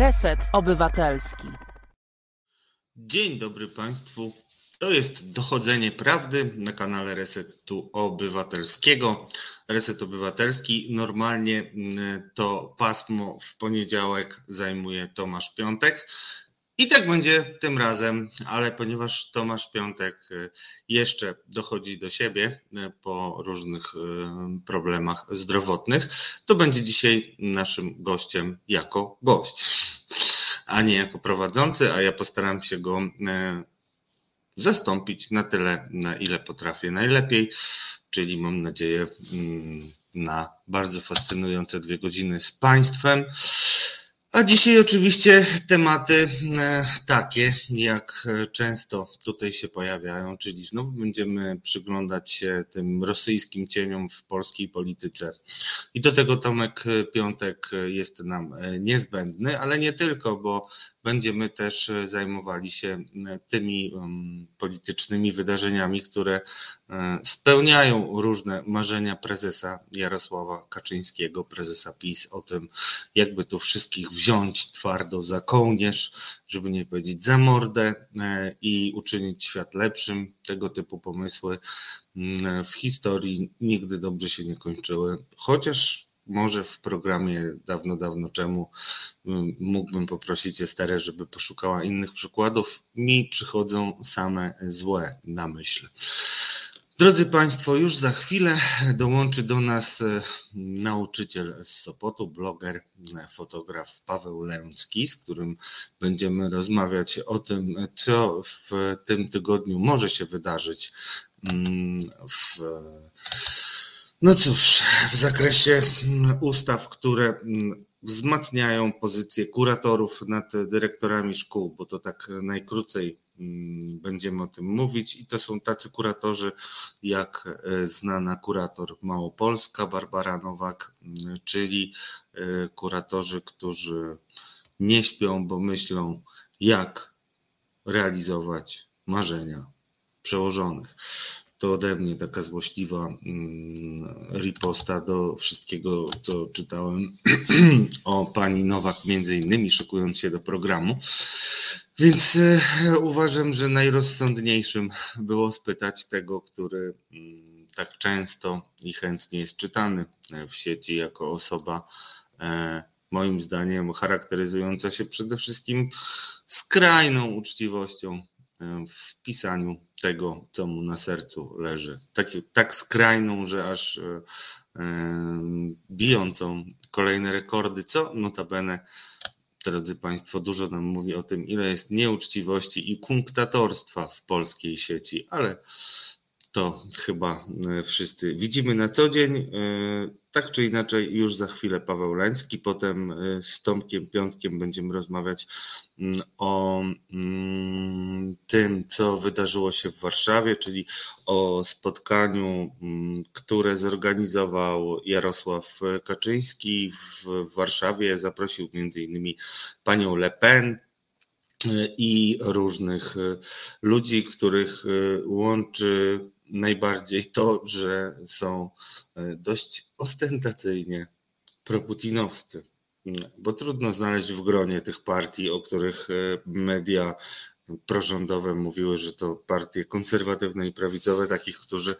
Reset Obywatelski. Dzień dobry Państwu. To jest dochodzenie prawdy na kanale Resetu Obywatelskiego. Reset Obywatelski normalnie mm, to pasmo w poniedziałek zajmuje Tomasz Piątek. I tak będzie tym razem, ale ponieważ Tomasz Piątek y, jeszcze dochodzi do siebie y, po różnych y, problemach zdrowotnych, to będzie dzisiaj naszym gościem jako gość, a nie jako prowadzący, a ja postaram się go zastąpić na tyle, na ile potrafię najlepiej, czyli mam nadzieję mm, na bardzo fascynujące dwie godziny z Państwem. A dzisiaj oczywiście tematy e, takie, jak często tutaj się pojawiają, czyli znowu będziemy przyglądać się tym rosyjskim cieniom w polskiej polityce. I do tego Tomek Piątek jest nam e, niezbędny, ale nie tylko, bo będziemy też e, zajmowali się e, tymi politycznymi wydarzeniami, które e, spełniają różne marzenia prezesa Jarosława Kaczyńskiego, prezesa PiS, o tym, jakby tu wszystkich wziąć twardo za kołnierz, żeby nie powiedzieć za mordę i uczynić świat lepszym. Tego typu pomysły w historii nigdy dobrze się nie kończyły, chociaż może w programie dawno, dawno czemu mm, mógłbym poprosić Esterę, żeby poszukała innych przykładów. Mi przychodzą same złe na myśl. Drodzy Państwo, już za chwilę dołączy do nas e, nauczyciel z Sopotu, bloger, e, fotograf Paweł Lęcki, z którym będziemy rozmawiać o tym, co w tym tygodniu może się wydarzyć mm, w no cóż, w zakresie mm, ustaw, które mm, wzmacniają pozycję kuratorów nad dyrektorami szkół, bo to tak najkrócej mm, będziemy o tym mówić. I to są tacy kuratorzy jak e, znana kurator Małopolska, Barbara Nowak, czyli e, kuratorzy, którzy nie śpią, bo myślą, jak realizować marzenia przełożonych to ode mnie taka złośliwa mm, riposta do wszystkiego, co czytałem o pani Nowak, między innymi szykując się do programu. Więc e, uważam, że najrozsądniejszym było spytać tego, który mm, tak często i chętnie jest czytany w sieci jako osoba, e, moim zdaniem, charakteryzująca się przede wszystkim skrajną uczciwością w pisaniu tego, co mu na sercu leży. Tak, tak skrajną, że aż e, bijącą kolejne rekordy, co notabene, drodzy Państwo, dużo nam mówi o tym, ile jest nieuczciwości i kunktatorstwa w polskiej sieci, ale to chyba e, wszyscy widzimy na co dzień. E, tak czy inaczej, już za chwilę Paweł Lański, potem e, z Tomkiem Piątkiem będziemy rozmawiać mm, o mm, tym, co wydarzyło się w Warszawie, czyli o spotkaniu, mm, które zorganizował Jarosław Kaczyński w Warszawie. Zaprosił innymi panią Le Pen, i różnych ludzi, których łączy najbardziej to, że są e, dość ostentacyjnie proputinowscy. Bo trudno znaleźć w gronie tych partii, o których e, media prorządowe mówiły, że to partie konserwatywne i prawicowe, takich, którzy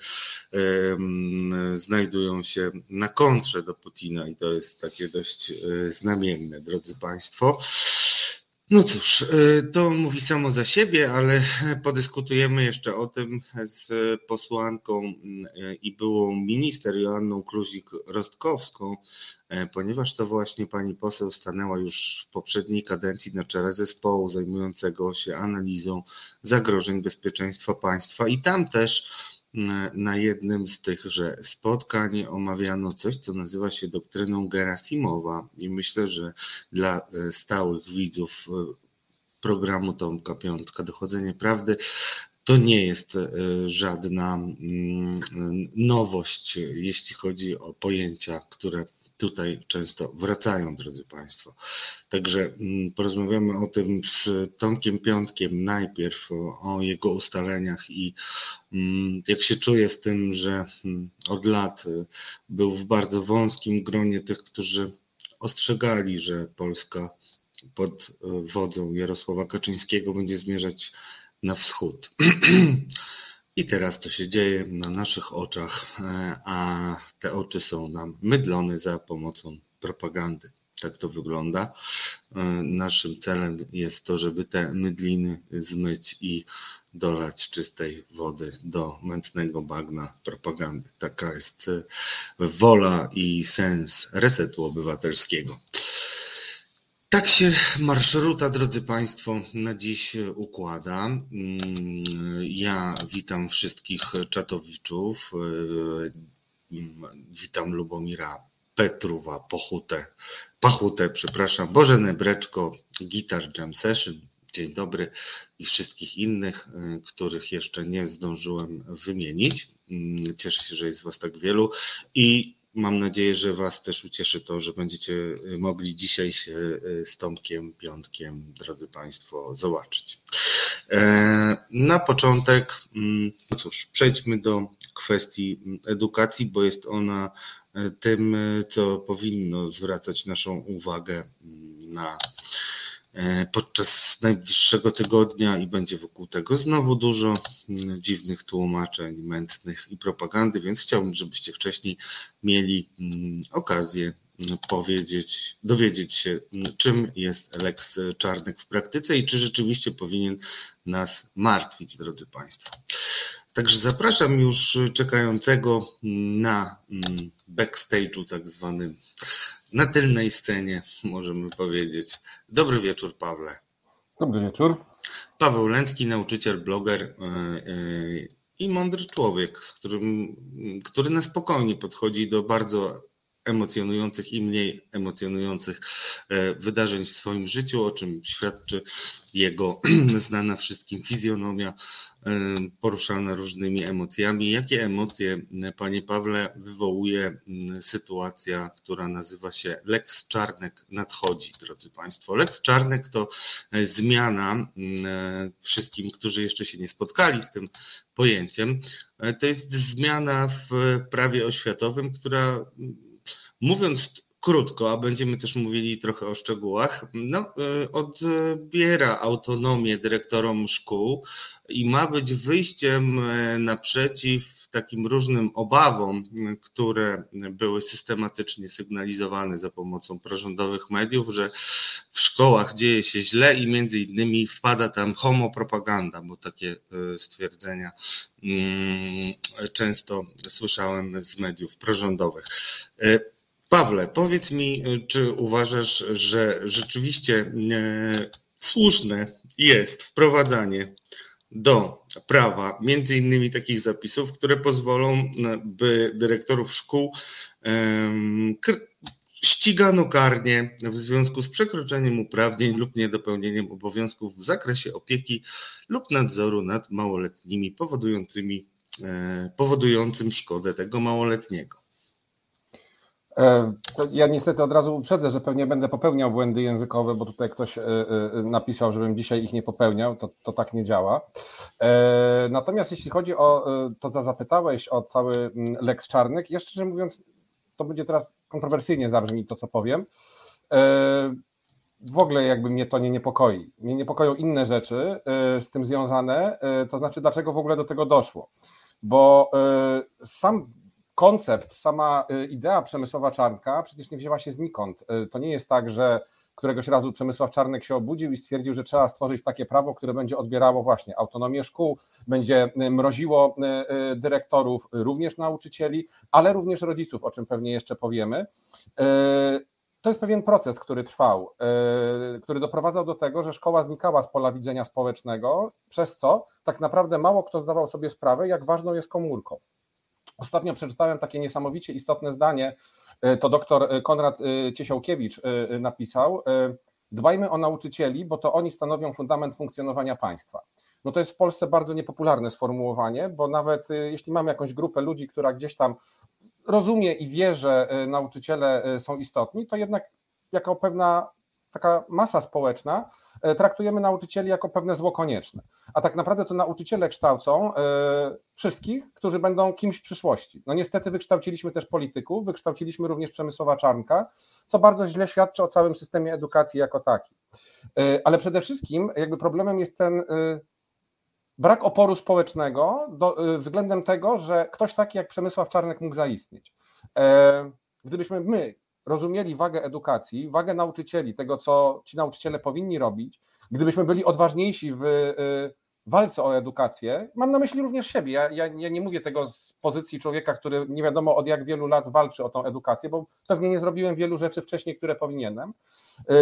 znajdują się na kontrze do Putina i to jest takie dość e, znamienne, drodzy Państwo. No cóż, y, to mówi samo za siebie, ale podyskutujemy jeszcze o tym z posłanką y, i byłą minister Joanną Kluzik-Rostkowską, y, ponieważ to właśnie pani poseł stanęła już w poprzedniej kadencji na czele zespołu zajmującego się analizą zagrożeń bezpieczeństwa państwa. I tam też na jednym z tychże spotkań omawiano coś, co nazywa się doktryną Gerasimowa i myślę, że dla e, stałych widzów e, programu Tomka Piątka Dochodzenie Prawdy to nie jest e, żadna mm, nowość, jeśli chodzi o pojęcia, które tutaj często wracają, drodzy Państwo. Także mm, porozmawiamy o tym z Tomkiem Piątkiem najpierw, o, o jego ustaleniach i mm, jak się czuje z tym, że mm, od lat y, był w bardzo wąskim gronie tych, którzy ostrzegali, że Polska pod wodzą Jarosława Kaczyńskiego będzie zmierzać na wschód. I teraz to się dzieje na naszych oczach, a te oczy są nam mydlone za pomocą propagandy. Tak to wygląda. Naszym celem jest to, żeby te mydliny zmyć i dolać czystej wody do mętnego bagna propagandy. Taka jest wola i sens resetu obywatelskiego. Tak się marszruta, drodzy Państwo, na dziś układa. Mm, ja witam wszystkich czatowiczów. Witam Lubomira Petruwa, Pochutę, Pachutę, przepraszam, Bożenę Breczko, Guitar Jam Session, dzień dobry i wszystkich innych, których jeszcze nie zdążyłem wymienić. Mm, cieszę się, że jest Was tak wielu i Mam nadzieję, że Was też ucieszy to, że będziecie y, mogli dzisiaj się y, z Tomkiem Piątkiem, drodzy Państwo, zobaczyć. E, na początek, mm, no cóż, przejdźmy do kwestii mm, edukacji, bo jest ona e, tym, co powinno zwracać naszą uwagę mm, na podczas najbliższego tygodnia i będzie wokół tego znowu dużo mm, dziwnych tłumaczeń, mętnych i propagandy, więc chciałbym, żebyście wcześniej mieli mm, okazję mm, powiedzieć, dowiedzieć się, czym jest Lex Czarnek w praktyce i czy rzeczywiście powinien nas martwić, drodzy Państwo. Także zapraszam już czekającego na backstage'u tak zwanym na tylnej scenie, możemy powiedzieć. Dobry wieczór, Pawle. Dobry wieczór. Paweł Lęcki, nauczyciel, bloger e, e, i mądry człowiek, z którym, który na spokojnie podchodzi do bardzo emocjonujących i mniej emocjonujących e, wydarzeń w swoim życiu, o czym świadczy jego znana wszystkim fizjonomia poruszana różnymi emocjami. Jakie emocje, panie Pawle, wywołuje sytuacja, która nazywa się Lex Czarnek nadchodzi, drodzy państwo. Lex Czarnek to e, zmiana wszystkim, którzy jeszcze się nie spotkali z tym pojęciem. E, to jest zmiana w prawie oświatowym, która mówiąc krótko, a będziemy też mówili trochę o szczegółach, no, y, odbiera autonomię dyrektorom szkół i ma być wyjściem y, naprzeciw takim różnym obawom, które były systematycznie sygnalizowane za pomocą prorządowych mediów, że w szkołach dzieje się źle i między innymi wpada tam homopropaganda, bo takie y, stwierdzenia mm, często słyszałem z mediów prorządowych. Pawle, powiedz mi, czy uważasz, że rzeczywiście e, słuszne jest wprowadzanie do prawa między innymi takich zapisów, które pozwolą, e, by dyrektorów szkół ścigano karnie w związku z przekroczeniem uprawnień lub niedopełnieniem obowiązków w zakresie opieki lub nadzoru nad małoletnimi powodującymi, powodującym szkodę tego małoletniego. E, ja niestety od razu uprzedzę, że pewnie będę popełniał błędy językowe, bo tutaj ktoś e, e, napisał, żebym dzisiaj ich nie popełniał. To, to tak nie działa. Natomiast jeśli chodzi o to, co zapytałeś o cały mm, Lex Czarnek, jeszcze szczerze mówiąc, to będzie teraz kontrowersyjnie zabrzmi to, co powiem. W ogóle jakby mnie to nie niepokoi. Mnie niepokoją inne rzeczy z tym związane, to znaczy dlaczego w ogóle do tego doszło. Bo sam koncept, sama y, idea Przemysława Czarnka przecież nie wzięła się znikąd. Y, to nie jest tak, że któregoś razu Przemysław Czarnek się obudził i stwierdził, że trzeba stworzyć takie prawo, które będzie odbierało właśnie autonomię szkół, będzie y, mroziło dyrektorów, również nauczycieli, ale również rodziców, o czym pewnie jeszcze powiemy. To jest pewien proces, który trwał, który doprowadzał do tego, że szkoła znikała z pola widzenia społecznego, przez co tak naprawdę mało kto zdawał sobie sprawę, jak ważną jest komórką. Ostatnio przeczytałem takie niesamowicie istotne zdanie, e, to doktor e, Konrad e, Ciesiałkiewicz napisał, dbajmy o nauczycieli, bo to oni stanowią fundament funkcjonowania państwa. No to jest w Polsce bardzo niepopularne sformułowanie, bo nawet jeśli mamy jakąś grupę ludzi, która gdzieś tam rozumie i wie, że nauczyciele są istotni, to jednak jako pewna taka masa społeczna, e, traktujemy nauczycieli jako pewne zło konieczne. A tak naprawdę to nauczyciele kształcą e, wszystkich, którzy będą kimś w przyszłości. No niestety wykształciliśmy też polityków, wykształciliśmy również Przemysława Czarnka, co bardzo źle świadczy o całym systemie edukacji jako takim. E, ale przede wszystkim jakby problemem jest ten brak oporu społecznego do, względem tego, że ktoś taki jak Przemysław Czarnek mógł zaistnieć. Gdybyśmy my rozumieli wagę edukacji, wagę nauczycieli, tego, co ci nauczyciele powinni robić, gdybyśmy byli odważniejsi w y, walce o edukację, mam na myśli również siebie. Ja, ja, ja, nie mówię tego z pozycji człowieka, który nie wiadomo od jak wielu lat walczy o tą edukację, bo pewnie nie zrobiłem wielu rzeczy wcześniej, które powinienem,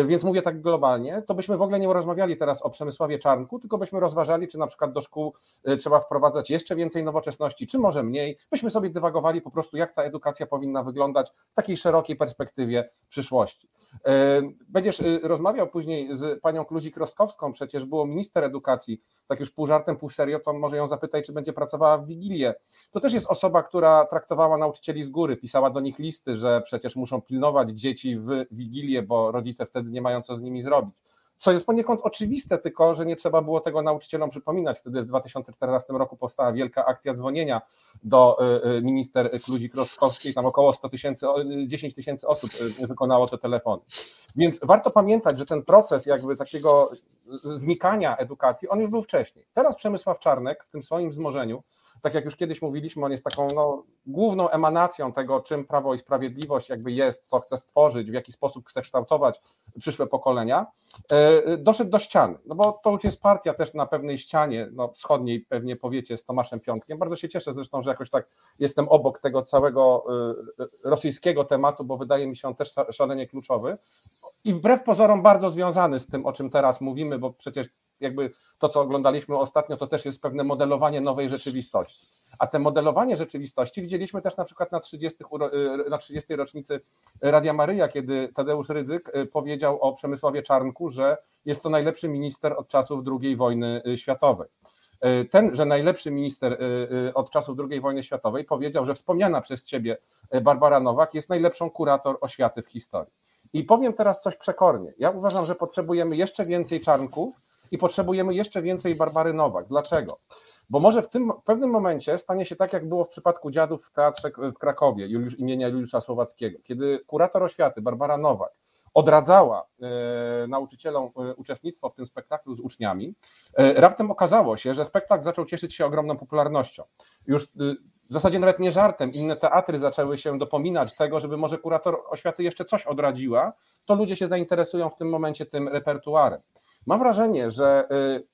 więc mówię tak globalnie, to byśmy w ogóle nie rozmawiali teraz o Przemysławie Czarnku, tylko byśmy rozważali, czy na przykład do szkół y, trzeba wprowadzać jeszcze więcej nowoczesności, czy może mniej, byśmy sobie dywagowali po prostu, jak ta edukacja powinna wyglądać w takiej szerokiej perspektywie przyszłości. Y, będziesz rozmawiał później z panią Kluzik-Rostkowską, przecież było minister edukacji, tak już pół żartem, pół serio, to może ją zapytaj, czy będzie pracowała w Wigilię. To też jest osoba, która traktowała nauczycieli z góry, pisała do nich listy, że przecież muszą pilnować dzieci w Wigilię, bo rodzice wtedy nie mają co z nimi zrobić co jest poniekąd oczywiste, tylko że nie trzeba było tego nauczycielom przypominać. Wtedy w 2014 roku powstała wielka akcja dzwonienia do y, y, minister Kluzik-Rostkowskiej, tam około 100 tysięcy, 10 tysięcy osób y, wykonało te telefony. Więc warto pamiętać, że ten proces jakby takiego znikania edukacji, on już był wcześniej. Teraz Przemysław Czarnek w tym swoim wzmożeniu tak jak już kiedyś mówiliśmy, on jest taką no, główną emanacją tego, czym Prawo i Sprawiedliwość jakby jest, co chce stworzyć, w jaki sposób chce kształtować przyszłe pokolenia, e, doszedł do ściany, no bo to już jest partia też na pewnej ścianie, no wschodniej pewnie powiecie z Tomaszem Piątkiem, bardzo się cieszę zresztą, że jakoś tak jestem obok tego całego e, rosyjskiego tematu, bo wydaje mi się on też szalenie kluczowy. I wbrew pozorom bardzo związany z tym, o czym teraz mówimy, bo przecież jakby to, co oglądaliśmy ostatnio, to też jest pewne modelowanie nowej rzeczywistości. A te modelowanie rzeczywistości widzieliśmy też na przykład na 30, y, na 30 rocznicy Radia Maryja, kiedy Tadeusz Rydzyk y, powiedział o Przemysławie Czarnku, że jest to najlepszy minister od czasów II wojny y, światowej. Ten, że najlepszy minister od czasów II wojny światowej powiedział, że wspomniana przez ciebie Barbara Nowak jest najlepszą kurator oświaty w historii. I powiem teraz coś przekornie. Ja uważam, że potrzebujemy jeszcze więcej czarnków, i potrzebujemy jeszcze więcej Barbary Nowak. Dlaczego? Bo może w, tym, w pewnym momencie stanie się tak, jak było w przypadku dziadów w teatrze w Krakowie Juliusz, imienia Juliusza Słowackiego, kiedy kurator oświaty Barbara Nowak odradzała e, nauczycielom e, uczestnictwo w tym spektaklu z uczniami, e, raptem okazało się, że spektakl zaczął cieszyć się ogromną popularnością. Już e, w zasadzie nawet nie żartem, inne teatry zaczęły się dopominać tego, żeby może kurator oświaty jeszcze coś odradziła, to ludzie się zainteresują w tym momencie tym repertuarem. Mam wrażenie, że y,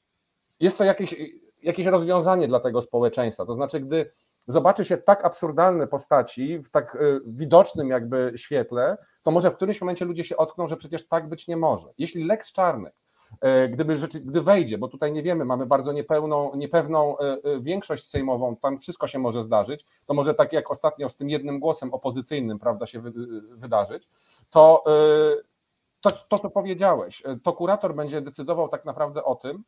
jest to jakieś, jakieś rozwiązanie dla tego społeczeństwa. To znaczy, gdy zobaczy się tak absurdalne postaci w tak y, widocznym jakby świetle, to może w którymś momencie ludzie się ockną, że przecież tak być nie może. Jeśli Lex Czarnek y, gdyby rzeczy, gdy wejdzie, bo tutaj nie wiemy, mamy bardzo niepełną, niepewną większość sejmową, tam wszystko się może zdarzyć, to może tak jak ostatnio z tym jednym głosem opozycyjnym, prawda, się wydarzyć, to to, to, co powiedziałeś, e, to kurator będzie decydował tak naprawdę o tym,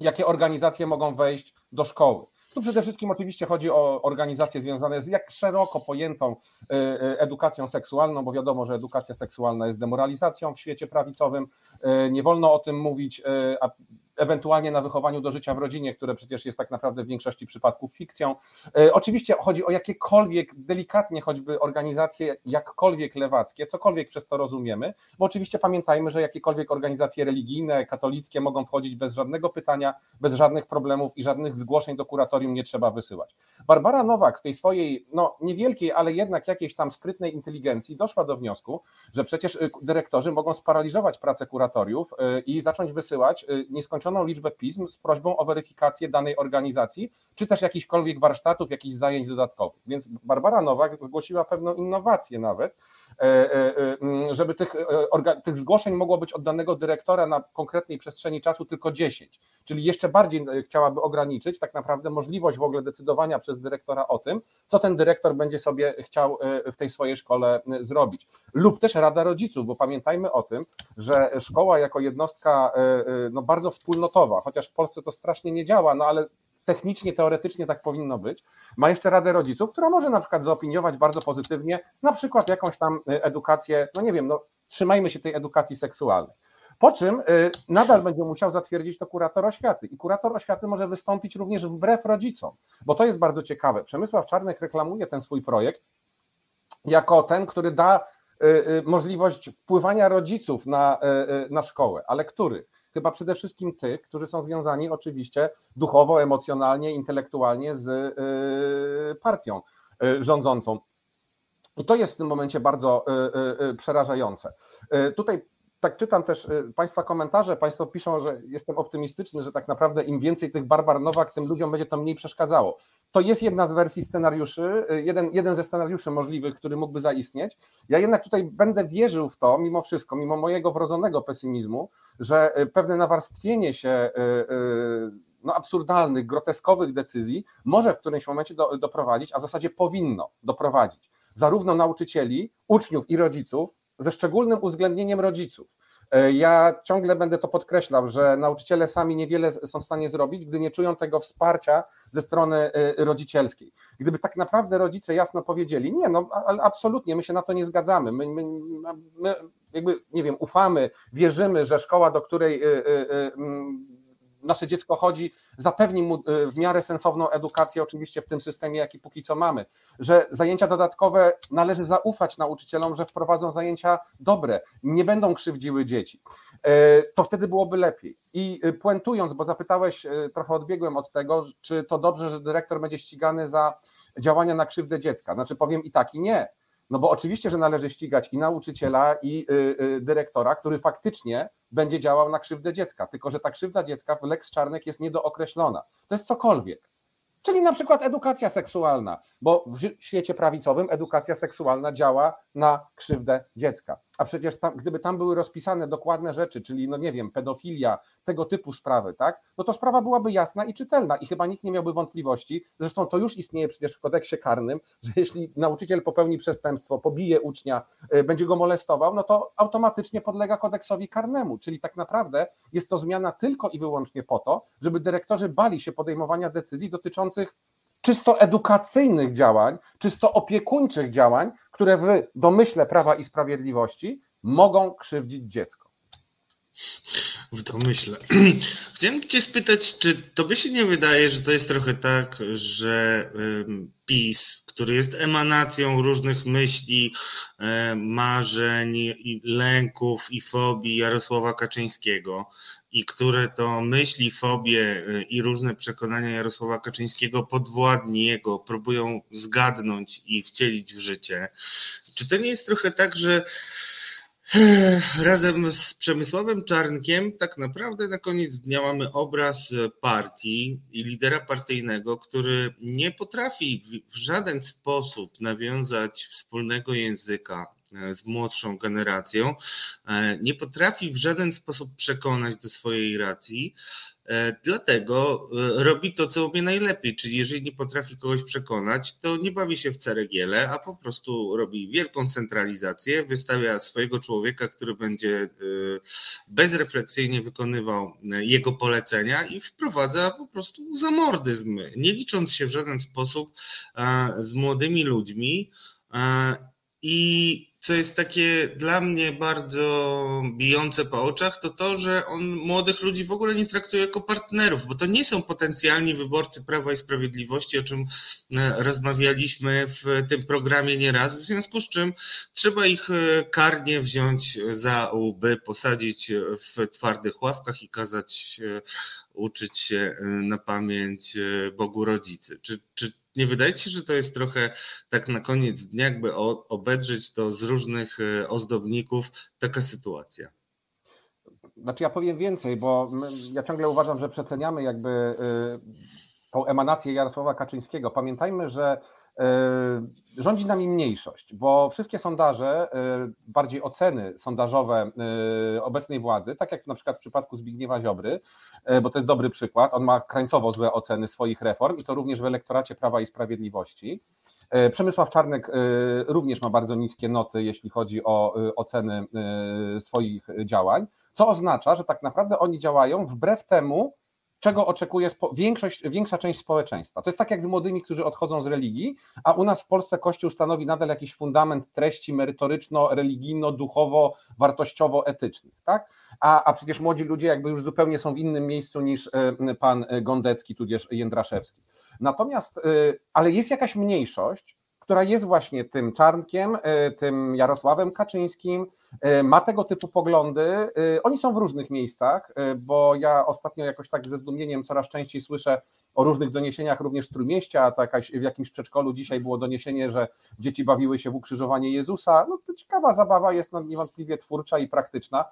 jakie organizacje mogą wejść do szkoły. Tu przede wszystkim oczywiście chodzi o organizacje związane z jak szeroko pojętą e, e, edukacją seksualną, bo wiadomo, że edukacja seksualna jest demoralizacją w świecie prawicowym. Nie wolno o tym mówić, a ewentualnie na wychowaniu do życia w rodzinie, które przecież jest tak naprawdę w większości przypadków fikcją. E, oczywiście chodzi o jakiekolwiek, delikatnie choćby organizacje jakkolwiek lewackie, cokolwiek przez to rozumiemy, bo oczywiście pamiętajmy, że jakiekolwiek organizacje religijne, katolickie mogą wchodzić bez żadnego pytania, bez żadnych problemów i żadnych zgłoszeń do kuratorium nie trzeba wysyłać. Barbara Nowak w tej swojej, no niewielkiej, ale jednak jakiejś tam skrytnej inteligencji doszła do wniosku, że przecież y, dyrektorzy mogą sparaliżować pracę kuratoriów y, i zacząć wysyłać y, nieskończone liczbę pism z prośbą o weryfikację danej organizacji, czy też jakichkolwiek warsztatów, jakichś zajęć dodatkowych. Więc Barbara Nowak zgłosiła pewną innowację nawet, e, e, e, żeby tych, tych zgłoszeń mogło być od danego dyrektora na konkretnej przestrzeni czasu tylko 10, czyli jeszcze bardziej chciałaby ograniczyć tak naprawdę możliwość w ogóle decydowania przez dyrektora o tym, co ten dyrektor będzie sobie chciał w tej swojej szkole zrobić. Lub też Rada Rodziców, bo pamiętajmy o tym, że szkoła jako jednostka no, bardzo wspólna wspólnotowa, chociaż w Polsce to strasznie nie działa, no ale technicznie, teoretycznie tak powinno być. Ma jeszcze Radę Rodziców, która może na przykład zaopiniować bardzo pozytywnie na przykład jakąś tam y, edukację, no nie wiem, no trzymajmy się tej edukacji seksualnej. Po czym y, nadal będzie musiał zatwierdzić to kurator oświaty. I kurator oświaty może wystąpić również wbrew rodzicom, bo to jest bardzo ciekawe. Przemysław Czarnek reklamuje ten swój projekt jako ten, który da y, możliwość wpływania rodziców na, na szkołę, ale których? Chyba przede wszystkim tych, którzy są związani oczywiście duchowo, emocjonalnie, intelektualnie z partią rządzącą. I to jest w tym momencie bardzo przerażające. Tutaj tak czytam też y, Państwa komentarze, Państwo piszą, że jestem optymistyczny, że tak naprawdę im więcej tych Barbar Nowak, tym ludziom będzie to mniej przeszkadzało. To jest jedna z wersji scenariuszy, y, jeden, jeden ze scenariuszy możliwych, który mógłby zaistnieć. Ja jednak tutaj będę wierzył w to, mimo wszystko, mimo mojego wrodzonego pesymizmu, że y, pewne nawarstwienie się no, absurdalnych, groteskowych decyzji może w którymś momencie do, doprowadzić, a w zasadzie powinno doprowadzić zarówno nauczycieli, uczniów i rodziców ze szczególnym uwzględnieniem rodziców. E, ja ciągle będę to podkreślał, że nauczyciele sami niewiele są w stanie zrobić, gdy nie czują tego wsparcia ze strony e, rodzicielskiej. Gdyby tak naprawdę rodzice jasno powiedzieli, nie, no absolutnie, my się na to nie zgadzamy, my, my, my jakby, nie wiem, ufamy, wierzymy, że szkoła, do której e, nasze dziecko chodzi, zapewni mu y, w miarę sensowną edukację, oczywiście w tym systemie, jaki póki co mamy, że zajęcia dodatkowe należy zaufać nauczycielom, że wprowadzą zajęcia dobre, nie będą krzywdziły dzieci. E, to wtedy byłoby lepiej. I y, puentując, bo zapytałeś, trochę odbiegłem od tego, czy to dobrze, że dyrektor będzie ścigany za działania na krzywdę dziecka. Znaczy powiem i tak, i nie. No bo oczywiście, że należy ścigać i nauczyciela, i dyrektora, który faktycznie będzie działał na krzywdę dziecka. Tylko, że ta krzywda dziecka w Lex Czarnek jest niedookreślona. To jest cokolwiek. Czyli na przykład edukacja seksualna, bo w świecie prawicowym edukacja seksualna działa na krzywdę dziecka. A przecież tam, gdyby tam były rozpisane dokładne rzeczy, czyli no nie wiem, pedofilia, tego typu sprawy, tak, no to sprawa byłaby jasna i czytelna i chyba nikt nie miałby wątpliwości, zresztą to już istnieje przecież w kodeksie karnym, że jeśli nauczyciel popełni przestępstwo, pobije ucznia, y, będzie go molestował, no to automatycznie podlega kodeksowi karnemu, czyli tak naprawdę jest to zmiana tylko i wyłącznie po to, żeby dyrektorzy bali się podejmowania decyzji dotyczących czysto edukacyjnych działań, czysto opiekuńczych działań, które w domyśle Prawa i Sprawiedliwości mogą krzywdzić dziecko. W domyśle. Chciałem Cię spytać, czy Tobie się nie wydaje, że to jest trochę tak, że PiS, który jest emanacją różnych myśli, marzeń, lęków i fobii Jarosława Kaczyńskiego, i które to myśli, fobie y, i różne przekonania Jarosława Kaczyńskiego podwładni jego próbują zgadnąć i wcielić w życie. Czy to nie jest trochę tak, że razem z Przemysławem Czarnkiem tak naprawdę na koniec dnia mamy obraz partii i lidera partyjnego, który nie potrafi w żaden sposób nawiązać wspólnego języka E, z młodszą generacją, e, nie potrafi w żaden sposób przekonać do swojej racji, e, dlatego robi to, co umie najlepiej, czyli jeżeli nie potrafi kogoś przekonać, to nie bawi się w ceregiele, a po prostu robi wielką centralizację, wystawia swojego człowieka, który będzie bezrefleksyjnie wykonywał jego polecenia i wprowadza po prostu zamordyzm, nie licząc się w żaden sposób z młodymi ludźmi i co jest takie dla mnie bardzo bijące po oczach, to to, że on młodych ludzi w ogóle nie traktuje jako partnerów, bo to nie są potencjalni wyborcy Prawa i Sprawiedliwości, o czym e, rozmawialiśmy w tym programie nieraz, w związku z czym trzeba ich e, karnie wziąć za łby, posadzić w twardych ławkach i kazać e, uczyć się na pamięć Bogu Rodzicy. Czy, czy nie wydaje ci się, że to jest trochę tak na koniec dnia, jakby obedrzeć to z różnych e, ozdobników taka sytuacja? Znaczy ja powiem więcej, bo ja ciągle uważam, że przeceniamy jakby e, tą emanację Jarosława Kaczyńskiego. Pamiętajmy, że rządzi nami mniejszość, bo wszystkie sondaże, e, bardziej oceny sondażowe e, obecnej władzy, tak jak na przykład w przypadku Zbigniewa Ziobry, bo to jest dobry przykład, on ma krańcowo złe oceny swoich reform i to również w elektoracie Prawa i Sprawiedliwości. Przemysław Czarnek również ma bardzo niskie noty, jeśli chodzi o oceny swoich działań, co oznacza, że tak naprawdę oni działają wbrew temu, czego oczekuje większość, większa część społeczeństwa. To jest tak jak z młodymi, którzy odchodzą z religii, a u nas w Polsce Kościół stanowi nadal jakiś fundament treści merytoryczno-religijno-duchowo-wartościowo-etycznych, tak? A, a przecież młodzi ludzie jakby już zupełnie są w innym miejscu niż pan Gondecki, tudzież Jędraszewski. Natomiast, ale jest jakaś mniejszość, która jest właśnie tym Czarnkiem, e, tym Jarosławem Kaczyńskim, e, ma tego typu poglądy. E, oni są w różnych miejscach, bo ja ostatnio jakoś tak ze zdumieniem coraz częściej słyszę o różnych doniesieniach również z Trójmieścia, to jakaś, w jakimś przedszkolu dzisiaj było doniesienie, że dzieci bawiły się w ukrzyżowanie Jezusa. No to ciekawa zabawa jest no, niewątpliwie twórcza i praktyczna.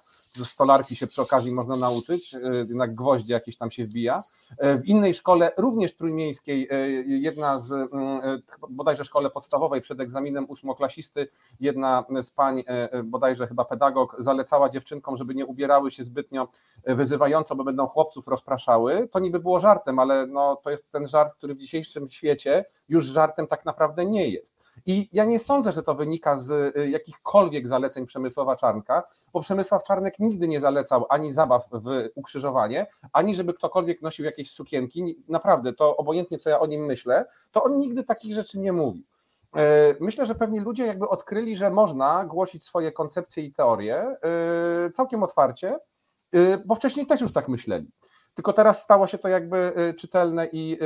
Stolarki się przy okazji można nauczyć, jednak gwoździe jakieś tam się wbija. W innej szkole, również trójmiejskiej, jedna z mm, bodajże szkole podstawowej, podstawowej przed egzaminem ósmoklasisty jedna z pań, e, e, bodajże chyba pedagog, zalecała dziewczynkom, żeby nie ubierały się zbytnio e, wyzywająco, bo będą chłopców rozpraszały. To niby było żartem, ale no, to jest ten żart, który w dzisiejszym świecie już żartem tak naprawdę nie jest. I ja nie sądzę, że to wynika z jakichkolwiek zaleceń Przemysława Czarnka, bo Przemysław Czarnek nigdy nie zalecał ani zabaw w ukrzyżowanie, ani żeby ktokolwiek nosił jakieś sukienki. Naprawdę, to obojętnie co ja o nim myślę, to on nigdy takich rzeczy nie mówił. E, myślę, że pewni ludzie jakby odkryli, że można głosić swoje koncepcje i teorie e, całkiem otwarcie, e, bo wcześniej też już tak myśleli. Tylko teraz stało się to jakby czytelne i,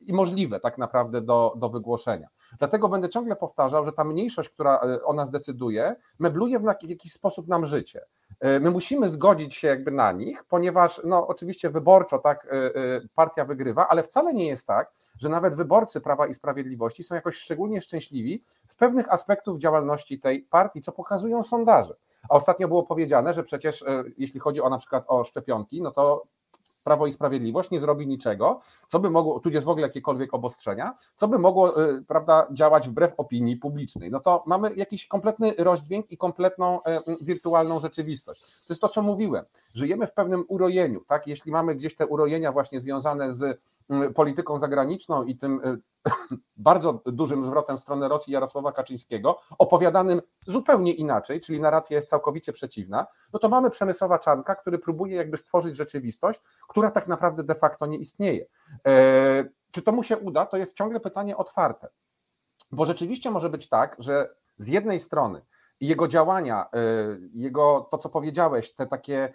i możliwe tak naprawdę do, do wygłoszenia. Dlatego będę ciągle powtarzał, że ta mniejszość, która o nas decyduje, mebluje w jakiś sposób nam życie. E, my musimy zgodzić się jakby na nich, ponieważ no oczywiście wyborczo tak e, e, partia wygrywa, ale wcale nie jest tak, że nawet wyborcy Prawa i Sprawiedliwości są jakoś szczególnie szczęśliwi z pewnych aspektów działalności tej partii, co pokazują sondaże. A ostatnio było powiedziane, że przecież jeśli chodzi o na przykład o szczepionki, no to Prawo i Sprawiedliwość nie zrobi niczego, co by mogło, tudzież w ogóle jakiekolwiek obostrzenia, co by mogło y, prawda, działać wbrew opinii publicznej. No to mamy jakiś kompletny rozdźwięk i kompletną e, wirtualną rzeczywistość. To jest to, co mówiłem. Żyjemy w pewnym urojeniu, tak? Jeśli mamy gdzieś te urojenia właśnie związane z polityką zagraniczną i tym y, bardzo dużym zwrotem w stronę Rosji Jarosława Kaczyńskiego, opowiadanym zupełnie inaczej, czyli narracja jest całkowicie przeciwna, no to mamy Przemysława Czarnka, który próbuje jakby stworzyć rzeczywistość, która tak naprawdę de facto nie istnieje. E, czy to mu się uda? To jest ciągle pytanie otwarte. Bo rzeczywiście może być tak, że z jednej strony jego działania, y, jego to, co powiedziałeś, te takie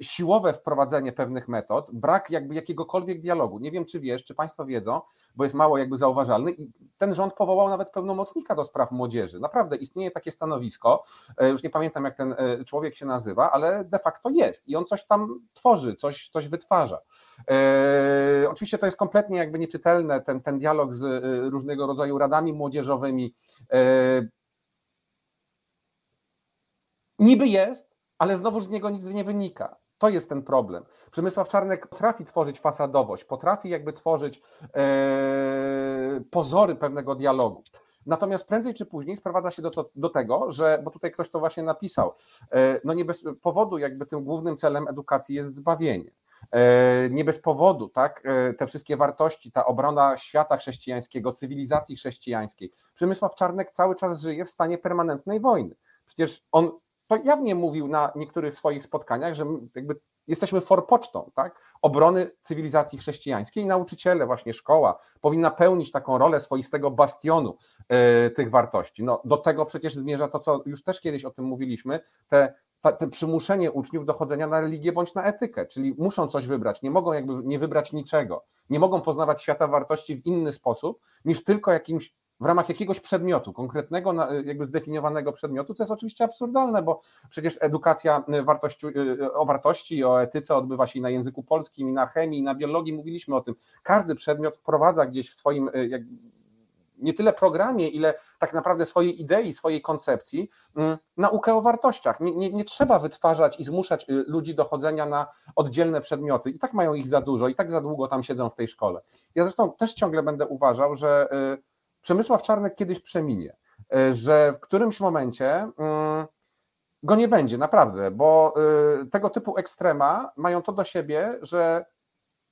siłowe wprowadzenie pewnych metod, brak jakby jakiegokolwiek dialogu. Nie wiem, czy wiesz, czy Państwo wiedzą, bo jest mało jakby zauważalny i ten rząd powołał nawet pełnomocnika do spraw młodzieży. Naprawdę istnieje takie stanowisko, y, już nie pamiętam jak ten y, człowiek się nazywa, ale de facto jest i on coś tam tworzy, coś, coś wytwarza. E, oczywiście to jest kompletnie jakby nieczytelne, ten, ten dialog z różnego rodzaju radami młodzieżowymi. E, niby jest, ale znowu z niego nic nie wynika. To jest ten problem. Przemysław Czarnek potrafi tworzyć fasadowość, potrafi jakby tworzyć e, pozory pewnego dialogu. Natomiast prędzej czy później sprowadza się do, to, do tego, że, bo tutaj ktoś to właśnie napisał, e, no nie bez powodu jakby tym głównym celem edukacji jest zbawienie. E, nie bez powodu, tak, e, te wszystkie wartości, ta obrona świata chrześcijańskiego, cywilizacji chrześcijańskiej. Przemysław Czarnek cały czas żyje w stanie permanentnej wojny. Przecież on jawnie mówił na niektórych swoich spotkaniach, że jakby jesteśmy forpocztą tak? obrony cywilizacji chrześcijańskiej. Nauczyciele, właśnie szkoła, powinna pełnić taką rolę swoistego bastionu y, tych wartości. No, do tego przecież zmierza to, co już też kiedyś o tym mówiliśmy, te, te, te przymuszenie uczniów do chodzenia na religię bądź na etykę, czyli muszą coś wybrać, nie mogą jakby nie wybrać niczego, nie mogą poznawać świata wartości w inny sposób niż tylko jakimś w ramach jakiegoś przedmiotu, konkretnego, jakby zdefiniowanego przedmiotu, co jest oczywiście absurdalne, bo przecież edukacja y, wartości, y, o wartości, o etyce odbywa się i na języku polskim, i na chemii, i na biologii, mówiliśmy o tym. Każdy przedmiot wprowadza gdzieś w swoim y, nie tyle programie, ile tak naprawdę swojej idei, swojej koncepcji, naukę o wartościach. Nie, nie, nie, trzeba wytwarzać i zmuszać ludzi do chodzenia na oddzielne przedmioty. I tak mają ich za dużo, i tak za długo tam siedzą w tej szkole. Ja zresztą też ciągle będę uważał, że Przemysław Czarnek kiedyś przeminie, e, że w którymś momencie mm, go nie będzie, naprawdę, bo e, tego typu ekstrema mają to do siebie, że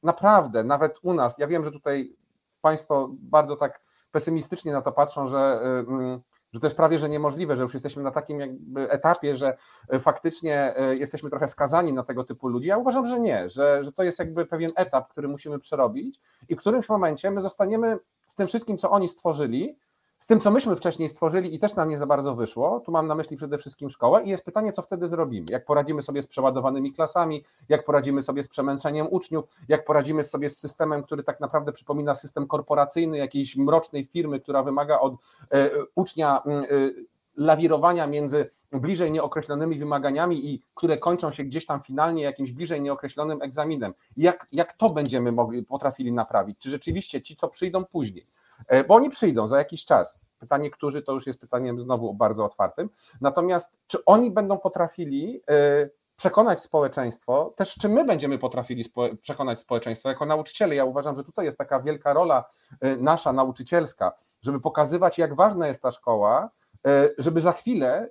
naprawdę, nawet u nas, ja wiem, że tutaj Państwo bardzo tak pesymistycznie na to patrzą, że e, mm, że to jest prawie że niemożliwe, że już jesteśmy na takim jakby etapie, że e, faktycznie e, jesteśmy trochę skazani na tego typu ludzi. Ja uważam, że nie, że, że to jest jakby pewien etap, który musimy przerobić i w którymś momencie my zostaniemy z tym wszystkim, co oni stworzyli, z tym, co myśmy wcześniej stworzyli i też nam nie za bardzo wyszło, tu mam na myśli przede wszystkim szkołę i jest pytanie, co wtedy zrobimy, jak poradzimy sobie z przeładowanymi klasami, jak poradzimy sobie z przemęczeniem uczniów, jak poradzimy sobie z systemem, który tak naprawdę przypomina system korporacyjny jakiejś mrocznej firmy, która wymaga od e, ucznia e, lawirowania między bliżej nieokreślonymi wymaganiami i które kończą się gdzieś tam finalnie jakimś bliżej nieokreślonym egzaminem. Jak, jak to będziemy mogli, potrafili naprawić? Czy rzeczywiście ci, co przyjdą później, bo oni przyjdą za jakiś czas. Pytanie, którzy, to już jest pytaniem znowu bardzo otwartym. Natomiast czy oni będą potrafili e, przekonać społeczeństwo, też czy my będziemy potrafili przekonać społeczeństwo jako nauczyciele. Ja uważam, że tutaj jest taka wielka rola e, nasza nauczycielska, żeby pokazywać, jak ważna jest ta szkoła, żeby za chwilę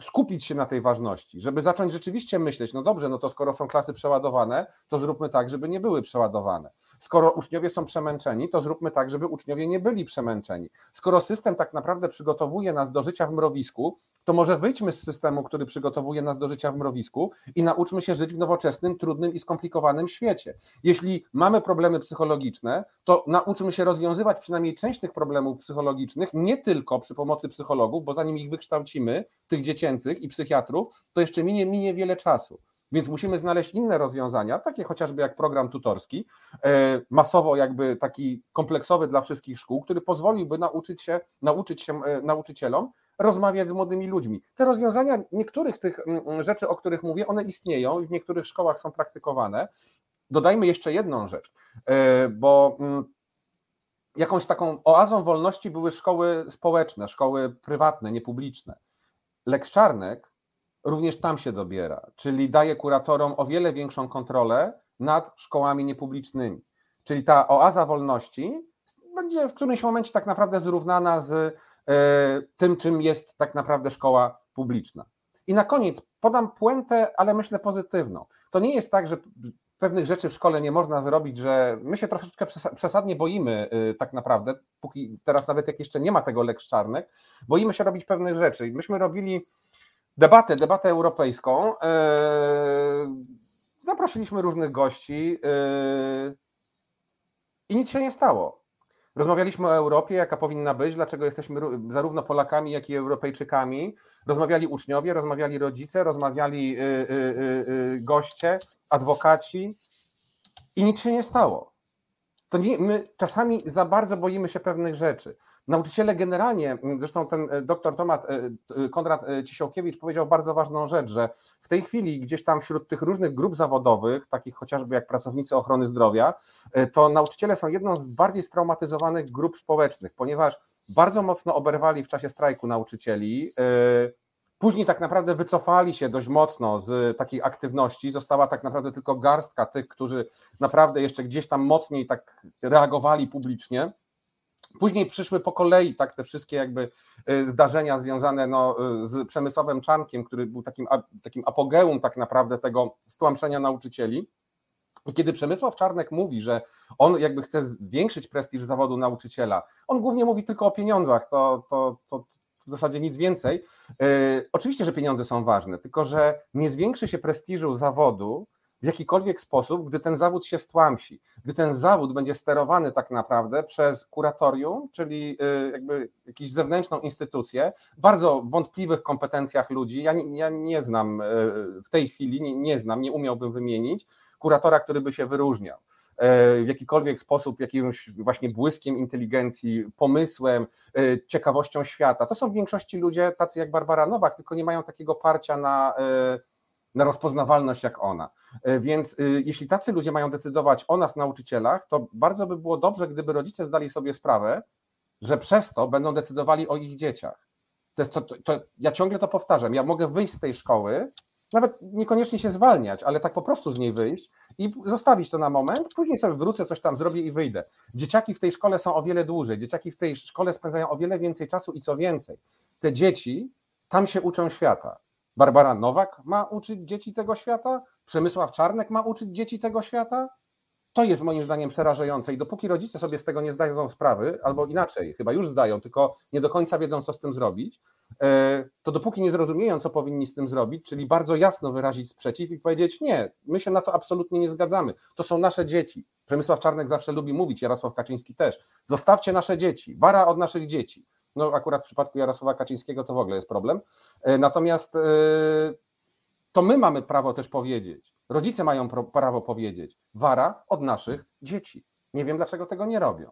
skupić się na tej ważności, żeby zacząć rzeczywiście myśleć, no dobrze, no to skoro są klasy przeładowane, to zróbmy tak, żeby nie były przeładowane. Skoro uczniowie są przemęczeni, to zróbmy tak, żeby uczniowie nie byli przemęczeni. Skoro system tak naprawdę przygotowuje nas do życia w mrowisku, to może wyjdźmy z systemu, który przygotowuje nas do życia w mrowisku i nauczmy się żyć w nowoczesnym, trudnym i skomplikowanym świecie. Jeśli mamy problemy psychologiczne, to nauczmy się rozwiązywać przynajmniej część tych problemów psychologicznych, nie tylko przy pomocy psychologów, bo zanim ich wykształcimy, tych dziecięcych i psychiatrów, to jeszcze minie, minie wiele czasu. Więc musimy znaleźć inne rozwiązania, takie chociażby jak program tutorski, e, masowo jakby taki kompleksowy dla wszystkich szkół, który pozwoliłby nauczyć się, nauczyć się e, nauczycielom rozmawiać z młodymi ludźmi. Te rozwiązania, niektórych tych mm, mm, rzeczy, o których mówię, one istnieją i w niektórych szkołach są praktykowane. Dodajmy jeszcze jedną rzecz, e, bo mm, jakąś taką oazą wolności były szkoły społeczne, szkoły prywatne, niepubliczne. Lex Czarnek również tam się dobiera, czyli daje kuratorom o wiele większą kontrolę nad szkołami niepublicznymi. Czyli ta oaza wolności będzie w którymś momencie tak naprawdę zrównana z E, tym, czym jest tak naprawdę szkoła publiczna. I na koniec podam puentę, ale myślę pozytywną. To nie jest tak, że pewnych rzeczy w szkole nie można zrobić, że my się troszeczkę przesadnie boimy y, tak naprawdę, póki teraz nawet jak jeszcze nie ma tego czarnek, boimy się robić pewnych rzeczy. Myśmy robili debatę, debatę europejską, e, zaprosiliśmy różnych gości y, i nic się nie stało. Rozmawialiśmy o Europie, jaka powinna być, dlaczego jesteśmy zarówno Polakami, jak i Europejczykami. Rozmawiali uczniowie, rozmawiali rodzice, rozmawiali y, goście, adwokaci i nic się nie stało. To nie, my czasami za bardzo boimy się pewnych rzeczy. Nauczyciele generalnie, zresztą ten e, doktor Tomat, e, e, Konrad Cisiołkiewicz powiedział bardzo ważną rzecz, że w tej chwili gdzieś tam wśród tych różnych grup zawodowych, takich chociażby jak pracownicy ochrony zdrowia, to nauczyciele są jedną z bardziej straumatyzowanych grup społecznych, ponieważ bardzo mocno oberwali w czasie strajku nauczycieli. Później tak naprawdę wycofali się dość mocno z takiej aktywności. Została tak naprawdę tylko garstka tych, którzy naprawdę jeszcze gdzieś tam mocniej tak reagowali publicznie. Później przyszły po kolei tak te wszystkie jakby y, zdarzenia związane no, y, z Przemysławem Czankiem, który był takim, takim apogeum tak naprawdę tego stłamszenia nauczycieli. I kiedy Przemysław Czarnek mówi, że on jakby chce zwiększyć prestiż zawodu nauczyciela, on głównie mówi tylko o pieniądzach, to, to, to w zasadzie nic więcej. Yy, oczywiście, że pieniądze są ważne, tylko że nie zwiększy się prestiżu zawodu, w jakikolwiek sposób, gdy ten zawód się stłamsi, gdy ten zawód będzie sterowany tak naprawdę przez kuratorium, czyli y, jakby jakąś zewnętrzną instytucję, bardzo wątpliwych kompetencjach ludzi. Ja ja nie znam y, w tej chwili, nie, nie znam, nie umiałbym wymienić kuratora, który by się wyróżniał y, w jakikolwiek sposób, jakimś właśnie błyskiem inteligencji, pomysłem, ciekawością świata. To są w większości ludzie tacy jak Barbara Nowak, tylko nie mają takiego parcia na na rozpoznawalność jak ona. E, więc y, jeśli tacy ludzie mają decydować o nas, nauczycielach, to bardzo by było dobrze, gdyby rodzice zdali sobie sprawę, że przez to będą decydowali o ich dzieciach. To jest to, to, to, ja ciągle to powtarzam. Ja mogę wyjść z tej szkoły, nawet niekoniecznie się zwalniać, ale tak po prostu z niej wyjść i zostawić to na moment, później sobie wrócę, coś tam zrobię i wyjdę. Dzieciaki w tej szkole są o wiele dłużej, dzieciaki w tej szkole spędzają o wiele więcej czasu i co więcej, te dzieci tam się uczą świata. Barbara Nowak ma uczyć dzieci tego świata? Przemysław Czarnek ma uczyć dzieci tego świata? To jest moim zdaniem przerażające i dopóki rodzice sobie z tego nie zdają sprawy, albo inaczej, chyba już zdają, tylko nie do końca wiedzą, co z tym zrobić, e, to dopóki nie zrozumieją, co powinni z tym zrobić, czyli bardzo jasno wyrazić sprzeciw i powiedzieć: Nie, my się na to absolutnie nie zgadzamy. To są nasze dzieci. Przemysław Czarnek zawsze lubi mówić, Jarosław Kaczyński też. Zostawcie nasze dzieci, wara od naszych dzieci. No akurat w przypadku Jarosława Kaczyńskiego to w ogóle jest problem. E, natomiast e, to my mamy prawo też powiedzieć, rodzice mają prawo powiedzieć, wara od naszych dzieci. Nie wiem, dlaczego tego nie robią.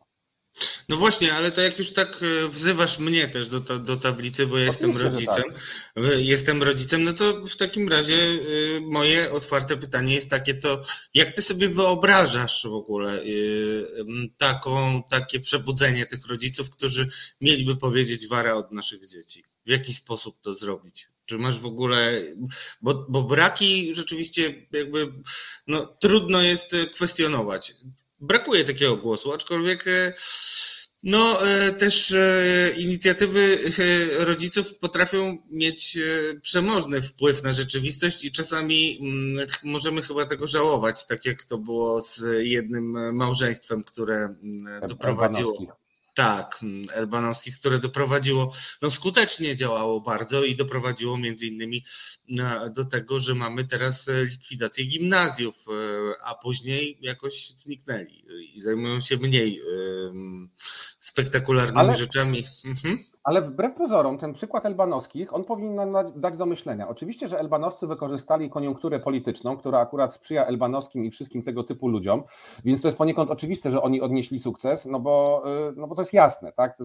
No właśnie, ale to jak już tak e, wzywasz mnie też do, do tablicy, bo ja jestem rodzicem, tak. jestem rodzicem, no to w takim razie moje otwarte pytanie jest takie, to jak ty sobie wyobrażasz w ogóle taką, takie przebudzenie tych rodziców, którzy mieliby powiedzieć wara od naszych dzieci? W jaki sposób to zrobić? Czy masz w ogóle, bo, bo braki rzeczywiście jakby no, trudno jest kwestionować. Brakuje takiego głosu, aczkolwiek e, no, e, też e, inicjatywy rodziców potrafią mieć przemożny wpływ na rzeczywistość i czasami mm, możemy chyba tego żałować, tak jak to było z jednym małżeństwem, które mm, doprowadziło. Tak, mm, elbanowskich, które doprowadziło, no skutecznie działało bardzo i doprowadziło między innymi do tego, że mamy teraz e, likwidację gimnazjów, e, a później jakoś zniknęli i zajmują się mniej spektakularnymi Ale... rzeczami. Mhm. Ale wbrew pozorom, ten przykład elbanowskich, on powinien nam dać do myślenia. Oczywiście, że elbanowcy wykorzystali koniunkturę polityczną, która akurat sprzyja elbanowskim i wszystkim tego typu ludziom, więc to jest poniekąd oczywiste, że oni odnieśli sukces, no bo, y, no bo to jest jasne, tak?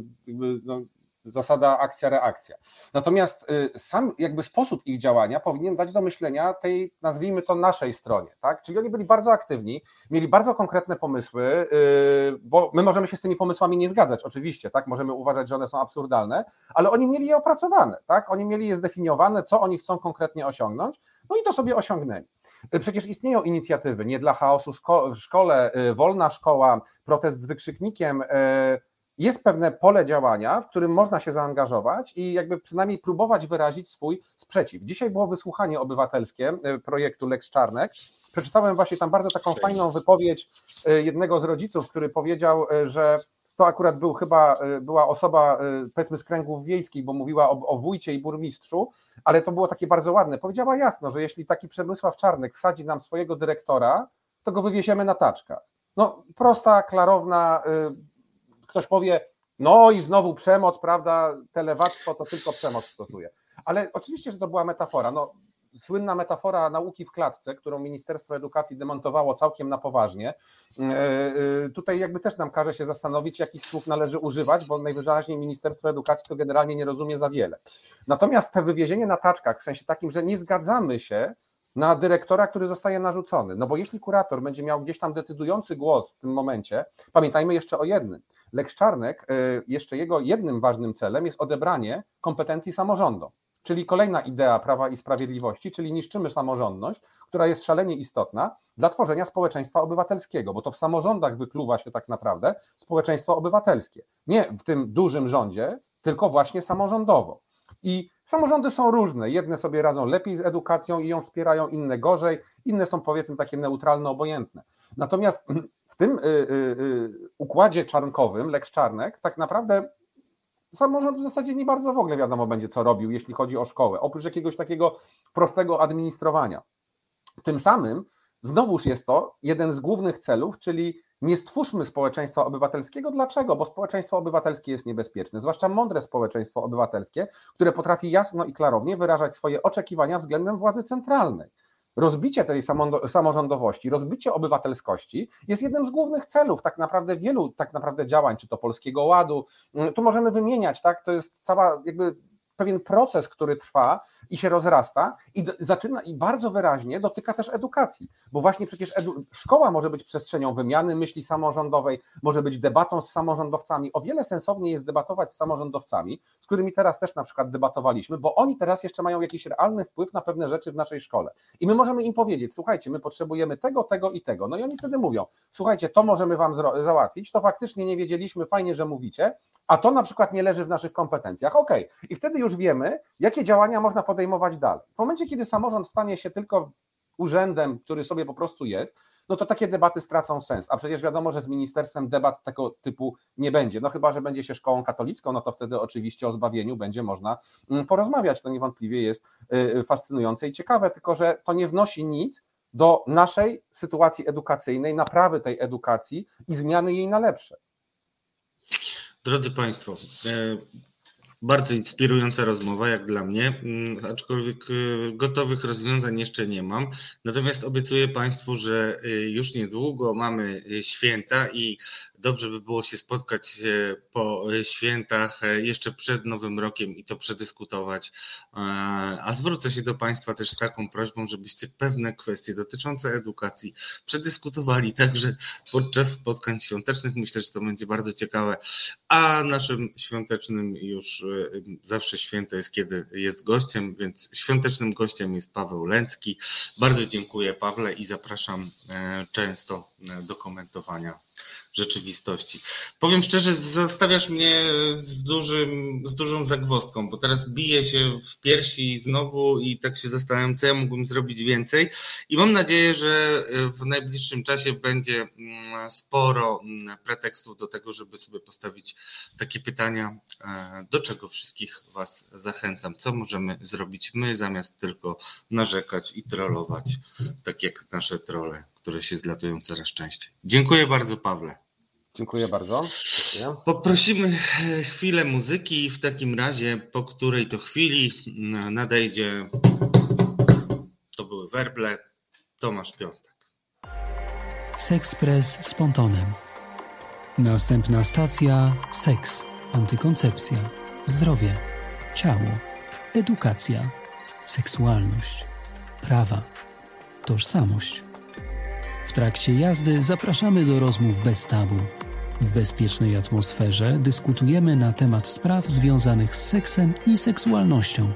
No, zasada akcja-reakcja. Natomiast y, sam jakby sposób ich działania powinien dać do myślenia tej, nazwijmy to naszej stronie, tak? Czyli oni byli bardzo aktywni, mieli bardzo konkretne pomysły, y, bo my możemy się z tymi pomysłami nie zgadzać, oczywiście, tak? Możemy uważać, że one są absurdalne, ale oni mieli je opracowane, tak? Oni mieli je zdefiniowane, co oni chcą konkretnie osiągnąć, no i to sobie osiągnęli. Y, przecież istnieją inicjatywy, nie dla chaosu szko w szkole, wolna szkoła, protest z wykrzyknikiem, jest pewne pole działania, w którym można się zaangażować i jakby przynajmniej próbować wyrazić swój sprzeciw. Dzisiaj było wysłuchanie obywatelskie e, projektu Lex Czarnek. Przeczytałem właśnie tam bardzo taką fajną wypowiedź e, jednego z rodziców, który powiedział, e, że to akurat był chyba, była osoba powiedzmy z kręgów wiejskich, bo mówiła o, o wójcie i burmistrzu, ale to było takie bardzo ładne. Powiedziała jasno, że jeśli taki Przemysław Czarnek wsadzi nam swojego dyrektora, to go wywiesiemy na taczkach. No prosta, klarowna, ktoś powie, no i znowu przemoc, prawda, telewactwo to tylko przemoc stosuje. Ale oczywiście, że to była metafora. No, słynna metafora nauki w klatce, którą Ministerstwo Edukacji demontowało całkiem na poważnie. E, e, tutaj jakby też nam każe się zastanowić, jakich słów należy używać, bo najwyraźniej Ministerstwo Edukacji to generalnie nie rozumie za wiele. Natomiast te wywiezienie na taczkach, w sensie takim, że nie zgadzamy się na dyrektora, który zostaje narzucony. No bo jeśli kurator będzie miał gdzieś tam decydujący głos w tym momencie, pamiętajmy jeszcze o jednym. Lex Czarnek, y, jeszcze jego jednym ważnym celem jest odebranie kompetencji samorządom. Czyli kolejna idea Prawa i Sprawiedliwości, czyli niszczymy samorządność, która jest szalenie istotna dla tworzenia społeczeństwa obywatelskiego, bo to w samorządach wykluwa się tak naprawdę społeczeństwo obywatelskie. Nie w tym dużym rządzie, tylko właśnie samorządowo. I samorządy są różne. Jedne sobie radzą lepiej z edukacją i ją wspierają, inne gorzej, inne są powiedzmy takie neutralne, obojętne. Natomiast tym y, y, y, układzie czarnkowym, Lex Czarnek, tak naprawdę samorząd w zasadzie nie bardzo w ogóle wiadomo będzie, co robił, jeśli chodzi o szkołę, oprócz jakiegoś takiego prostego administrowania. Tym samym znowuż jest to jeden z głównych celów, czyli nie stwórzmy społeczeństwa obywatelskiego. Dlaczego? Bo społeczeństwo obywatelskie jest niebezpieczne, zwłaszcza mądre społeczeństwo obywatelskie, które potrafi jasno i klarownie wyrażać swoje oczekiwania względem władzy centralnej. Rozbicie tej samorządowości, rozbicie obywatelskości jest jednym z głównych celów tak naprawdę wielu tak naprawdę działań, czy to Polskiego Ładu, tu możemy wymieniać, tak, to jest cała jakby pewien proces, który trwa i się rozrasta i zaczyna i bardzo wyraźnie dotyka też edukacji, bo właśnie przecież edu, szkoła może być przestrzenią wymiany myśli samorządowej, może być debatą z samorządowcami. O wiele sensowniej jest debatować z samorządowcami, z którymi teraz też na przykład debatowaliśmy, bo oni teraz jeszcze mają jakiś realny wpływ na pewne rzeczy w naszej szkole. I my możemy im powiedzieć, słuchajcie, my potrzebujemy tego, tego i tego. No i oni wtedy mówią, słuchajcie, to możemy wam załatwić, to faktycznie nie wiedzieliśmy, fajnie, że mówicie, a to na przykład nie leży w naszych kompetencjach. Ok, i wtedy już wiemy, jakie działania można podejmować dalej. W momencie, kiedy samorząd stanie się tylko urzędem, który sobie po prostu jest, no to takie debaty stracą sens. A przecież wiadomo, że z ministerstwem debat tego typu nie będzie. No chyba, że będzie się szkołą katolicką, no to wtedy oczywiście o zbawieniu będzie można mm, porozmawiać. To niewątpliwie jest y, y, fascynujące i ciekawe, tylko że to nie wnosi nic do naszej sytuacji edukacyjnej, naprawy tej edukacji i zmiany jej na lepsze. Drodzy Państwo, e, bardzo inspirująca rozmowa, jak dla mnie, mm, aczkolwiek y, gotowych rozwiązań jeszcze nie mam. Natomiast obiecuję Państwu, że y, już niedługo mamy y, święta i dobrze by było się spotkać po świętach jeszcze przed Nowym Rokiem i to przedyskutować. A zwrócę się do Państwa też z taką prośbą, żebyście pewne kwestie dotyczące edukacji przedyskutowali także podczas spotkań świątecznych. Myślę, że to będzie bardzo ciekawe. A naszym świątecznym już zawsze święto jest, kiedy jest gościem, więc świątecznym gościem jest Paweł Lęcki. Bardzo dziękuję Pawle i zapraszam e, często e, do komentowania rzeczywistości. Powiem szczerze, zostawiasz mnie z, dużym, z dużą zagwostką, bo teraz biję się w piersi znowu i tak się zastanawiam, co ja mógłbym zrobić więcej. I mam nadzieję, że w najbliższym czasie będzie mm, sporo mm, pretekstów do tego, żeby sobie postawić takie pytania, e, do czego wszystkich Was zachęcam. Co możemy zrobić my, zamiast tylko narzekać i trollować, tak jak nasze trole które się zlatują coraz częściej. Dziękuję bardzo, Pawle. Dziękuję bardzo. Dziękuję. Poprosimy chwilę muzyki, w takim razie, po której to chwili nadejdzie, to były werble, Tomasz Piątek. Sexpress z pontonem. Następna stacja seks, antykoncepcja, zdrowie, ciało, edukacja, seksualność, prawa, tożsamość. W trakcie jazdy zapraszamy do rozmów bez tabu. W bezpiecznej atmosferze dyskutujemy na temat spraw związanych z seksem i seksualnością.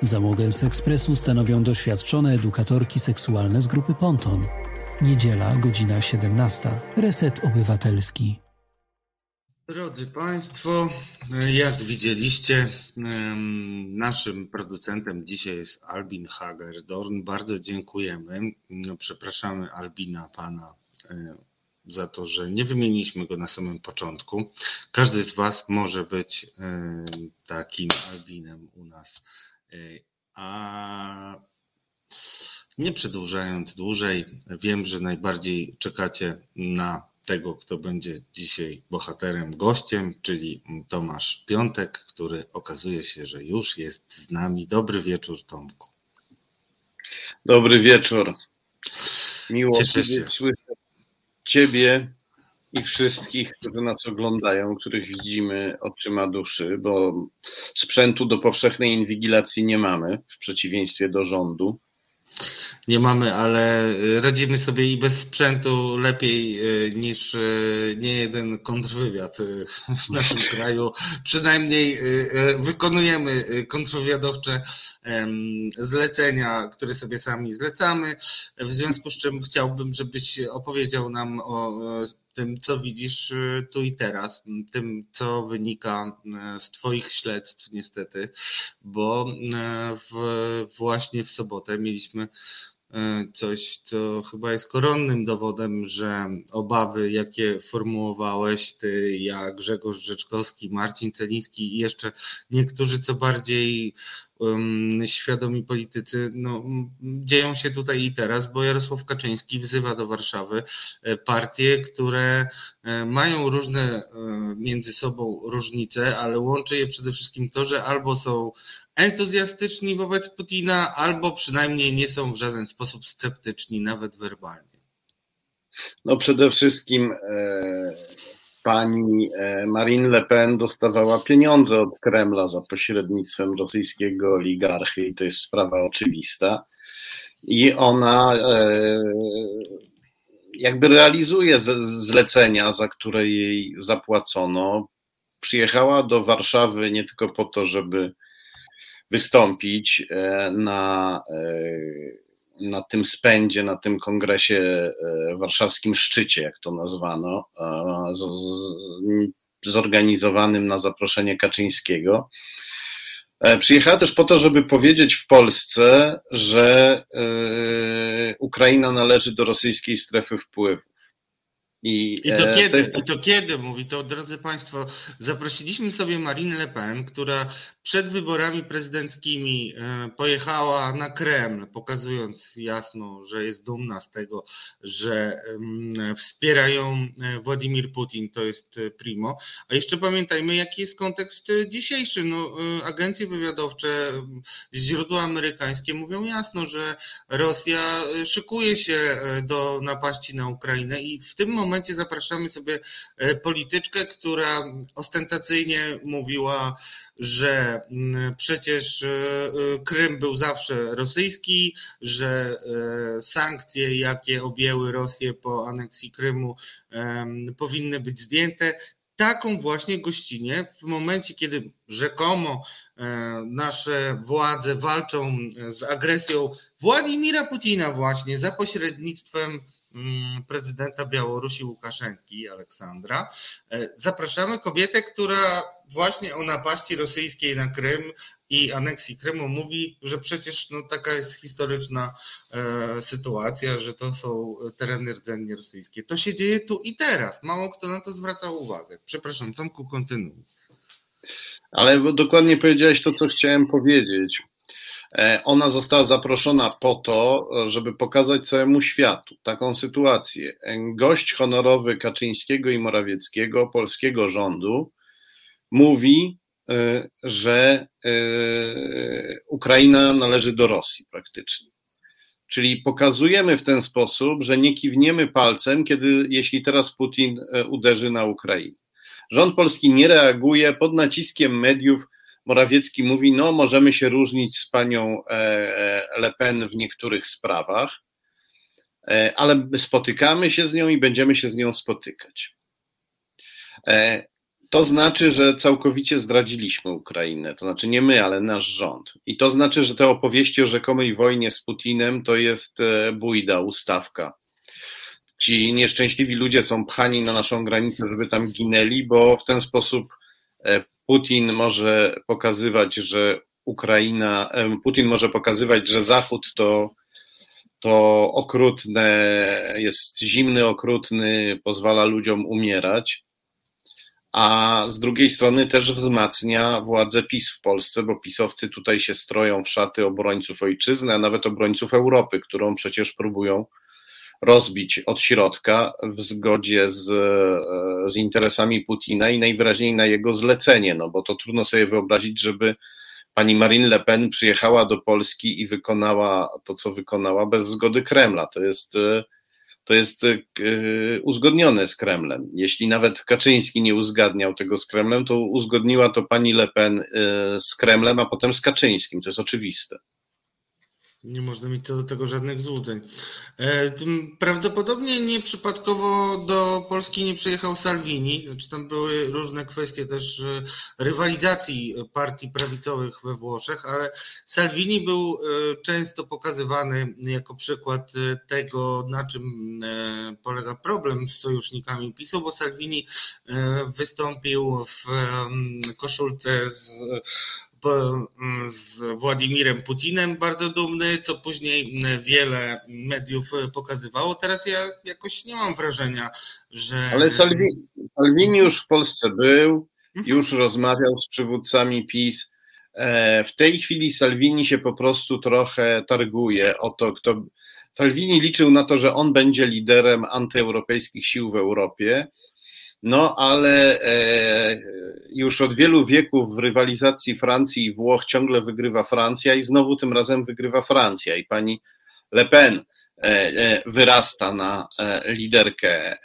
Załogę z ekspresu stanowią doświadczone edukatorki seksualne z grupy Ponton. Niedziela, godzina 17. Reset Obywatelski. Drodzy Państwo, jak widzieliście, naszym producentem dzisiaj jest Albin Hagerdorn. Bardzo dziękujemy. No, przepraszamy Albina, pana, e, za to, że nie wymieniliśmy go na samym początku. Każdy z Was może być takim Albinem u nas. E, a nie przedłużając dłużej, wiem, że najbardziej czekacie na tego, kto będzie dzisiaj bohaterem, gościem, czyli Tomasz Piątek, który okazuje się, że już jest z nami. Dobry wieczór, Tomku. Dobry wieczór. Miło słyszeć Ciebie i wszystkich, którzy nas oglądają, których widzimy oczyma duszy, bo sprzętu do powszechnej inwigilacji nie mamy, w przeciwieństwie do rządu nie mamy, ale y, radzimy sobie i bez sprzętu lepiej y, niż y, nie jeden kontrwywiad w naszym kraju. Przynajmniej wykonujemy kontrwywiadowcze zlecenia, które sobie sami zlecamy. W związku z czym chciałbym, żebyś opowiedział nam o tym, co widzisz tu i teraz, tym, co wynika z Twoich śledztw, niestety, bo w, właśnie w sobotę mieliśmy coś, co chyba jest koronnym dowodem, że obawy, jakie formułowałeś ty, jak Grzegorz Rzeczkowski, Marcin Celiński i jeszcze niektórzy co bardziej świadomi politycy no, dzieją się tutaj i teraz, bo Jarosław Kaczyński wzywa do Warszawy e, partie, które e, mają różne e, między sobą różnice, ale łączy je przede wszystkim to, że albo są entuzjastyczni wobec Putina, albo przynajmniej nie są w żaden sposób sceptyczni, nawet werbalnie. No przede wszystkim pani e, Marine Le Pen dostawała pieniądze od Kremla za pośrednictwem rosyjskiego oligarchy i to jest sprawa oczywista. I ona e, jakby realizuje zlecenia, za które jej zapłacono. Przyjechała do Warszawy nie tylko po to, żeby wystąpić e, na na tym spędzie, na tym kongresie e, warszawskim szczycie, jak to nazwano, zorganizowanym na zaproszenie Kaczyńskiego, E, przyjechała też po to, żeby powiedzieć w Polsce, że Ukraina należy do rosyjskiej strefy wpływów. I, I, to, kiedy, to jest... I to kiedy, mówi to, drodzy Państwo, zaprosiliśmy sobie Marine Le Pen, która przed wyborami prezydenckimi e, pojechała na Kreml, pokazując jasno, że jest dumna z tego, że wspiera ją e, Władimir Putin, to jest e, primo. A jeszcze pamiętajmy, jaki jest kontekst dzisiejszy. No, agencje wywiadowcze, źródła amerykańskie mówią jasno, że Rosja szykuje się do napaści na Ukrainę i w tym momencie zapraszamy sobie polityczkę, która ostentacyjnie mówiła, że mm, przecież e, e, Krym był zawsze rosyjski, że e, sankcje, jakie objęły Rosję po aneksji Krymu, powinny być zdjęte. Taką właśnie gościnie w momencie, kiedy rzekomo nasze władze walczą z agresją Władimira Putina właśnie za pośrednictwem prezydenta Białorusi Łukaszenki, Aleksandra. E, zapraszamy kobietę, która właśnie o napaści rosyjskiej na Krym i aneksji Krymu mówi, że przecież no, taka jest historyczna e, sytuacja, że to są tereny rdzennie rosyjskie. To się dzieje tu i teraz. Mało kto na to zwraca uwagę. Przepraszam, Tomku, kontynuuj. Ale dokładnie powiedziałeś to, co chciałem powiedzieć. E, ona została zaproszona po to, żeby pokazać całemu światu taką sytuację. Gość honorowy Kaczyńskiego i Morawieckiego, polskiego rządu, mówi, e, że e, Ukraina należy do Rosji praktycznie. Czyli pokazujemy w ten sposób, że nie kiwniemy palcem, kiedy, jeśli teraz Putin uderzy na Ukrainę. Rząd polski nie reaguje pod naciskiem mediów Morawiecki mówi, no możemy się różnić z panią e, e, Le Pen w niektórych sprawach, e, ale spotykamy się z nią i będziemy się z nią spotykać. To znaczy, że całkowicie zdradziliśmy Ukrainę. To znaczy nie my, ale nasz rząd. I to znaczy, że te opowieści o rzekomej wojnie z Putinem to jest bójda, ustawka. Ci nieszczęśliwi ludzie są pchani na naszą granicę, żeby tam ginęli, bo w ten sposób Putin może pokazywać, że Ukraina, Putin może pokazywać, że Zachód to, to okrutne, jest zimny, okrutny, pozwala ludziom umierać, a z drugiej strony też wzmacnia władzę PiS w Polsce, bo pisowcy tutaj się stroją w szaty obrońców ojczyzny, a nawet obrońców Europy, którą przecież próbują rozbić od środka w zgodzie z, e, z interesami Putina i najwyraźniej na jego zlecenie, no bo to trudno sobie wyobrazić, żeby pani Marine Le Pen przyjechała do Polski i wykonała to, co wykonała bez zgody Kremla. To jest, e, to jest e, uzgodnione z Kremlem. Jeśli nawet Kaczyński nie uzgadniał tego z Kremlem, to uzgodniła to pani Le Pen z Kremlem, a potem z Kaczyńskim. To jest oczywiste. Nie można mieć co do tego żadnych złudzeń. E, prawdopodobnie nieprzypadkowo do Polski nie przyjechał Salvini, znaczy tam były różne kwestie też e, rywalizacji partii prawicowych we Włoszech, ale Salvini był e, często pokazywany jako przykład tego, na czym polega problem z sojusznikami PiSu, bo Salvini wystąpił w koszulce z z Władimirem Putinem bardzo dumny, co później mm, wiele mediów pokazywało. Teraz ja jakoś nie mam wrażenia, że. Ale Salvini, Salvini już w Polsce był, mhm. już rozmawiał z przywódcami PiS. E, w tej chwili Salvini się po prostu trochę targuje o to, kto. Salvini liczył na to, że on będzie liderem antyeuropejskich sił w Europie no ale e, już od wielu wieków w rywalizacji Francji i Włoch ciągle wygrywa Francja i znowu tym razem wygrywa Francja i pani Le Pen e, e, wyrasta na liderkę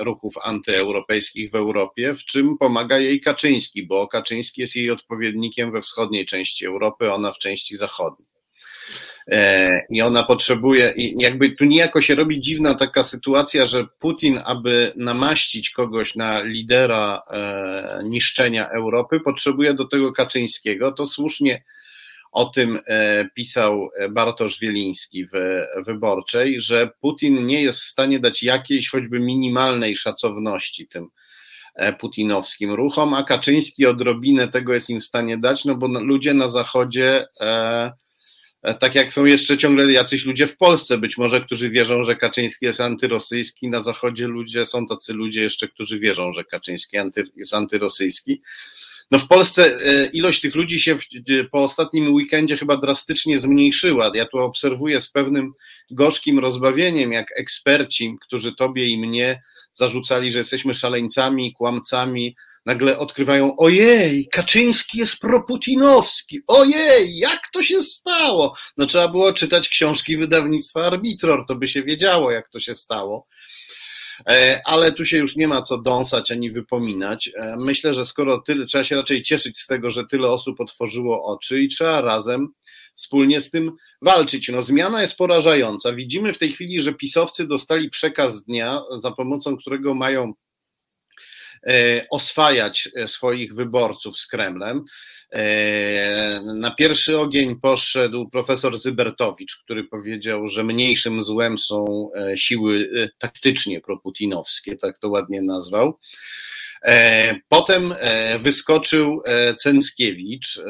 ruchów antyeuropejskich w Europie, w czym pomaga jej Kaczyński, bo Kaczyński jest jej odpowiednikiem we wschodniej części Europy, ona w części zachodniej. E, i ona potrzebuje, i jakby tu niejako się robi dziwna taka sytuacja, że Putin, aby namaścić kogoś na lidera e, niszczenia Europy, potrzebuje do tego Kaczyńskiego. To słusznie o tym e, pisał Bartosz Wieliński w Wyborczej, że Putin nie jest w stanie dać jakiejś choćby minimalnej szacowności tym putinowskim ruchom, a Kaczyński odrobinę tego jest im w stanie dać, no bo ludzie na Zachodzie tak jak są jeszcze ciągle jacyś ludzie w Polsce, być może, którzy wierzą, że Kaczyński jest antyrosyjski, na Zachodzie ludzie są tacy ludzie jeszcze, którzy wierzą, że Kaczyński jest antyrosyjski. No w Polsce e, ilość tych ludzi się po ostatnim weekendzie chyba drastycznie zmniejszyła. Ja tu obserwuję z pewnym gorzkim rozbawieniem, jak eksperci, którzy tobie i mnie zarzucali, że jesteśmy szaleńcami, kłamcami, nagle odkrywają, ojej, Kaczyński jest proputinowski, ojej, jak to się stało? No trzeba było czytać książki wydawnictwa Arbitror, to by się wiedziało, jak to się stało. E, ale tu się już nie ma co dąsać ani wypominać. E, myślę, że skoro tyle, trzeba się raczej cieszyć z tego, że tyle osób otworzyło oczy i trzeba razem wspólnie z tym walczyć. No, zmiana jest porażająca. Widzimy w tej chwili, że pisowcy dostali przekaz dnia, za pomocą którego mają oswajać e, swoich wyborców z Kremlem. E, na pierwszy ogień poszedł profesor Zybertowicz, który powiedział, że mniejszym złem są siły taktycznie proputinowskie, tak to ładnie nazwał. Potem wyskoczył Cęckiewicz,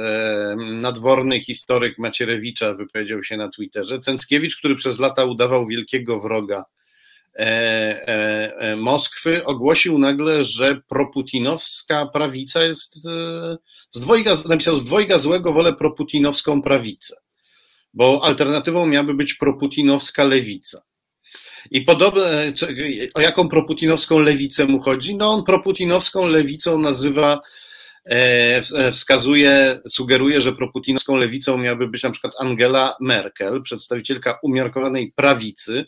nadworny historyk Macierewicza wypowiedział się na Twitterze. Cęckiewicz, który przez lata udawał wielkiego wroga E, e, e, Moskwy ogłosił nagle, że proputinowska prawica jest z dwojga, napisał z dwojga złego wolę proputinowską prawicę, bo alternatywą miałaby być proputinowska lewica. I podobne, o jaką proputinowską lewicę mu chodzi? No on proputinowską lewicą nazywa, wskazuje, sugeruje, że proputinowską lewicą miałaby być na przykład Angela Merkel, przedstawicielka umiarkowanej prawicy,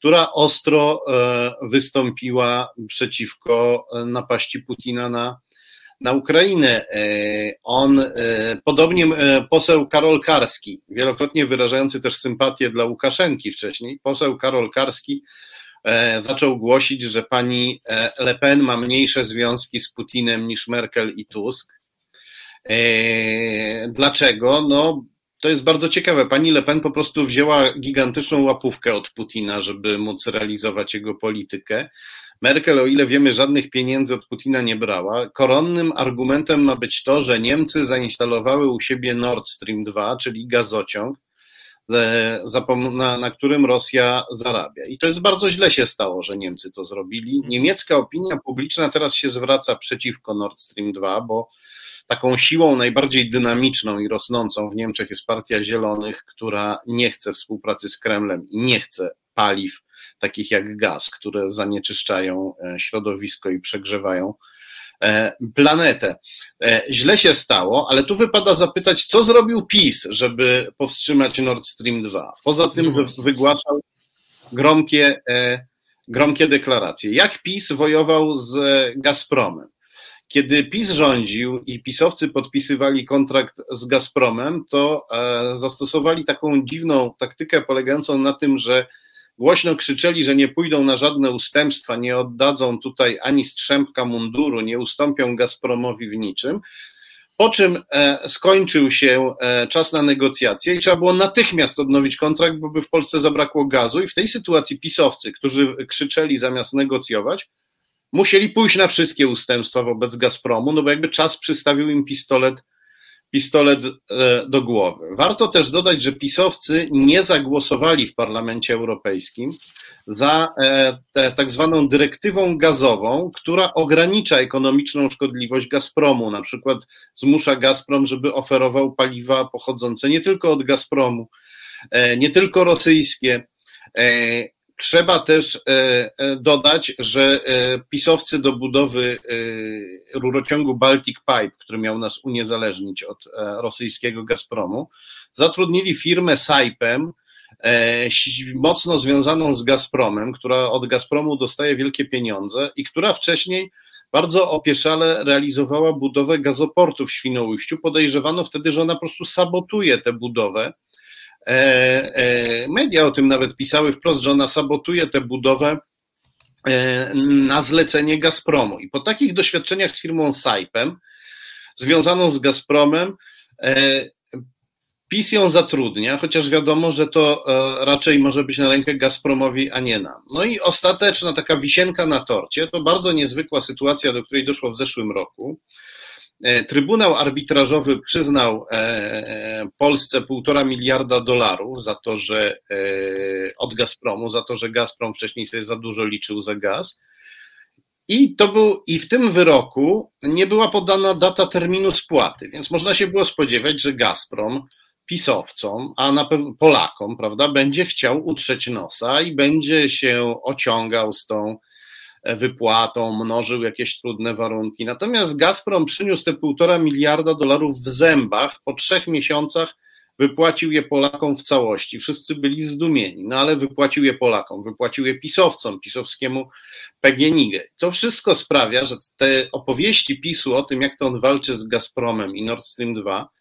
która ostro e, wystąpiła przeciwko e, napaści Putina na, na Ukrainę. E, on, podobnie poseł Karol Karski, wielokrotnie wyrażający też sympatię dla Łukaszenki wcześniej, poseł Karol Karski zaczął głosić, że pani Le Pen ma mniejsze związki z Putinem niż Merkel i Tusk. Dlaczego? No, to jest bardzo ciekawe. Pani Le Pen po prostu wzięła gigantyczną łapówkę od Putina, żeby móc realizować jego politykę. Merkel, o ile wiemy, żadnych pieniędzy od Putina nie brała. Koronnym argumentem ma być to, że Niemcy zainstalowały u siebie Nord Stream 2, czyli gazociąg, e, na, na którym Rosja zarabia. I to jest bardzo źle się stało, że Niemcy to zrobili. Niemiecka opinia publiczna teraz się zwraca przeciwko Nord Stream 2, bo Taką siłą najbardziej dynamiczną i rosnącą w Niemczech jest Partia Zielonych, która nie chce współpracy z Kremlem i nie chce paliw takich jak gaz, które zanieczyszczają e, środowisko i przegrzewają e, planetę. E, źle się stało, ale tu wypada zapytać, co zrobił PiS, żeby powstrzymać Nord Stream 2? Poza tym, że wygłaszał gromkie, gromkie deklaracje. Jak PiS wojował z Gazpromem? Kiedy PiS rządził i pisowcy podpisywali kontrakt z Gazpromem, to e, zastosowali taką dziwną taktykę polegającą na tym, że głośno krzyczeli, że nie pójdą na żadne ustępstwa, nie oddadzą tutaj ani strzępka munduru, nie ustąpią Gazpromowi w niczym. Po czym e, skończył się e, czas na negocjacje i trzeba było natychmiast odnowić kontrakt, bo by w Polsce zabrakło gazu. I w tej sytuacji pisowcy, którzy krzyczeli zamiast negocjować, musieli pójść na wszystkie ustępstwa wobec Gazpromu, no bo jakby czas przystawił im pistolet, pistolet e, do głowy. Warto też dodać, że pisowcy nie zagłosowali w Parlamencie Europejskim za e, tak zwaną dyrektywą gazową, która ogranicza ekonomiczną szkodliwość Gazpromu. Na przykład zmusza Gazprom, żeby oferował paliwa pochodzące nie tylko od Gazpromu, e, nie tylko rosyjskie, Trzeba też e, e, dodać, że e, pisowcy do budowy rurociągu Baltic Pipe, który miał nas uniezależnić od rosyjskiego Gazpromu, zatrudnili firmę Saipem, mocno związaną z Gazpromem, która od Gazpromu dostaje wielkie pieniądze i która wcześniej bardzo opieszale realizowała budowę gazoportu w Świnoujściu. Podejrzewano wtedy, że ona po prostu sabotuje tę budowę media o tym nawet pisały wprost, że ona sabotuje tę budowę e, na zlecenie Gazpromu. I po takich doświadczeniach z firmą Saipem, związaną z Gazpromem, PiS ją zatrudnia, chociaż wiadomo, że to e, raczej może być na rękę Gazpromowi, a nie nam. No i ostateczna taka wisienka na torcie to bardzo niezwykła sytuacja, do której doszło w zeszłym roku. E, Trybunał arbitrażowy przyznał e, Polsce półtora miliarda dolarów za to, że od Gazpromu, za to, że Gazprom wcześniej sobie za dużo liczył za gaz. I to był, i w tym wyroku nie była podana data terminu spłaty, więc można się było spodziewać, że Gazprom pisowcom, a na pewno Polakom, prawda, będzie chciał utrzeć nosa i będzie się ociągał z tą e, wypłatą, mnożył jakieś trudne warunki. Natomiast Gazprom przyniósł te półtora miliarda dolarów w zębach po trzech miesiącach wypłacił je Polakom w całości. Wszyscy byli zdumieni, no ale wypłacił je Polakom, wypłacił je pisowcom, pisowskiemu PGNiG. To wszystko sprawia, że te opowieści PiSu o tym, jak to on walczy z Gazpromem i Nord Stream 2, Y,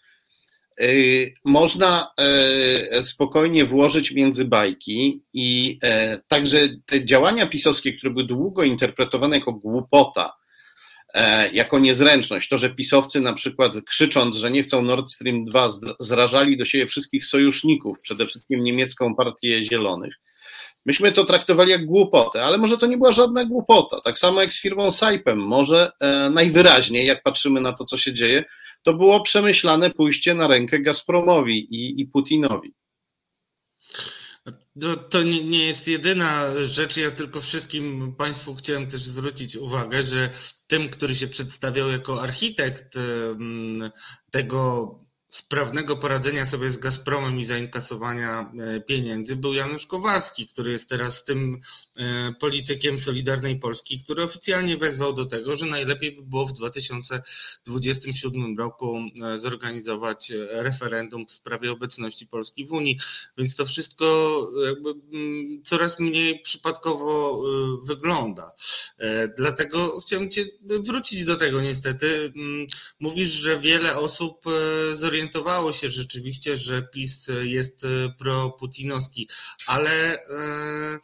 można e, spokojnie włożyć między bajki i e, także te działania pisowskie, które były długo interpretowane jako głupota, e, jako niezręczność, to, że pisowcy na przykład krzycząc, że nie chcą Nord Stream 2, zrażali do siebie wszystkich sojuszników, przede wszystkim niemiecką partię zielonych, Myśmy to traktowali jak głupotę, ale może to nie była żadna głupota. Tak samo jak z firmą Saipem. Może e, najwyraźniej, jak patrzymy na to, co się dzieje, to było przemyślane pójście na rękę Gazpromowi i, i Putinowi. No, to nie, nie, jest jedyna rzecz. Ja tylko wszystkim Państwu chciałem też zwrócić uwagę, że tym, który się przedstawiał jako architekt tego sprawnego poradzenia sobie z Gazpromem i zainkasowania e, pieniędzy był Janusz Kowalski, który jest teraz tym e, politykiem Solidarnej Polski, który oficjalnie wezwał do tego, że najlepiej by było w 2027 roku e, zorganizować referendum w sprawie obecności Polski w Unii. Więc to wszystko jakby mm, coraz mniej przypadkowo wygląda. Dlatego chciałem Cię wrócić do tego niestety. Mm, mówisz, że wiele osób zorientowało zorientowało się rzeczywiście, że PiS jest e, pro-putinowski, ale e,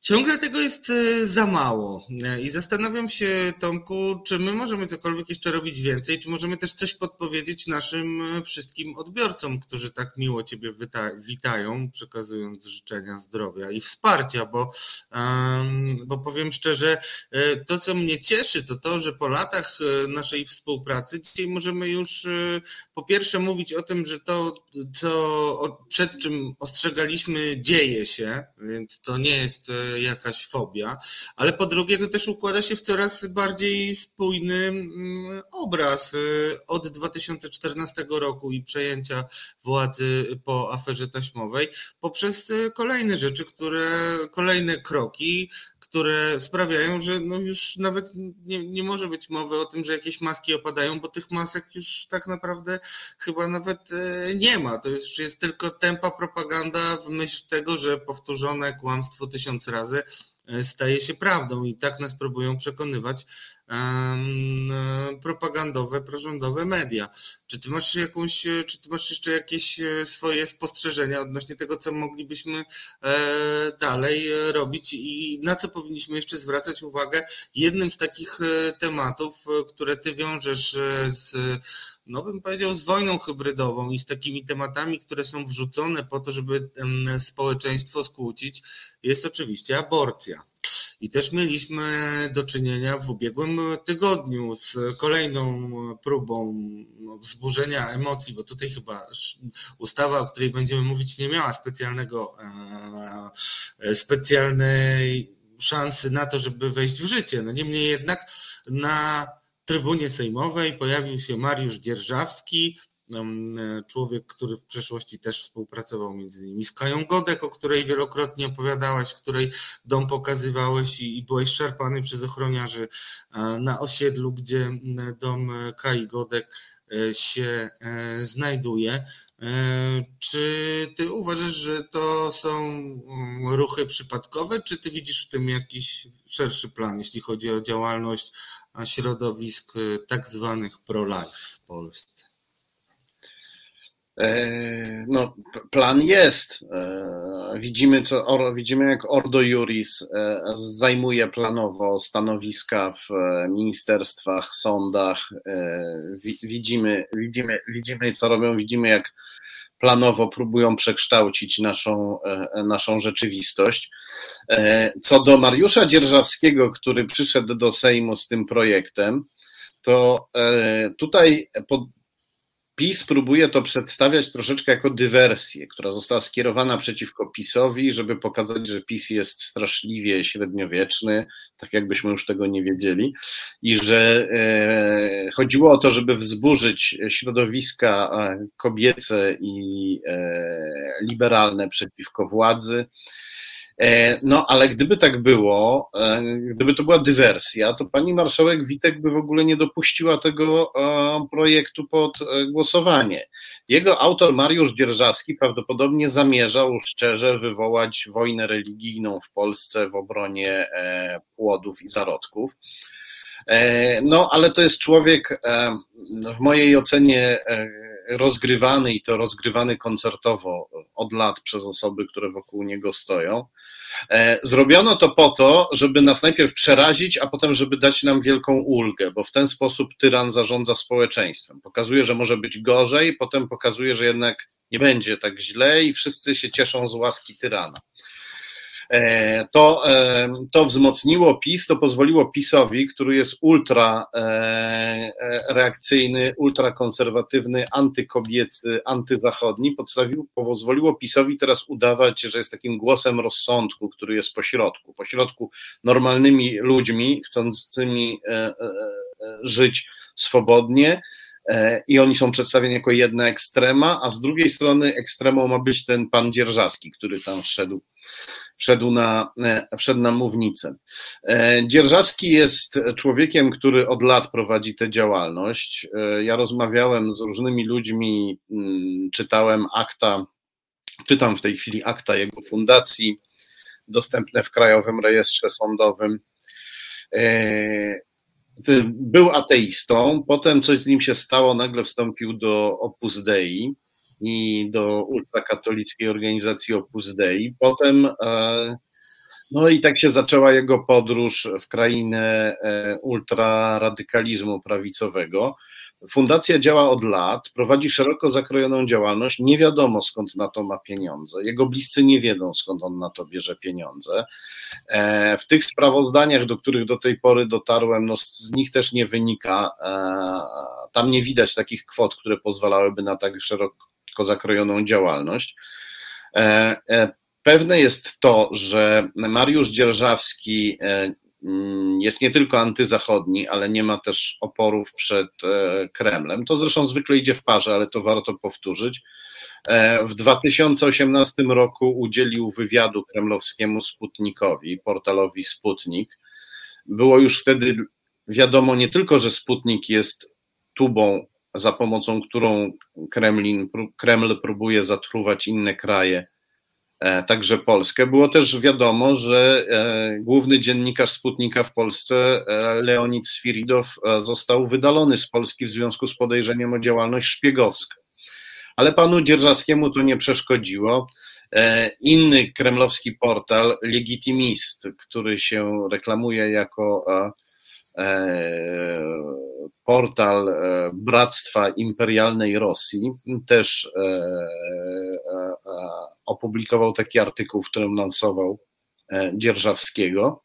Ciągle tego jest e, za mało. I zastanawiam się, Tomku, czy my możemy cokolwiek jeszcze robić więcej, czy możemy też coś podpowiedzieć naszym wszystkim odbiorcom, którzy tak miło Ciebie witają, przekazując życzenia zdrowia i wsparcia, bo, bo powiem szczerze, to co mnie cieszy, to to, że po latach naszej współpracy dzisiaj możemy już po pierwsze mówić o tym, że to, co przed czym ostrzegaliśmy, dzieje się, więc to nie jest e, jakaś fobia, ale po drugie to też układa się w coraz bardziej spójny mm, obraz e, od 2014 roku i przejęcia władzy po aferze taśmowej poprzez e, kolejne rzeczy, które, kolejne kroki, które sprawiają, że no już nawet nie, nie może być mowy o tym, że jakieś maski opadają, bo tych masek już tak naprawdę chyba nawet e, nie ma. To już jest tylko tempa propaganda w myśl tego, że powtórzone kłamstwo tysiąc razy e, staje się prawdą i tak nas próbują przekonywać propagandowe, prorządowe media. Czy ty masz jakąś, czy ty masz jeszcze jakieś e, swoje spostrzeżenia odnośnie tego, co moglibyśmy e, dalej e, robić i na co powinniśmy jeszcze zwracać uwagę? Jednym z takich tematów, które ty wiążesz z no bym powiedział, z wojną hybrydową i z takimi tematami, które są wrzucone po to, żeby społeczeństwo skłócić, jest oczywiście aborcja. I też mieliśmy do czynienia w ubiegłym tygodniu z kolejną próbą wzburzenia emocji, bo tutaj chyba ustawa, o której będziemy mówić, nie miała specjalnego, e, specjalnej szansy na to, żeby wejść w życie. No niemniej jednak na trybunie sejmowej pojawił się Mariusz Dzierżawski, E, człowiek, który w przeszłości też współpracował między innymi z Kają Godek, o której wielokrotnie opowiadałaś, której dom pokazywałeś i, i byłeś szarpany przez ochroniarzy e, na osiedlu, gdzie dom Kai Godek e, się znajduje. Czy ty uważasz, że to są ruchy przypadkowe, czy ty widzisz w tym jakiś szerszy plan, jeśli chodzi o działalność środowisk tak zwanych pro-life w Polsce? E, no, plan jest. E, widzimy, co, widzimy, jak Ordo Juris e, zajmuje planowo stanowiska w ministerstwach, sądach. Widzimy, widzimy, widzimy, co robią, widzimy, jak planowo próbują przekształcić naszą, naszą rzeczywistość. Co do Mariusza Dzierżawskiego, który przyszedł do Sejmu z tym projektem, to tutaj PiS próbuje to przedstawiać troszeczkę jako dywersję, która została skierowana przeciwko PiSowi, żeby pokazać, że PiS jest straszliwie średniowieczny, tak jakbyśmy już tego nie wiedzieli, i że e, chodziło o to, żeby wzburzyć środowiska e, kobiece i e, liberalne przeciwko władzy no, ale gdyby tak było, e, gdyby to była dywersja, to pani marszałek Witek by w ogóle nie dopuściła tego e, projektu pod głosowanie. Jego autor Mariusz Dzierżawski prawdopodobnie zamierzał szczerze wywołać wojnę religijną w Polsce w obronie płodów i zarodków. No, ale to jest człowiek w mojej ocenie rozgrywany i to rozgrywany koncertowo od lat przez osoby, które wokół niego stoją. E, zrobiono to po to, żeby nas najpierw przerazić, a potem, żeby dać nam wielką ulgę, bo w ten sposób tyran zarządza społeczeństwem. Pokazuje, że może być gorzej, potem pokazuje, że jednak nie będzie tak źle i wszyscy się cieszą z łaski tyrana. E, to, e, to wzmocniło PiS, to pozwoliło PiSowi, który jest ultra e, reakcyjny, ultrakonserwatywny, antykobiecy, antyzachodni, podstawił, pozwoliło PiSowi teraz udawać, że jest takim głosem rozsądku, który jest pośrodku, pośrodku normalnymi ludźmi, chcącymi żyć swobodnie, i oni są przedstawieni jako jedna ekstrema, a z drugiej strony ekstremą ma być ten pan Dzierżawski, który tam wszedł wszedł na, e, wszedł na mównicę. E, Dzierżawski jest człowiekiem, który od lat prowadzi tę działalność. E, ja rozmawiałem z różnymi ludźmi, mm, czytałem akta, czytam w tej chwili akta jego fundacji, dostępne w Krajowym Rejestrze Sądowym. Był ateistą, potem coś z nim się stało, nagle wstąpił do Opus Dei i do ultrakatolickiej organizacji Opus Dei. Potem e, no i tak się zaczęła jego podróż w krainę e, ultraradykalizmu prawicowego. Fundacja działa od lat, prowadzi szeroko zakrojoną działalność. Nie wiadomo skąd na to ma pieniądze. Jego bliscy nie wiedzą skąd on na to bierze pieniądze. E, w tych sprawozdaniach, do których do tej pory dotarłem, no z nich też nie wynika, tam nie widać takich kwot, które pozwalałyby na tak szeroko zakrojoną działalność. E, e, pewne jest to, że Mariusz Dzierżawski e, mm, jest nie tylko antyzachodni, ale nie ma też oporów przed Kremlem. To zresztą zwykle idzie w parze, ale to warto powtórzyć. W 2018 roku udzielił wywiadu kremlowskiemu Sputnikowi, portalowi Sputnik. Było już wtedy wiadomo nie tylko, że Sputnik jest tubą za pomocą którą Kremlin, Kreml próbuje zatruwać inne kraje, e, także Polskę. Było też wiadomo, że e, główny dziennikarz Sputnika w Polsce, e, Leonid Sfiridow, został wydalony z Polski w związku z podejrzeniem o działalność szpiegowską. Ale panu Dzierżawskiemu to nie przeszkodziło. Inny kremlowski portal, Legitimist, który się reklamuje jako portal e, Bractwa Imperialnej Rosji też e, e, opublikował taki artykuł, w którym lansował Dzierżawskiego.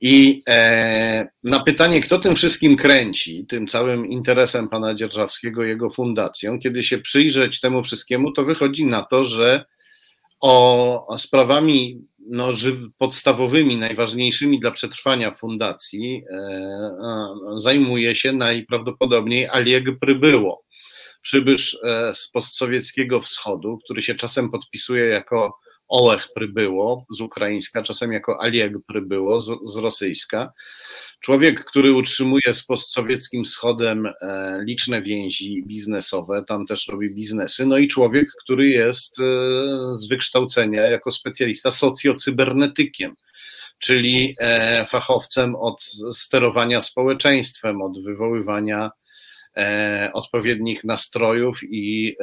I na pytanie, kto tym wszystkim kręci, tym całym interesem pana Dzierżawskiego, jego fundacją, kiedy się przyjrzeć temu wszystkiemu, to wychodzi na to, że o sprawami no, podstawowymi, najważniejszymi dla przetrwania fundacji e, zajmuje się najprawdopodobniej Alieg Prybyło, przybysz e, z postsowieckiego wschodu, który się czasem podpisuje jako Olech Prybyło z ukraińska, czasem jako Alieg Prybyło z, z rosyjska. Człowiek, który utrzymuje z postsowieckim wschodem e, liczne więzi biznesowe, tam też robi biznesy. No i człowiek, który jest e, z wykształcenia jako specjalista socjocybernetykiem, czyli e, fachowcem od sterowania społeczeństwem, od wywoływania odpowiednich nastrojów i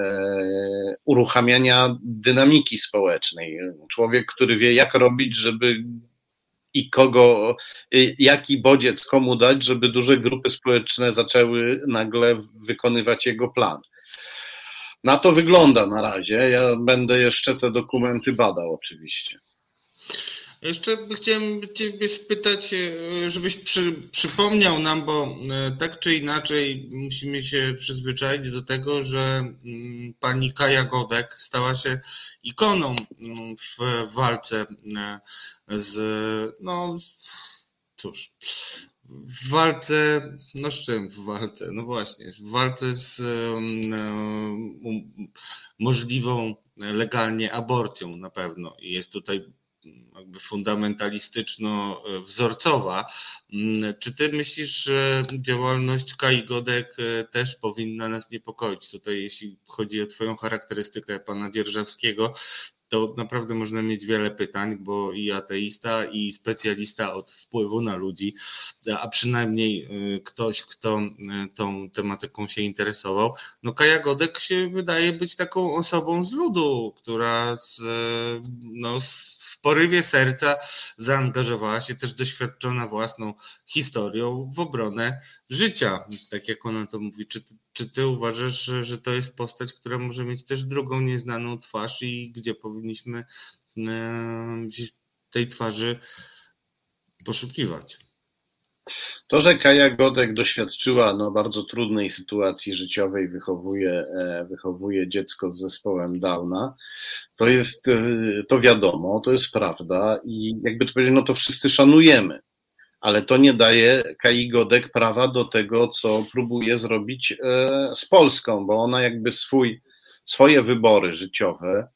uruchamiania dynamiki społecznej. Człowiek, który wie, jak robić, żeby i kogo, jaki bodziec komu dać, żeby duże grupy społeczne zaczęły nagle wykonywać jego plan. Na to wygląda na razie. Ja będę jeszcze te dokumenty badał, oczywiście. Jeszcze chciałem Ciebie spytać, e, żebyś przy, przypomniał nam, bo e, tak czy inaczej musimy się przyzwyczaić do tego, że mm, pani Kaja Godek stała się ikoną mm, w walce e, z, no cóż, w walce, no z czym w walce? No właśnie, w walce z um, możliwą legalnie aborcją na pewno. I jest tutaj jakby fundamentalistyczno-wzorcowa. Mm, czy ty myślisz, że działalność Kai Godek e, też powinna nas niepokoić? Tutaj, jeśli chodzi o Twoją charakterystykę pana Dzierżawskiego, to naprawdę można mieć wiele pytań, bo i ateista, i specjalista od wpływu na ludzi, a przynajmniej e, ktoś, kto e, tą tematyką się interesował. No Kaja Godek się wydaje być taką osobą z ludu, która z, no, z w porywie serca zaangażowała się też doświadczona własną historią w obronę życia, tak jak ona to mówi. Czy, czy ty uważasz, że, że to jest postać, która może mieć też drugą nieznaną twarz i gdzie powinniśmy tej twarzy poszukiwać? To, że Kaja Godek doświadczyła no, bardzo trudnej sytuacji życiowej, wychowuje, e, wychowuje dziecko z zespołem Downa, to jest, e, to wiadomo, to jest prawda i jakby to powiedzieć, no to wszyscy szanujemy, ale to nie daje Kai Godek prawa do tego, co próbuje zrobić e, z Polską, bo ona jakby swój, swoje wybory życiowe,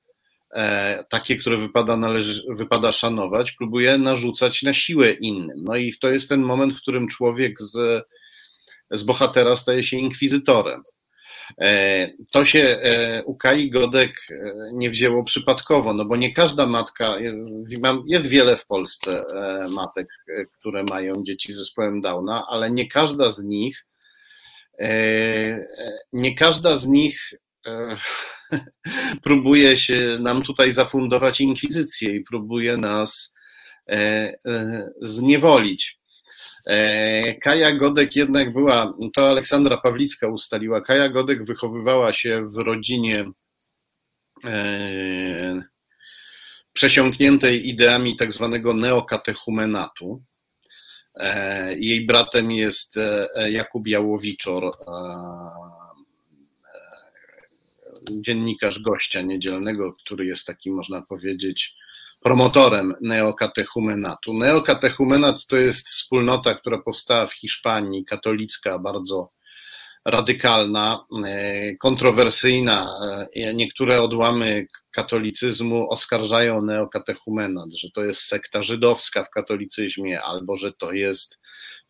takie, które wypada, należy, wypada szanować, próbuje narzucać na siłę innym. No i to jest ten moment, w którym człowiek z, z bohatera staje się inkwizytorem. E, to się e, u Kai Godek nie wzięło przypadkowo, no bo nie każda matka, jest wiele w Polsce matek, które mają dzieci z zespołem Downa, ale nie każda z nich, nie każda z nich próbuje się nam tutaj zafundować inkwizycję i próbuje nas e, e, zniewolić. E, Kaja Godek jednak była, to Aleksandra Pawlicka ustaliła, Kaja Godek wychowywała się w rodzinie przesiąkniętej ideami tak zwanego neokatechumenatu. Jej bratem jest Jakub Jałowiczor, dziennikarz gościa niedzielnego, który jest takim, można powiedzieć, promotorem neokatechumenatu. Neokatechumenat to jest wspólnota, która powstała w Hiszpanii, katolicka, bardzo radykalna, e, kontrowersyjna. E, niektóre odłamy katolicyzmu oskarżają neokatechumenat, że to jest sekta żydowska w katolicyzmie, albo że to jest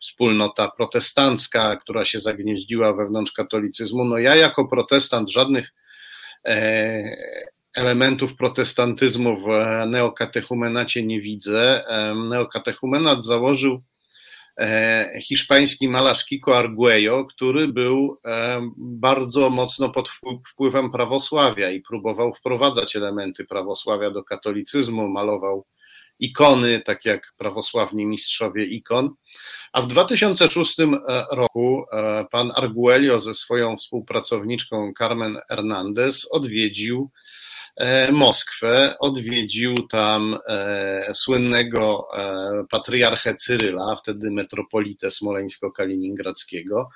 wspólnota protestancka, która się zagnieździła wewnątrz katolicyzmu. No ja jako protestant żadnych elementów protestantyzmu w neokatechumenacie nie widzę. E, neokatechumenat założył e, hiszpański malarz Kiko Arguello, który był bardzo mocno pod wpływem prawosławia i próbował wprowadzać elementy prawosławia do katolicyzmu, malował ikony, tak jak prawosławni mistrzowie ikon. A w 2006 e, roku e, pan Arguello ze swoją współpracowniczką Carmen Hernandez odwiedził e, Moskwę, odwiedził tam słynnego patriarchę Cyryla, wtedy metropolitę smoleńsko-kaliningradzkiego,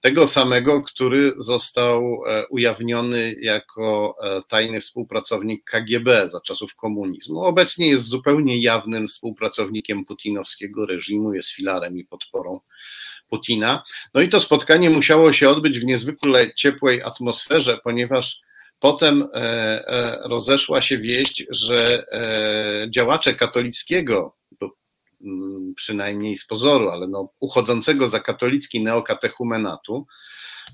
tego samego, który został e, ujawniony jako e, tajny współpracownik KGB za czasów komunizmu. Obecnie jest zupełnie jawnym współpracownikiem putinowskiego reżimu, jest filarem i podporą Putina. No i to spotkanie musiało się odbyć w niezwykle ciepłej atmosferze, ponieważ potem e, rozeszła się wieść, że działacze katolickiego przynajmniej z pozoru, ale no, uchodzącego za katolicki neokatechumenatu,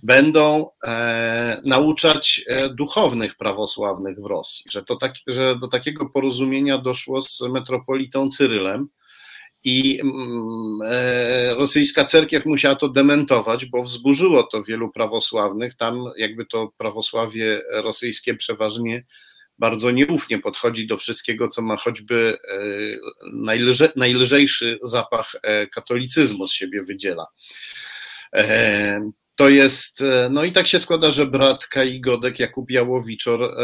będą e, nauczać e, duchownych prawosławnych w Rosji, że, to tak, że do takiego porozumienia doszło z metropolitą Cyrylem i mm, e, rosyjska cerkiew musiała to dementować, bo wzburzyło to wielu prawosławnych. Tam jakby to prawosławie rosyjskie przeważnie bardzo nieufnie podchodzi do wszystkiego, co ma choćby e, najlżejszy zapach e, katolicyzmu z siebie wydziela. E, to jest, no i tak się składa, że brat Kai Godek, Jakub Jałowiczor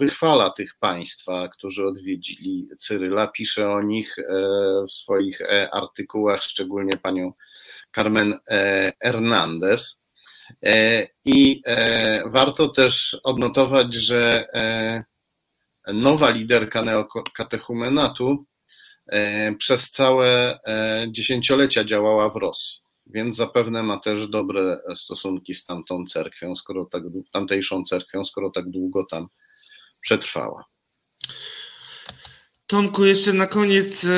wychwala tych państwa, którzy odwiedzili Cyryla, pisze o nich w swoich artykułach, szczególnie panią Carmen Hernandez. I warto też odnotować, że nowa liderka neokatechumenatu przez całe dziesięciolecia działała w Rosji więc zapewne ma też dobre stosunki z tamtą cerkwią, skoro tak, tamtejszą cerkwią, skoro tak długo tam przetrwała. Tomku, jeszcze na koniec, e,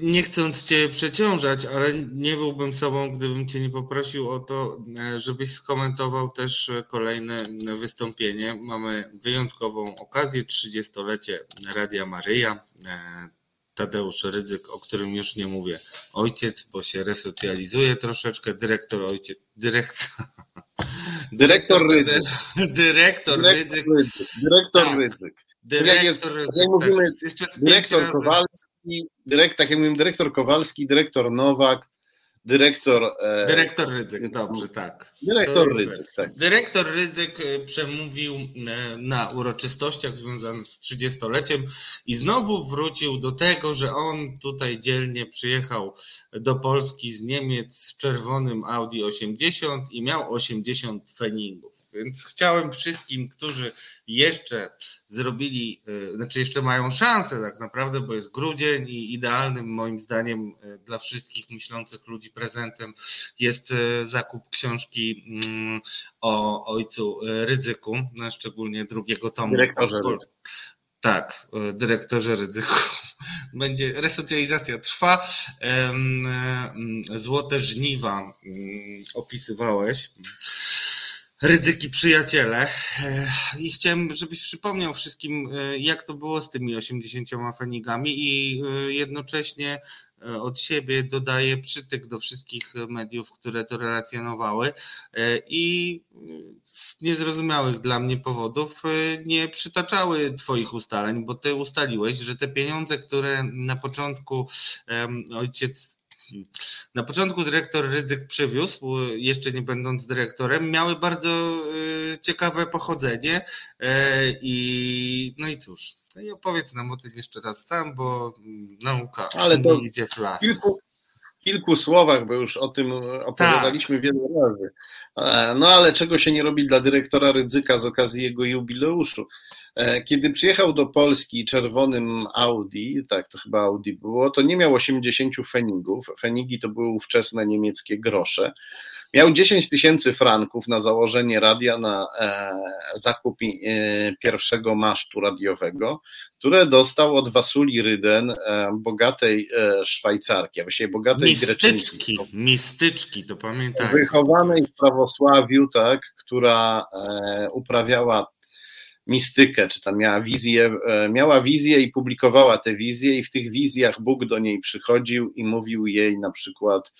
nie chcąc Cię przeciążać, ale nie byłbym sobą, gdybym Cię nie poprosił o to, e, żebyś skomentował też kolejne wystąpienie. Mamy wyjątkową okazję, 30-lecie Radia Maryja. E, Tadeusz Rydzyk, o którym już nie mówię, ojciec, bo się resocjalizuje troszeczkę, dyrektor ojciec, dyrektor, dyrektor Rydzyk. Dyrektor Rydzyk. Dyrektor tak. Rydzyk. Dyrektor, jak, jak mówimy, tak, dyrektor Kowalski, dyrekt, tak jak mówimy, dyrektor Kowalski, dyrektor Nowak, Dyrektor. E, dyrektor Rydzyk, dobrze, tak. Dyrektor Rydzyk, tak. Dyrektor Rydzyk e, przemówił e, na uroczystościach związanych z 30-leciem i znowu wrócił do tego, że on tutaj dzielnie przyjechał do Polski z Niemiec z czerwonym Audi 80 i miał 80 feningów. Więc chciałem wszystkim, którzy jeszcze zrobili, e, znaczy jeszcze mają szansę tak naprawdę, bo jest grudzień i idealnym moim zdaniem e, dla wszystkich myślących ludzi prezentem jest e, zakup książki mm, o ojcu Rydzyku, szczególnie drugiego tomu. Dyrektorze Tak, dyrektorze Rydzyku. Będzie resocjalizacja trwa. Złote żniwa mm, opisywałeś. Ryzyki przyjaciele. I chciałem, żebyś przypomniał wszystkim, e, jak to było z tymi 80 fenigami i e, jednocześnie e, od siebie dodaję przytyk do wszystkich mediów, które to relacjonowały i z niezrozumiałych dla mnie powodów nie przytaczały Twoich ustaleń, bo Ty ustaliłeś, że te pieniądze, które na początku ojciec na początku dyrektor Rydzyk przywiózł, jeszcze nie będąc dyrektorem, miały bardzo y, ciekawe pochodzenie e, i no i cóż, no i opowiedz nam o tym jeszcze raz sam, bo nauka Ale to nie idzie w las. Kilku, kilku słowach, bo już o tym opowiadaliśmy tak. wiele razy. E, no ale czego się nie robi dla dyrektora Rydzyka z okazji jego jubileuszu? E, kiedy przyjechał do Polski czerwonym Audi, tak to chyba Audi było, to nie miał 80 fenigów. Fenigi to były ówczesne niemieckie grosze. Miał 10 tysięcy franków na założenie radia, na e, zakup e, pierwszego masztu radiowego, które dostał od Wasuli Ryden, bogatej Szwajcarki, a właściwie bogatej mistyczki, Greczynki. Mistyczki, to pamiętam. Wychowanej w prawosławiu, tak, która uprawiała mistykę, czy tam miała wizję, e, miała wizję i publikowała te wizje i w tych wizjach Bóg do niej przychodził i mówił jej na przykład,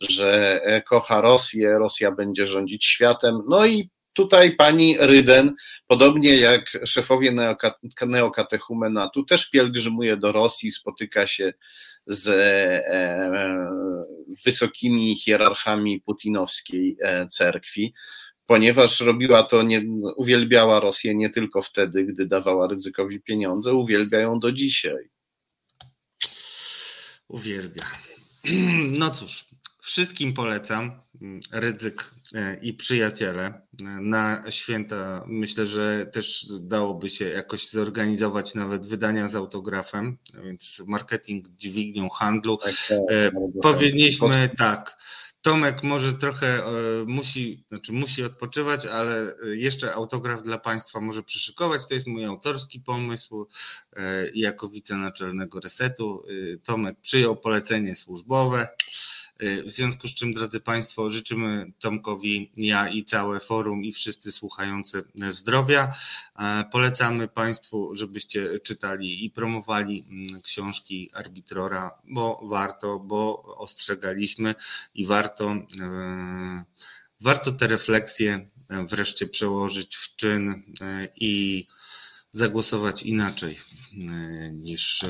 że e, kocha Rosję, Rosja będzie rządzić światem. No i tutaj pani Ryden, podobnie jak szefowie neokatechumenatu, też pielgrzymuje do Rosji, spotyka się z e, wysokimi hierarchami putinowskiej cerkwi ponieważ robiła to, nie, uwielbiała Rosję nie tylko wtedy, gdy dawała ryzykowi pieniądze, uwielbia ją do dzisiaj. Uwielbia. No cóż, wszystkim polecam ryzyk e, i przyjaciele e, na święta. Myślę, że też dałoby się jakoś zorganizować nawet wydania z autografem, więc marketing dźwignią handlu. Tak, tak, e, Powinniśmy tak Tomek może trochę e, musi, znaczy musi odpoczywać, ale jeszcze autograf dla Państwa może przyszykować. To jest mój autorski pomysł e, jako wicenaczelnego resetu. E, Tomek przyjął polecenie służbowe. W związku z czym, drodzy Państwo, życzymy Tomkowi, ja i całe forum i wszyscy słuchający zdrowia. Polecamy Państwu, żebyście czytali i promowali mm, książki Arbitrora, bo warto, bo ostrzegaliśmy i warto, e, warto te refleksje wreszcie przełożyć w czyn e, i zagłosować inaczej niż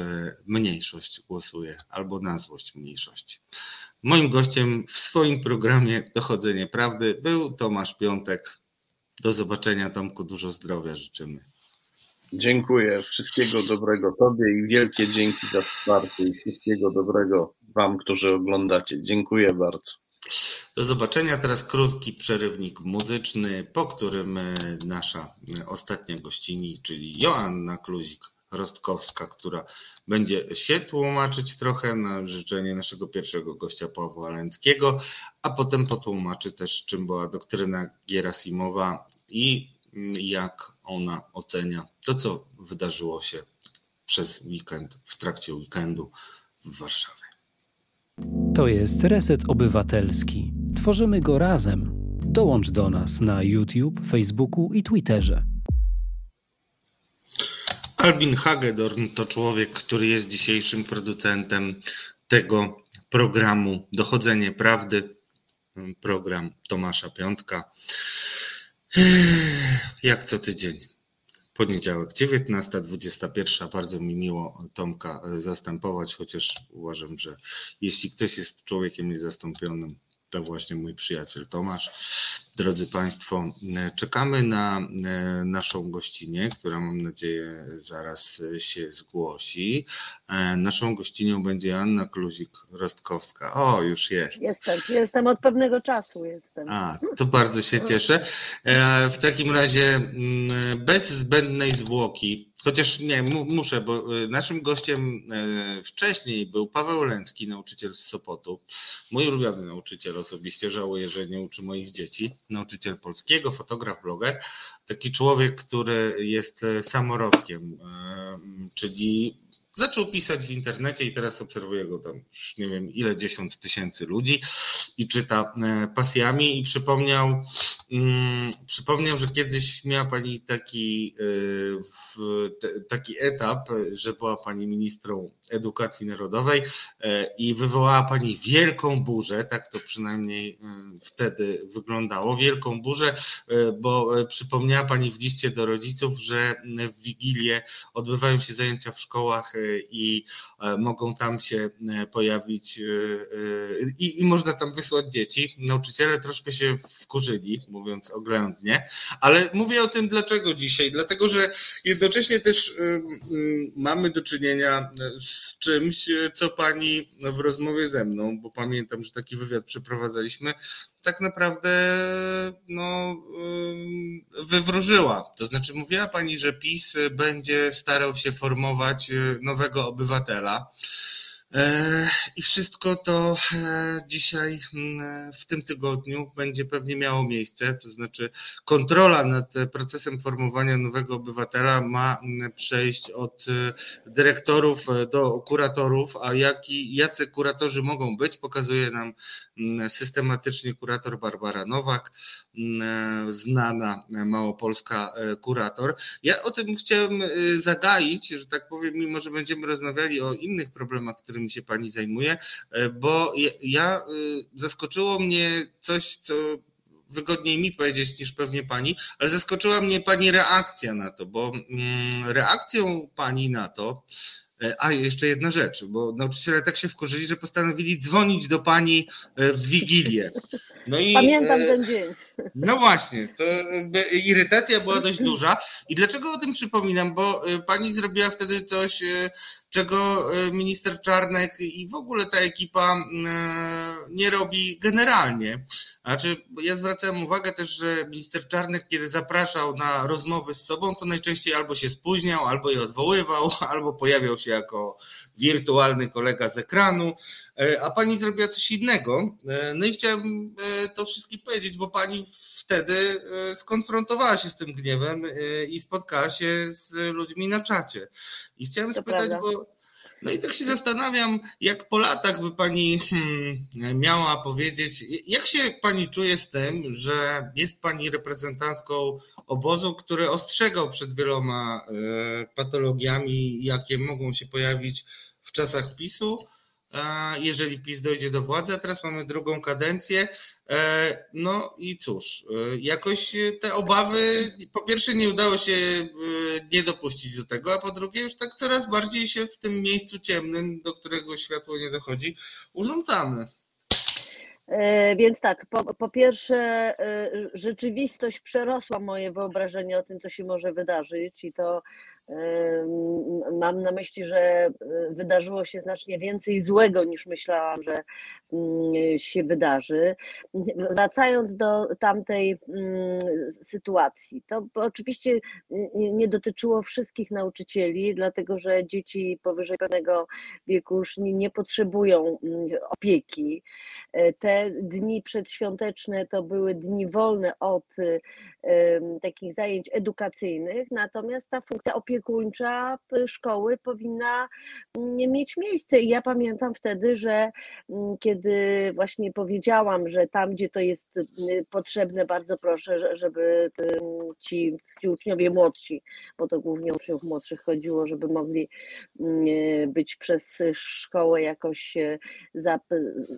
mniejszość głosuje, albo na złość mniejszości. Moim gościem w swoim programie Dochodzenie Prawdy był Tomasz Piątek. Do zobaczenia, Tomku. Dużo zdrowia życzymy. Dziękuję. Wszystkiego dobrego Tobie i wielkie dzięki za wsparcie i wszystkiego dobrego Wam, którzy oglądacie. Dziękuję bardzo. Do zobaczenia. Teraz krótki przerywnik muzyczny, po którym e, nasza e, ostatnia gościni, czyli Joanna Kluzik-Rostkowska, która będzie się tłumaczyć trochę na życzenie naszego pierwszego gościa Pawła Lęckiego, a potem potłumaczy też, czym była doktryna Gierasimowa i jak ona ocenia to, co wydarzyło się przez weekend, w trakcie weekendu w Warszawie. To jest Reset Obywatelski. Tworzymy go razem. Dołącz do nas na YouTube, Facebooku i Twitterze. Albin Hagedorn to człowiek, który jest dzisiejszym producentem tego programu Dochodzenie Prawdy. Program Tomasza Piątka. Jak co tydzień poniedziałek 19.21. Bardzo mi miło Tomka zastępować, chociaż uważam, że jeśli ktoś jest człowiekiem niezastąpionym, to właśnie mój przyjaciel Tomasz. Drodzy Państwo, czekamy na e, naszą gościnę, która mam nadzieję zaraz się zgłosi. E, naszą gościnią będzie Anna Kluzik-Rostkowska. O, już jest. Jestem, jestem od pewnego czasu. Jestem. A, to bardzo się cieszę. E, w takim razie mm, bez zbędnej zwłoki, chociaż nie, muszę, bo naszym gościem wcześniej był Paweł Lęcki, nauczyciel z Sopotu. Mój ulubiony nauczyciel osobiście, żałuję, że nie uczy moich dzieci nauczyciel polskiego, fotograf, bloger, taki człowiek, który jest samorodkiem, e, czyli zaczął pisać w internecie i teraz obserwuję go tam już nie wiem ile dziesiąt tysięcy ludzi i czyta e, pasjami i przypomniał, mm, przypomniał, że kiedyś miała pani taki, taki etap, że była pani ministrą edukacji narodowej e, i wywołała pani wielką burzę, tak to przynajmniej e, wtedy wyglądało, wielką burzę, e, bo przypomniała pani w liście do rodziców, że w Wigilię odbywają się zajęcia w szkołach i mogą tam się pojawić i, i można tam wysłać dzieci. Nauczyciele troszkę się wkurzyli, mówiąc oględnie, ale mówię o tym dlaczego dzisiaj, dlatego że jednocześnie też mamy do czynienia z czymś, co pani w rozmowie ze mną, bo pamiętam, że taki wywiad przeprowadzaliśmy, tak naprawdę no, wywróżyła. To znaczy, mówiła pani, że PiS będzie starał się formować nowego obywatela. E, I wszystko to e, dzisiaj mm, w tym tygodniu będzie pewnie miało miejsce, to znaczy kontrola nad procesem formowania nowego obywatela ma mm, przejść od e, dyrektorów do kuratorów, a jaki, jacy kuratorzy mogą być, pokazuje nam mm, systematycznie kurator Barbara Nowak, znana małopolska kurator. Ja o tym chciałem zagaić, że tak powiem, mimo że będziemy rozmawiali o innych problemach, którymi którymi się pani zajmuje, e, bo ja e, zaskoczyło mnie coś, co wygodniej mi powiedzieć niż pewnie pani, ale zaskoczyła mnie pani reakcja na to, bo mm, reakcją pani na to, e, a jeszcze jedna rzecz, bo nauczyciele tak się wkurzyli, że postanowili dzwonić do pani w Wigilię. No i, Pamiętam ten dzień. No właśnie, to irytacja była dość duża. I dlaczego o tym przypominam? Bo pani zrobiła wtedy coś, czego e, minister Czarnek i w ogóle ta ekipa e, nie robi generalnie. Znaczy, ja zwracałem uwagę też, że minister Czarnek, kiedy zapraszał na rozmowy z sobą, to najczęściej albo się spóźniał, albo je odwoływał, albo pojawiał się jako wirtualny kolega z ekranu. E, a pani zrobiła coś innego. No i chciałem to wszystkim powiedzieć, bo pani wtedy skonfrontowała się z tym gniewem i spotkała się z ludźmi na czacie. I chciałem to spytać, prawda. bo no i tak się zastanawiam, jak po latach by pani hmm, miała powiedzieć, jak się pani czuje z tym, że jest pani reprezentantką obozu, który ostrzegał przed wieloma e, patologiami, jakie mogą się pojawić w czasach PiSu, jeżeli PiS dojdzie do władzy, a teraz mamy drugą kadencję. No i cóż, jakoś te obawy, po pierwsze nie udało się nie dopuścić do tego, a po drugie już tak coraz bardziej się w tym miejscu ciemnym, do którego światło nie dochodzi, urządzamy. E, więc tak, po, po, pierwsze, e, rzeczywistość przerosła moje wyobrażenie o tym, co się może wydarzyć, i to Mam na myśli, że e, wydarzyło się znacznie więcej złego niż myślałam, że mm, się wydarzy. Wracając do tamtej mm, sytuacji, to oczywiście nie dotyczyło wszystkich nauczycieli, dlatego że dzieci powyżej pewnego wieku już nie, potrzebują mm, opieki. E, te dni przedświąteczne to były dni wolne od takich zajęć edukacyjnych, natomiast ta funkcja opiekuńcza szkoły powinna mm, mieć miejsce. I ja pamiętam wtedy, że mm, kiedy właśnie powiedziałam, że tam, gdzie to jest y, potrzebne, bardzo proszę, żeby ci, ci uczniowie młodsi, bo to głównie uczniów młodszych chodziło, żeby mogli mm, być przez szkołę jakoś y,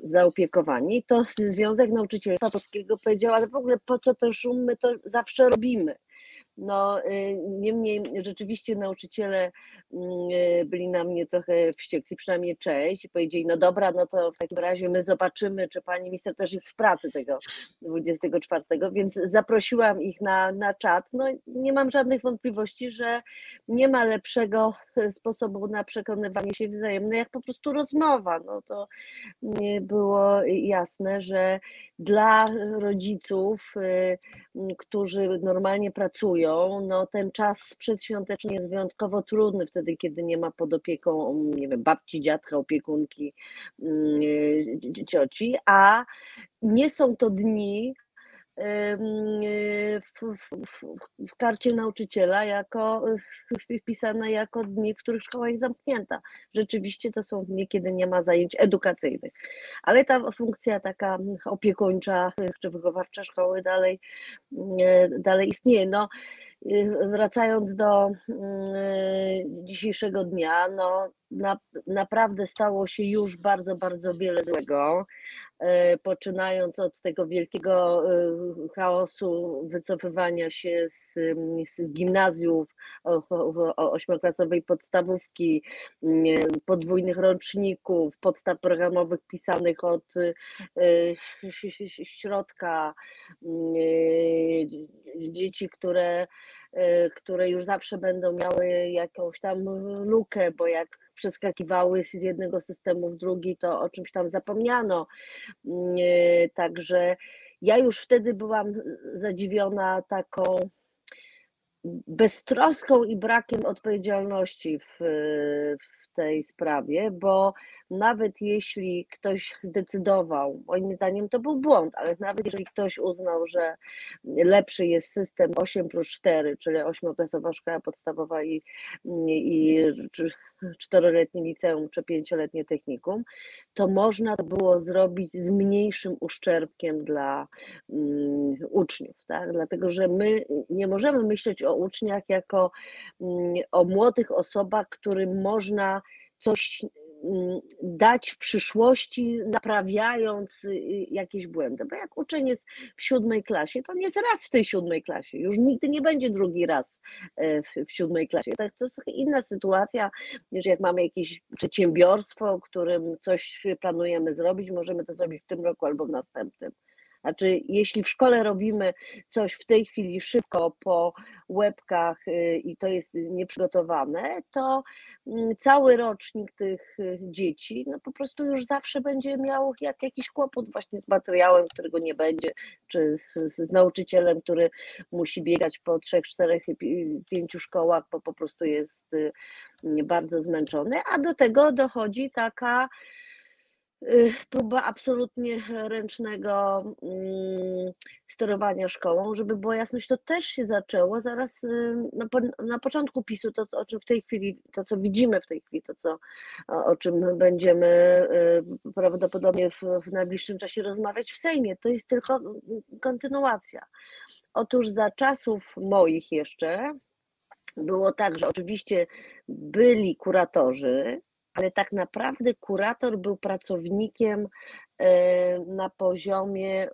zaopiekowani, to Związek Nauczycielstwa Polskiego powiedział, ale w ogóle po co ten szum, my to zawsze robimy. No, y, niemniej rzeczywiście nauczyciele mm, y, byli na mnie trochę wściekli, przynajmniej część, i powiedzieli: No dobra, no to w takim razie my zobaczymy, czy pani minister też jest w pracy tego 24, więc zaprosiłam ich na, na czat. No, nie mam żadnych wątpliwości, że nie ma lepszego sposobu na przekonywanie się wzajemne, jak po prostu rozmowa. No to było jasne, że dla rodziców, y, którzy normalnie pracują, no ten czas przedświąteczny jest wyjątkowo trudny wtedy, kiedy nie ma pod opieką, nie wiem, babci, dziadka, opiekunki, y, cioci, a nie są to dni, w, w, w, karcie nauczyciela jako wpisane jako dni, w których szkoła jest zamknięta. Rzeczywiście to są dni, kiedy nie ma zajęć edukacyjnych. Ale ta funkcja taka opiekuńcza czy wychowawcza szkoły dalej, dalej istnieje. No, wracając do dzisiejszego dnia, no na, naprawdę stało się już bardzo, bardzo wiele złego. E, poczynając od tego wielkiego e, chaosu wycofywania się z, z gimnazjów, ośmioklasowej podstawówki, podwójnych roczników, podstaw programowych pisanych od e, środka, dzieci, które które już zawsze będą miały jakąś tam lukę, bo jak przeskakiwały z jednego systemu w drugi, to o czymś tam zapomniano. Mm, e, także ja już wtedy byłam zadziwiona taką beztroską i brakiem odpowiedzialności w, w tej sprawie, bo nawet jeśli ktoś zdecydował, moim zdaniem to był błąd, ale nawet jeżeli ktoś uznał, że lepszy jest system 8 plus 4, czyli 8-klasowa szkoła podstawowa i, i czteroletnie liceum czy pięcioletnie technikum, to można to było zrobić z mniejszym uszczerbkiem dla um, uczniów, tak? dlatego że my nie możemy myśleć o uczniach jako um, o młodych osobach, którym można coś dać w przyszłości, naprawiając y, jakieś błędy. Bo jak uczeń jest w siódmej klasie, to on jest raz w tej siódmej klasie, już nigdy nie będzie drugi raz e, w siódmej klasie. Tak, to jest inna sytuacja, niż jak mamy jakieś przedsiębiorstwo, którym coś planujemy zrobić, możemy to zrobić w tym roku albo w następnym. Znaczy, jeśli w szkole robimy coś w tej chwili szybko po łebkach y, i to jest nieprzygotowane, to mm, cały rocznik tych y, dzieci no po prostu już zawsze będzie miał jak, jakiś kłopot właśnie z materiałem, którego nie będzie, czy z, z nauczycielem, który musi biegać po trzech, czterech, pięciu szkołach, bo po prostu jest y, bardzo zmęczony, a do tego dochodzi taka próba absolutnie ręcznego mm, sterowania szkołą, żeby była jasność, to też się zaczęło zaraz y, na, na początku PiSu, to o czym w tej chwili, to co widzimy w tej chwili, to co, o czym będziemy y, prawdopodobnie w, w najbliższym czasie rozmawiać w Sejmie, to jest tylko kontynuacja. Otóż za czasów moich jeszcze było tak, że oczywiście byli kuratorzy, ale tak naprawdę kurator był pracownikiem e, na poziomie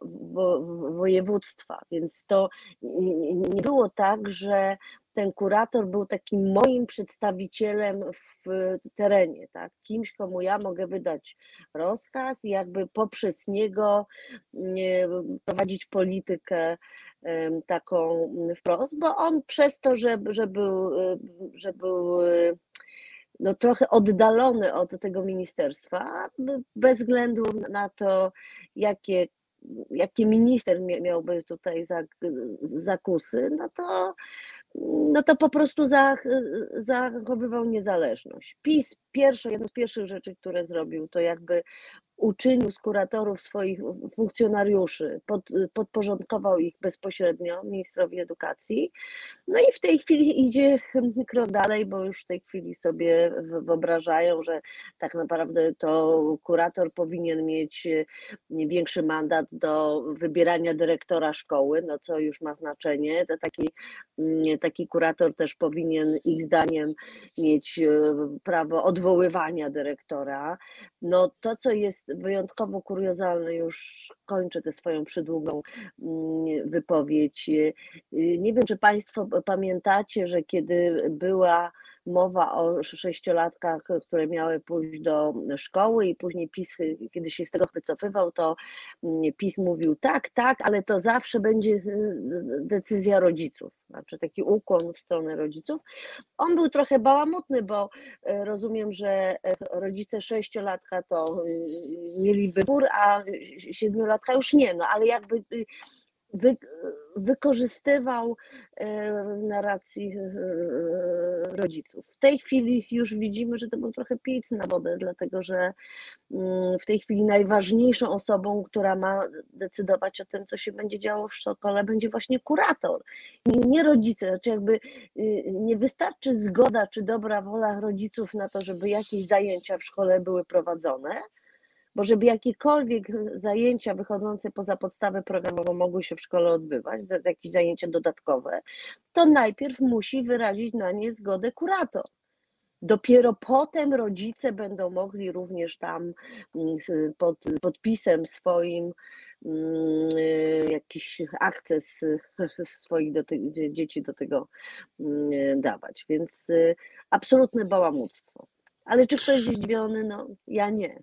województwa, więc to nie było tak, że ten kurator był takim moim przedstawicielem w terenie, tak? kimś, komu ja mogę wydać rozkaz i jakby poprzez niego prowadzić politykę taką wprost, bo on przez to, że, że był, że był no, trochę oddalony od tego ministerstwa, bez względu na to, jakie, jakie minister miałby tutaj zakusy, no to no to po prostu zachowywał niezależność. PiS, pierwsze, jedno z pierwszych rzeczy, które zrobił, to jakby uczynił z kuratorów swoich funkcjonariuszy, pod, podporządkował ich bezpośrednio ministrowi edukacji. No i w tej chwili idzie krok dalej, bo już w tej chwili sobie wyobrażają, że tak naprawdę to kurator powinien mieć e, większy mandat do wybierania dyrektora szkoły, no co już ma znaczenie. To taki, mm, taki kurator też powinien ich zdaniem mieć e, prawo odwoływania dyrektora. No to, co jest wyjątkowo kuriozalne, już kończę tę swoją przydługą mm, wypowiedź. Nie wiem, czy Państwo pamiętacie, że kiedy była mowa o sześciolatkach, które miały pójść do szkoły i później PiS, kiedy się z tego wycofywał, to mm, PiS mówił tak, tak, ale to zawsze będzie y, decyzja rodziców, znaczy taki ukłon w stronę rodziców. On był trochę bałamutny, bo y, rozumiem, że e, rodzice sześciolatka to y, mieli wybór, a siedmiolatka już nie, no ale jakby wy, wykorzystywał e, narracji e, rodziców. W tej chwili już widzimy, że to był trochę piec na wodę, dlatego że mm, w tej chwili najważniejszą osobą, która ma decydować o tym, co się będzie działo w szkole, będzie właśnie kurator, nie rodzice. Znaczy jakby y, nie wystarczy zgoda czy dobra wola rodziców na to, żeby jakieś zajęcia w szkole były prowadzone, bo żeby jakiekolwiek zajęcia wychodzące poza podstawę programową mogły się w szkole odbywać, jakieś zajęcia dodatkowe, to najpierw musi wyrazić na nie zgodę kurator. Dopiero potem rodzice będą mogli również tam mm, pod podpisem swoim mm, jakiś akces swoich do dzieci do tego mm, dawać. Więc y, absolutne bałamuctwo. Ale czy ktoś jest zdziwiony? No ja nie.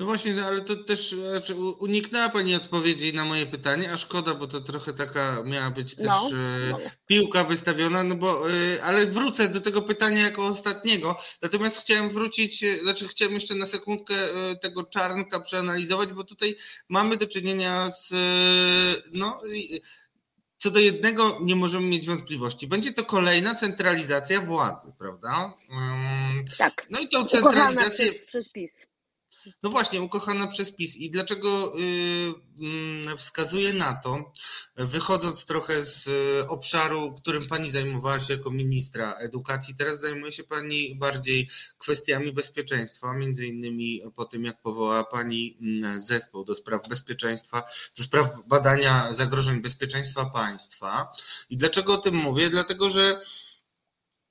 No właśnie, no ale to też znaczy, uniknęła Pani odpowiedzi na moje pytanie, a szkoda, bo to trochę taka miała być też no, e, no. piłka wystawiona, no bo, e, ale wrócę do tego pytania jako ostatniego. Natomiast chciałem wrócić, e, znaczy chciałem jeszcze na sekundkę tego czarnka przeanalizować, bo tutaj mamy do czynienia z, no, co do jednego nie możemy mieć wątpliwości. Będzie to kolejna centralizacja władzy, prawda? Mm, tak. No i tą centralizację. Przez, przez PiS. No właśnie, ukochana przez PiS. I dlaczego yy, wskazuję na to, wychodząc trochę z y, obszaru, którym pani zajmowała się jako ministra edukacji, teraz zajmuje się pani bardziej kwestiami bezpieczeństwa, między innymi po tym, jak powołała pani mm, zespół do spraw bezpieczeństwa, do spraw badania zagrożeń bezpieczeństwa państwa. I dlaczego o tym mówię? Dlatego, że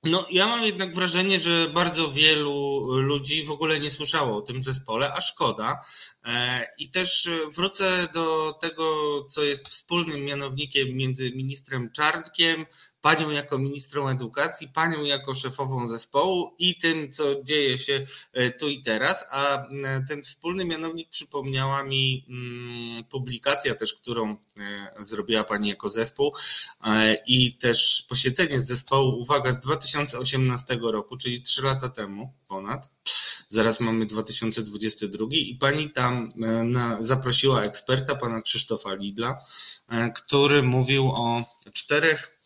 no, ja mam jednak wrażenie, że bardzo wielu ludzi w ogóle nie słyszało o tym zespole, a szkoda. E, I też wrócę do tego, co jest wspólnym mianownikiem między ministrem Czarnkiem, panią jako ministrą edukacji, panią jako szefową zespołu i tym, co dzieje się e, tu i teraz. A e, ten wspólny mianownik przypomniała mi mm, publikacja też, którą e, zrobiła pani jako zespół i też posiedzenie z zespołu, uwaga, z 2018 roku, czyli trzy lata temu ponad. Zaraz mamy 2022 i pani tam na, zaprosiła eksperta, pana Krzysztofa Lidla, który mówił o czterech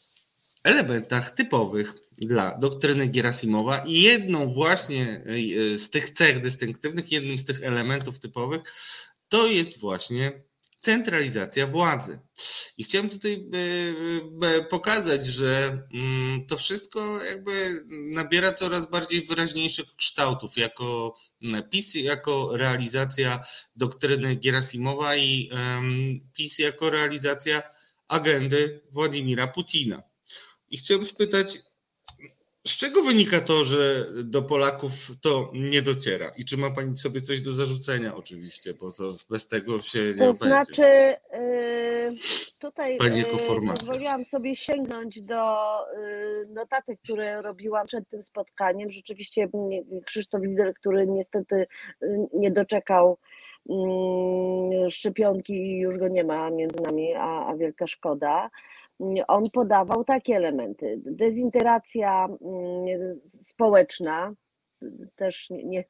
elementach typowych dla doktryny Gerasimowa i jedną właśnie e, z tych cech dystynktywnych, jednym z tych elementów typowych to jest właśnie centralizacja władzy. I chciałem tutaj e, e, pokazać, że mm, to wszystko jakby nabiera coraz bardziej wyraźniejszych kształtów jako PiS jako realizacja doktryny Gerasimowa i PiS jako realizacja agendy Władimira Putina. I chciałem spytać, z czego wynika to, że do Polaków to nie dociera? I czy ma Pani sobie coś do zarzucenia oczywiście, bo to bez tego się nie To znaczy, yy, tutaj Pani jako yy, formacja. pozwoliłam sobie sięgnąć do yy, notatek, które robiłam przed tym spotkaniem. Rzeczywiście mm, Krzysztof Lider, który niestety nie doczekał mm, szczepionki i już go nie ma między nami, a, a wielka szkoda. On podawał takie elementy. Dezintegracja mm, społeczna, też nie,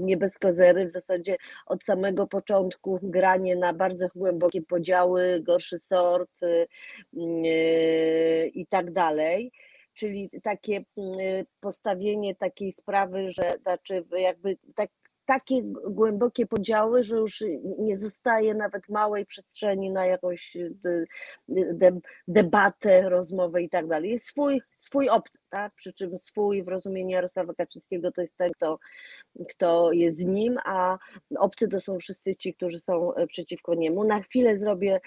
nie, bez kozery, w zasadzie od samego początku granie na bardzo głębokie podziały, gorszy sort y, y, i tak dalej. Czyli takie y, postawienie takiej sprawy, że znaczy jakby tak, takie głębokie podziały, że już nie zostaje nawet małej przestrzeni na jakąś de, debatę, rozmowę i tak dalej. Jest swój, swój obcy, tak? przy czym swój w rozumieniu Jarosława Kaczyńskiego to jest ten, kto, kto jest z nim, a obcy to są wszyscy ci, którzy są przeciwko niemu. Na chwilę zrobię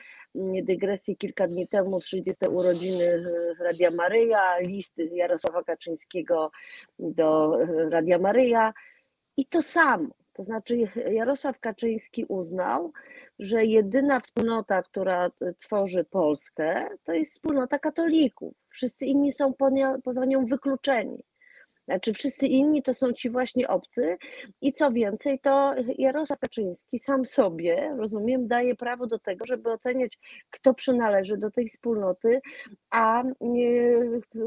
dygresję. Kilka dni temu 30 urodziny Radia Maryja, listy Jarosława Kaczyńskiego do Radia Maryja, i to samo. To znaczy, Jarosław Kaczyński uznał, że jedyna wspólnota, która tworzy Polskę, to jest wspólnota katolików. Wszyscy inni są poza nią wykluczeni. Znaczy, wszyscy inni to są ci właśnie obcy, i co więcej, to Jarosław Kaczyński sam sobie, rozumiem, daje prawo do tego, żeby oceniać, kto przynależy do tej wspólnoty, a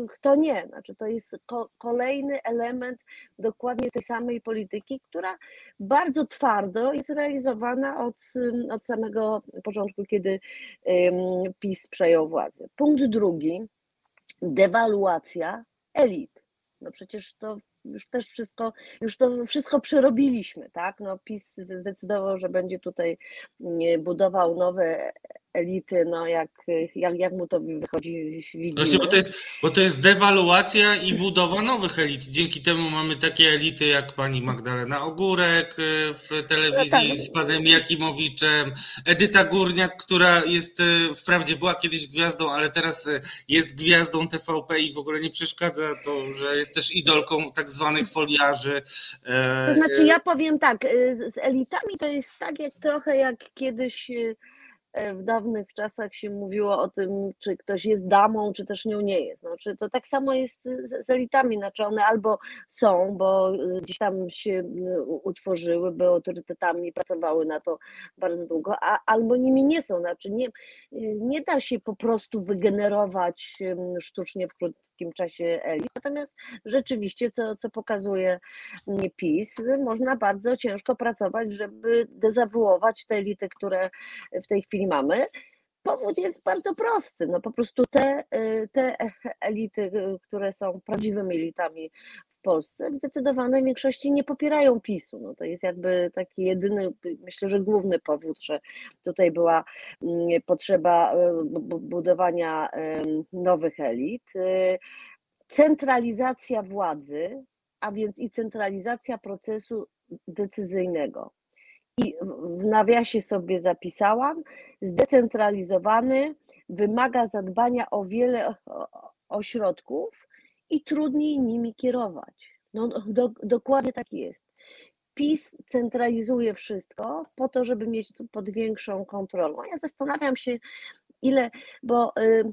kto nie. Znaczy, to jest kolejny element dokładnie tej samej polityki, która bardzo twardo jest realizowana od, od samego początku, kiedy PiS przejął władzę. Punkt drugi, dewaluacja elit no przecież to już też wszystko, już to wszystko przerobiliśmy, tak? No PiS zdecydował, że będzie tutaj budował nowe elity, no jak, jak, jak mu to wychodzi, widzimy. Właśnie, bo to, jest, bo to jest dewaluacja i budowa nowych elit. Dzięki temu mamy takie elity jak pani Magdalena Ogórek y, w telewizji no tak. z panem Jakimowiczem, Edyta Górniak, która jest, y, wprawdzie była kiedyś gwiazdą, ale teraz y, jest gwiazdą TVP i w ogóle nie przeszkadza to, że jest też idolką tak zwanych foliarzy. E, to znaczy ja powiem tak, z elitami to jest tak jak trochę jak kiedyś E, w dawnych czasach się mówiło o tym, czy ktoś jest damą, czy też nią nie jest. Znaczy, to tak samo jest z, z elitami, znaczy one albo są, bo e, gdzieś tam się utworzyły, były autorytetami, pracowały na to bardzo długo, a, albo nimi nie są. Znaczy, nie, nie da się po prostu wygenerować sztucznie w krótkim czasie elit. Natomiast rzeczywiście, co, co pokazuje PiS, można bardzo ciężko pracować, żeby dezawuować te elity, które w tej chwili mamy. Powód jest bardzo prosty. No po prostu te, y, te elity, y, które są prawdziwymi elitami Polsce, w zdecydowanej większości nie popierają PiSu. No to jest jakby taki jedyny, myślę, że główny powód, że tutaj była mm, potrzeba y, budowania nowych elit. Centralizacja władzy, a więc i centralizacja procesu decyzyjnego i w nawiasie sobie zapisałam, zdecentralizowany, wymaga zadbania o wiele ośrodków i trudniej nimi kierować. No, do, dokładnie tak jest. PiS centralizuje wszystko po to, żeby mieć pod większą kontrolą. Ja zastanawiam się, ile, bo y,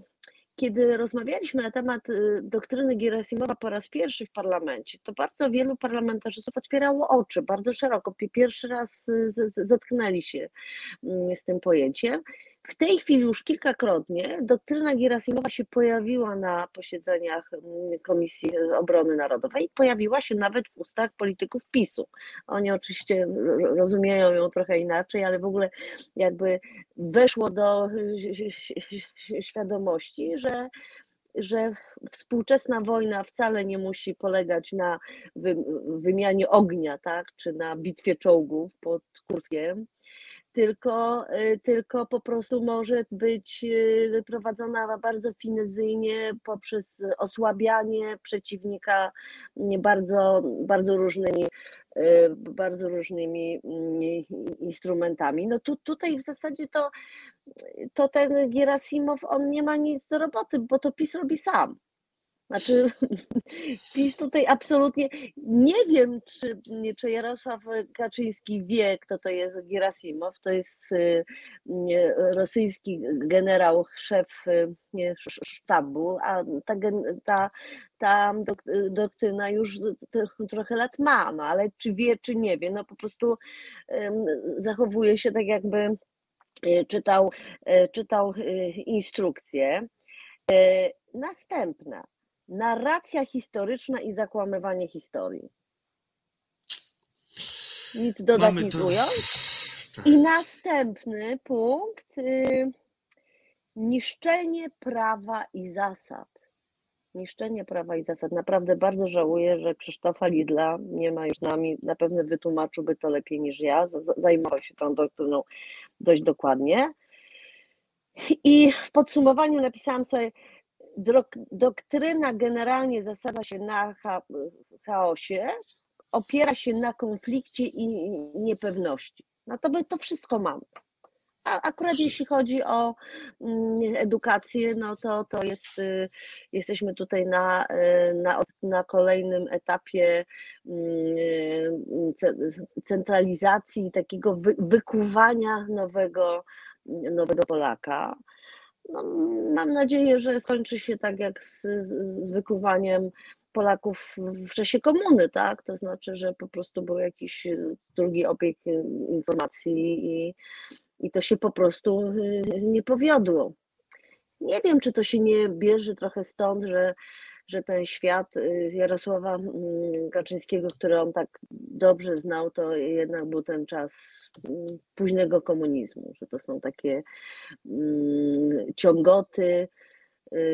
kiedy rozmawialiśmy na temat y, doktryny Gerasimowa po raz pierwszy w parlamencie, to bardzo wielu parlamentarzystów otwierało oczy bardzo szeroko. Pierwszy raz y, zetknęli się mm, z tym pojęciem. W tej chwili już kilkakrotnie doktryna Gerasimowa się pojawiła na posiedzeniach mm, Komisji Obrony Narodowej, pojawiła się nawet w ustach polityków PiSu. Oni oczywiście rozumieją ją trochę inaczej, ale w ogóle jakby weszło do świadomości, że że współczesna wojna wcale nie musi polegać na wymianie ognia, tak, czy na bitwie czołgów pod Kurskiem, tylko, y, tylko po prostu może być y, prowadzona bardzo finezyjnie poprzez osłabianie przeciwnika bardzo, bardzo różnymi y, bardzo różnymi mm, instrumentami. No tu, tutaj w zasadzie to, to ten Gerasimow, on nie ma nic do roboty, bo to PiS robi sam. Znaczy, PiS tutaj absolutnie nie wiem, czy, czy Jarosław Kaczyński wie, kto to jest Gerasimow. To jest y, rosyjski generał, szef y, sztabu, a ta, ta, ta doktryna już trochę lat ma, no ale czy wie, czy nie wie, no po prostu zachowuje się tak, jakby y, czytał, czytał instrukcje. Następna narracja historyczna i zakłamywanie historii. Nic dodać, Mamy nic to... ująć. Tak. I następny punkt. Y, niszczenie prawa i zasad. Niszczenie prawa i zasad. Naprawdę bardzo żałuję, że Krzysztofa Lidla nie ma już z nami. Na pewno wytłumaczyłby to lepiej niż ja. Zajmował się tą doktryną dość dokładnie. I w podsumowaniu napisałam sobie, doktryna generalnie zasadza się na chaosie, opiera się na konflikcie i niepewności. No to my to wszystko mamy. A akurat jeśli chodzi o mm, edukację, no to, to jest, y, jesteśmy tutaj na, y, na, na kolejnym etapie mm, centralizacji, takiego wykuwania nowego, nowego Polaka. No, mam nadzieję, że skończy się tak jak z, z, wykuwaniem Polaków w czasie komuny, tak? To znaczy, że po prostu był jakiś drugi obieg informacji i, i to się po prostu y, nie powiodło. Nie wiem, czy to się nie bierze trochę stąd, że że ten świat y, Jarosława mm, Kaczyńskiego, który on tak dobrze znał, to jednak był ten czas mm, późnego komunizmu, że to są takie mm, ciągoty,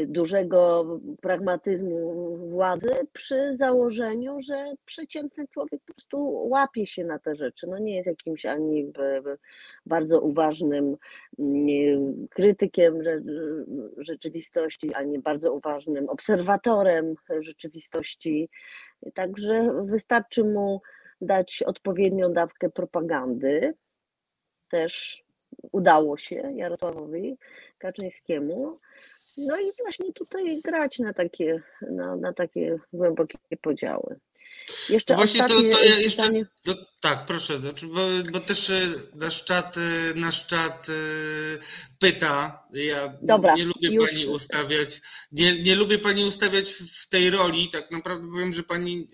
dużego pragmatyzmu władzy przy założeniu, że przeciętny człowiek po prostu łapie się na te rzeczy. No nie jest jakimś ani bardzo uważnym krytykiem rzeczywistości, ani bardzo uważnym obserwatorem rzeczywistości. Także wystarczy mu dać odpowiednią dawkę propagandy. Też udało się Jarosławowi Kaczyńskiemu no i właśnie tutaj grać na takie, na, na takie głębokie podziały. Jeszcze no właśnie to, to ja jeszcze, do, tak, proszę, znaczy, bo, bo, też e, nasz czat, e, nasz czat e, pyta, ja Dobra, nie lubię już. pani ustawiać, nie, nie lubię pani ustawiać w tej roli, tak naprawdę powiem, że pani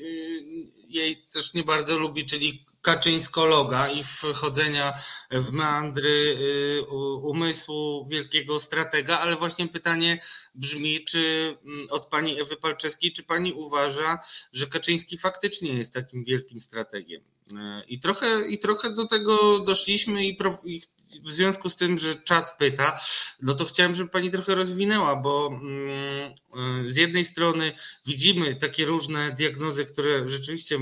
jej też nie bardzo lubi, czyli kaczyńskologa i wchodzenia w meandry y, umysłu wielkiego stratega, ale właśnie pytanie brzmi, czy mm, od pani Ewy Palczewskiej, czy pani uważa, że Kaczyński faktycznie jest takim wielkim strategiem? I trochę, I trochę do tego doszliśmy i, w związku z tym, że czat pyta, no to chciałem, żeby pani trochę rozwinęła, bo mm, z jednej strony widzimy takie różne diagnozy, które rzeczywiście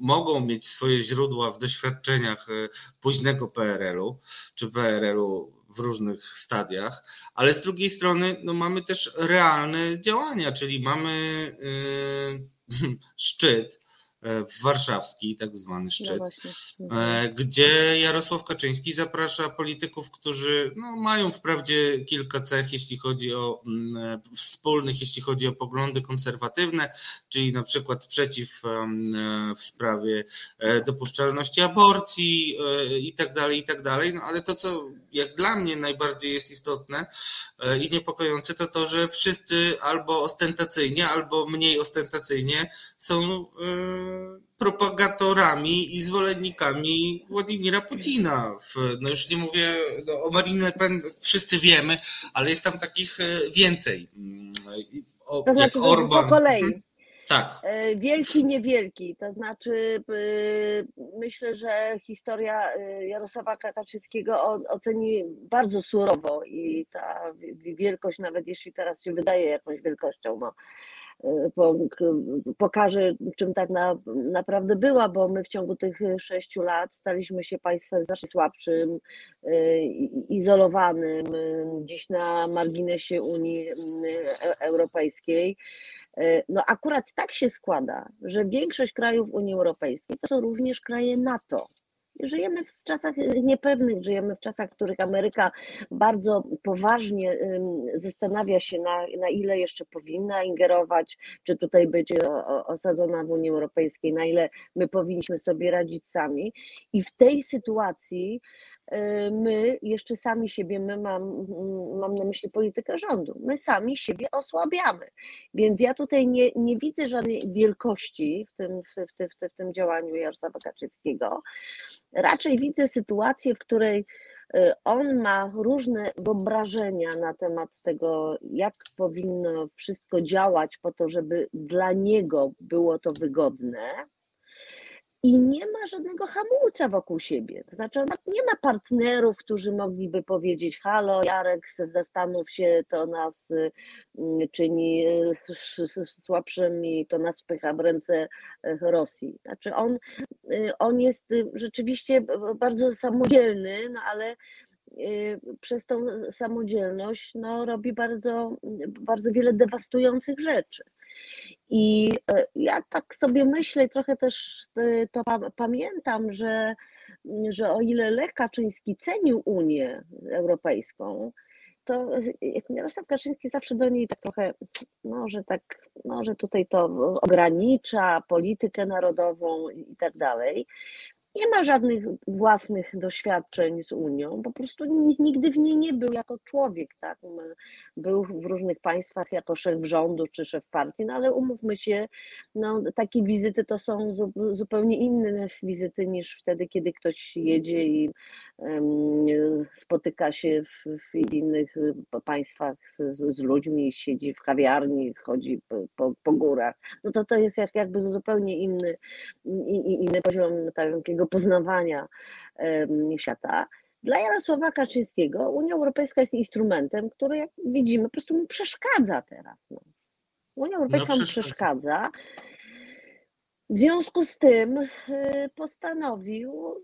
mogą mieć swoje źródła w doświadczeniach e, późnego PRL-u czy PRL-u w różnych stadiach, ale z drugiej strony no, mamy też realne działania, czyli mamy yy, szczyt, warszawski, tak zwany szczyt, no gdzie Jarosław Kaczyński zaprasza polityków, którzy no, mają wprawdzie kilka cech, jeśli chodzi o mm, e, wspólnych, jeśli chodzi o poglądy konserwatywne, czyli na przykład sprzeciw w sprawie dopuszczalności aborcji i tak dalej, i tak dalej, no ale to, co jak dla mnie najbardziej jest istotne i niepokojące, to to, że wszyscy albo ostentacyjnie, albo mniej ostentacyjnie są propagatorami i zwolennikami Władimira Putina. No już nie mówię no, o Marine Le Pen, wszyscy wiemy, ale jest tam takich e, więcej. O, to znaczy Orban. po kolei. Mhm. Tak. E, wielki, niewielki. To znaczy, e, myślę, że historia Jarosława Kaczyńskiego oceni bardzo surowo i ta wielkość, nawet jeśli teraz się wydaje jakąś wielkością, no, pokaże, czym tak na, naprawdę była, bo my w ciągu tych sześciu lat staliśmy się państwem znacznie słabszym, y, izolowanym, gdzieś na marginesie Unii y, Europejskiej. Y, no akurat tak się składa, że większość krajów Unii Europejskiej to są również kraje NATO. Żyjemy w czasach niepewnych, żyjemy w czasach, w których Ameryka bardzo poważnie zastanawia się, na, na ile jeszcze powinna ingerować, czy tutaj być osadzona w Unii Europejskiej, na ile my powinniśmy sobie radzić sami. I w tej sytuacji Y, my jeszcze sami siebie, my mam, mam na myśli politykę rządu, my sami siebie osłabiamy. Więc ja tutaj nie, nie widzę żadnej wielkości w tym, w, w, w, w tym działaniu Jarosława Kaczyńskiego. Raczej widzę sytuację, w której y, on ma różne wyobrażenia na temat tego, jak powinno wszystko działać po to, żeby dla niego było to wygodne i nie ma żadnego hamulca wokół siebie. To znaczy, nie ma partnerów, którzy mogliby powiedzieć: Halo, Jarek, zastanów się, to nas mm, czyni e, słabszymi, i to nas wpycha w ręce e, Rosji. Znaczy, on, e, on jest rzeczywiście bardzo samodzielny, no ale przez tą samodzielność no, robi bardzo, bardzo wiele dewastujących rzeczy. I e, ja tak sobie myślę, trochę też e, to pamiętam, że, że o ile Lech Kaczyński cenił Unię Europejską, to e, Jarosław Kaczyński zawsze do niej tak trochę, może tak, może tutaj to ogranicza politykę narodową i tak dalej nie ma żadnych własnych doświadczeń z Unią, po prostu nigdy w niej nie był jako człowiek, tak? Był w różnych państwach jako szef rządu czy szef partii, no ale umówmy się, no, takie wizyty to są zupełnie inne wizyty niż wtedy, kiedy ktoś jedzie i spotyka się w, w innych państwach z, z, ludźmi, siedzi w kawiarni, chodzi po, po, po górach. No to to jest jak, jakby zupełnie inny, inny poziom takiego poznawania świata. Dla Jarosława Kaczyńskiego Unia Europejska jest instrumentem, który, jak widzimy, po prostu mu przeszkadza teraz. No. Unia Europejska no, mu przeszkadza. W związku z tym y, postanowił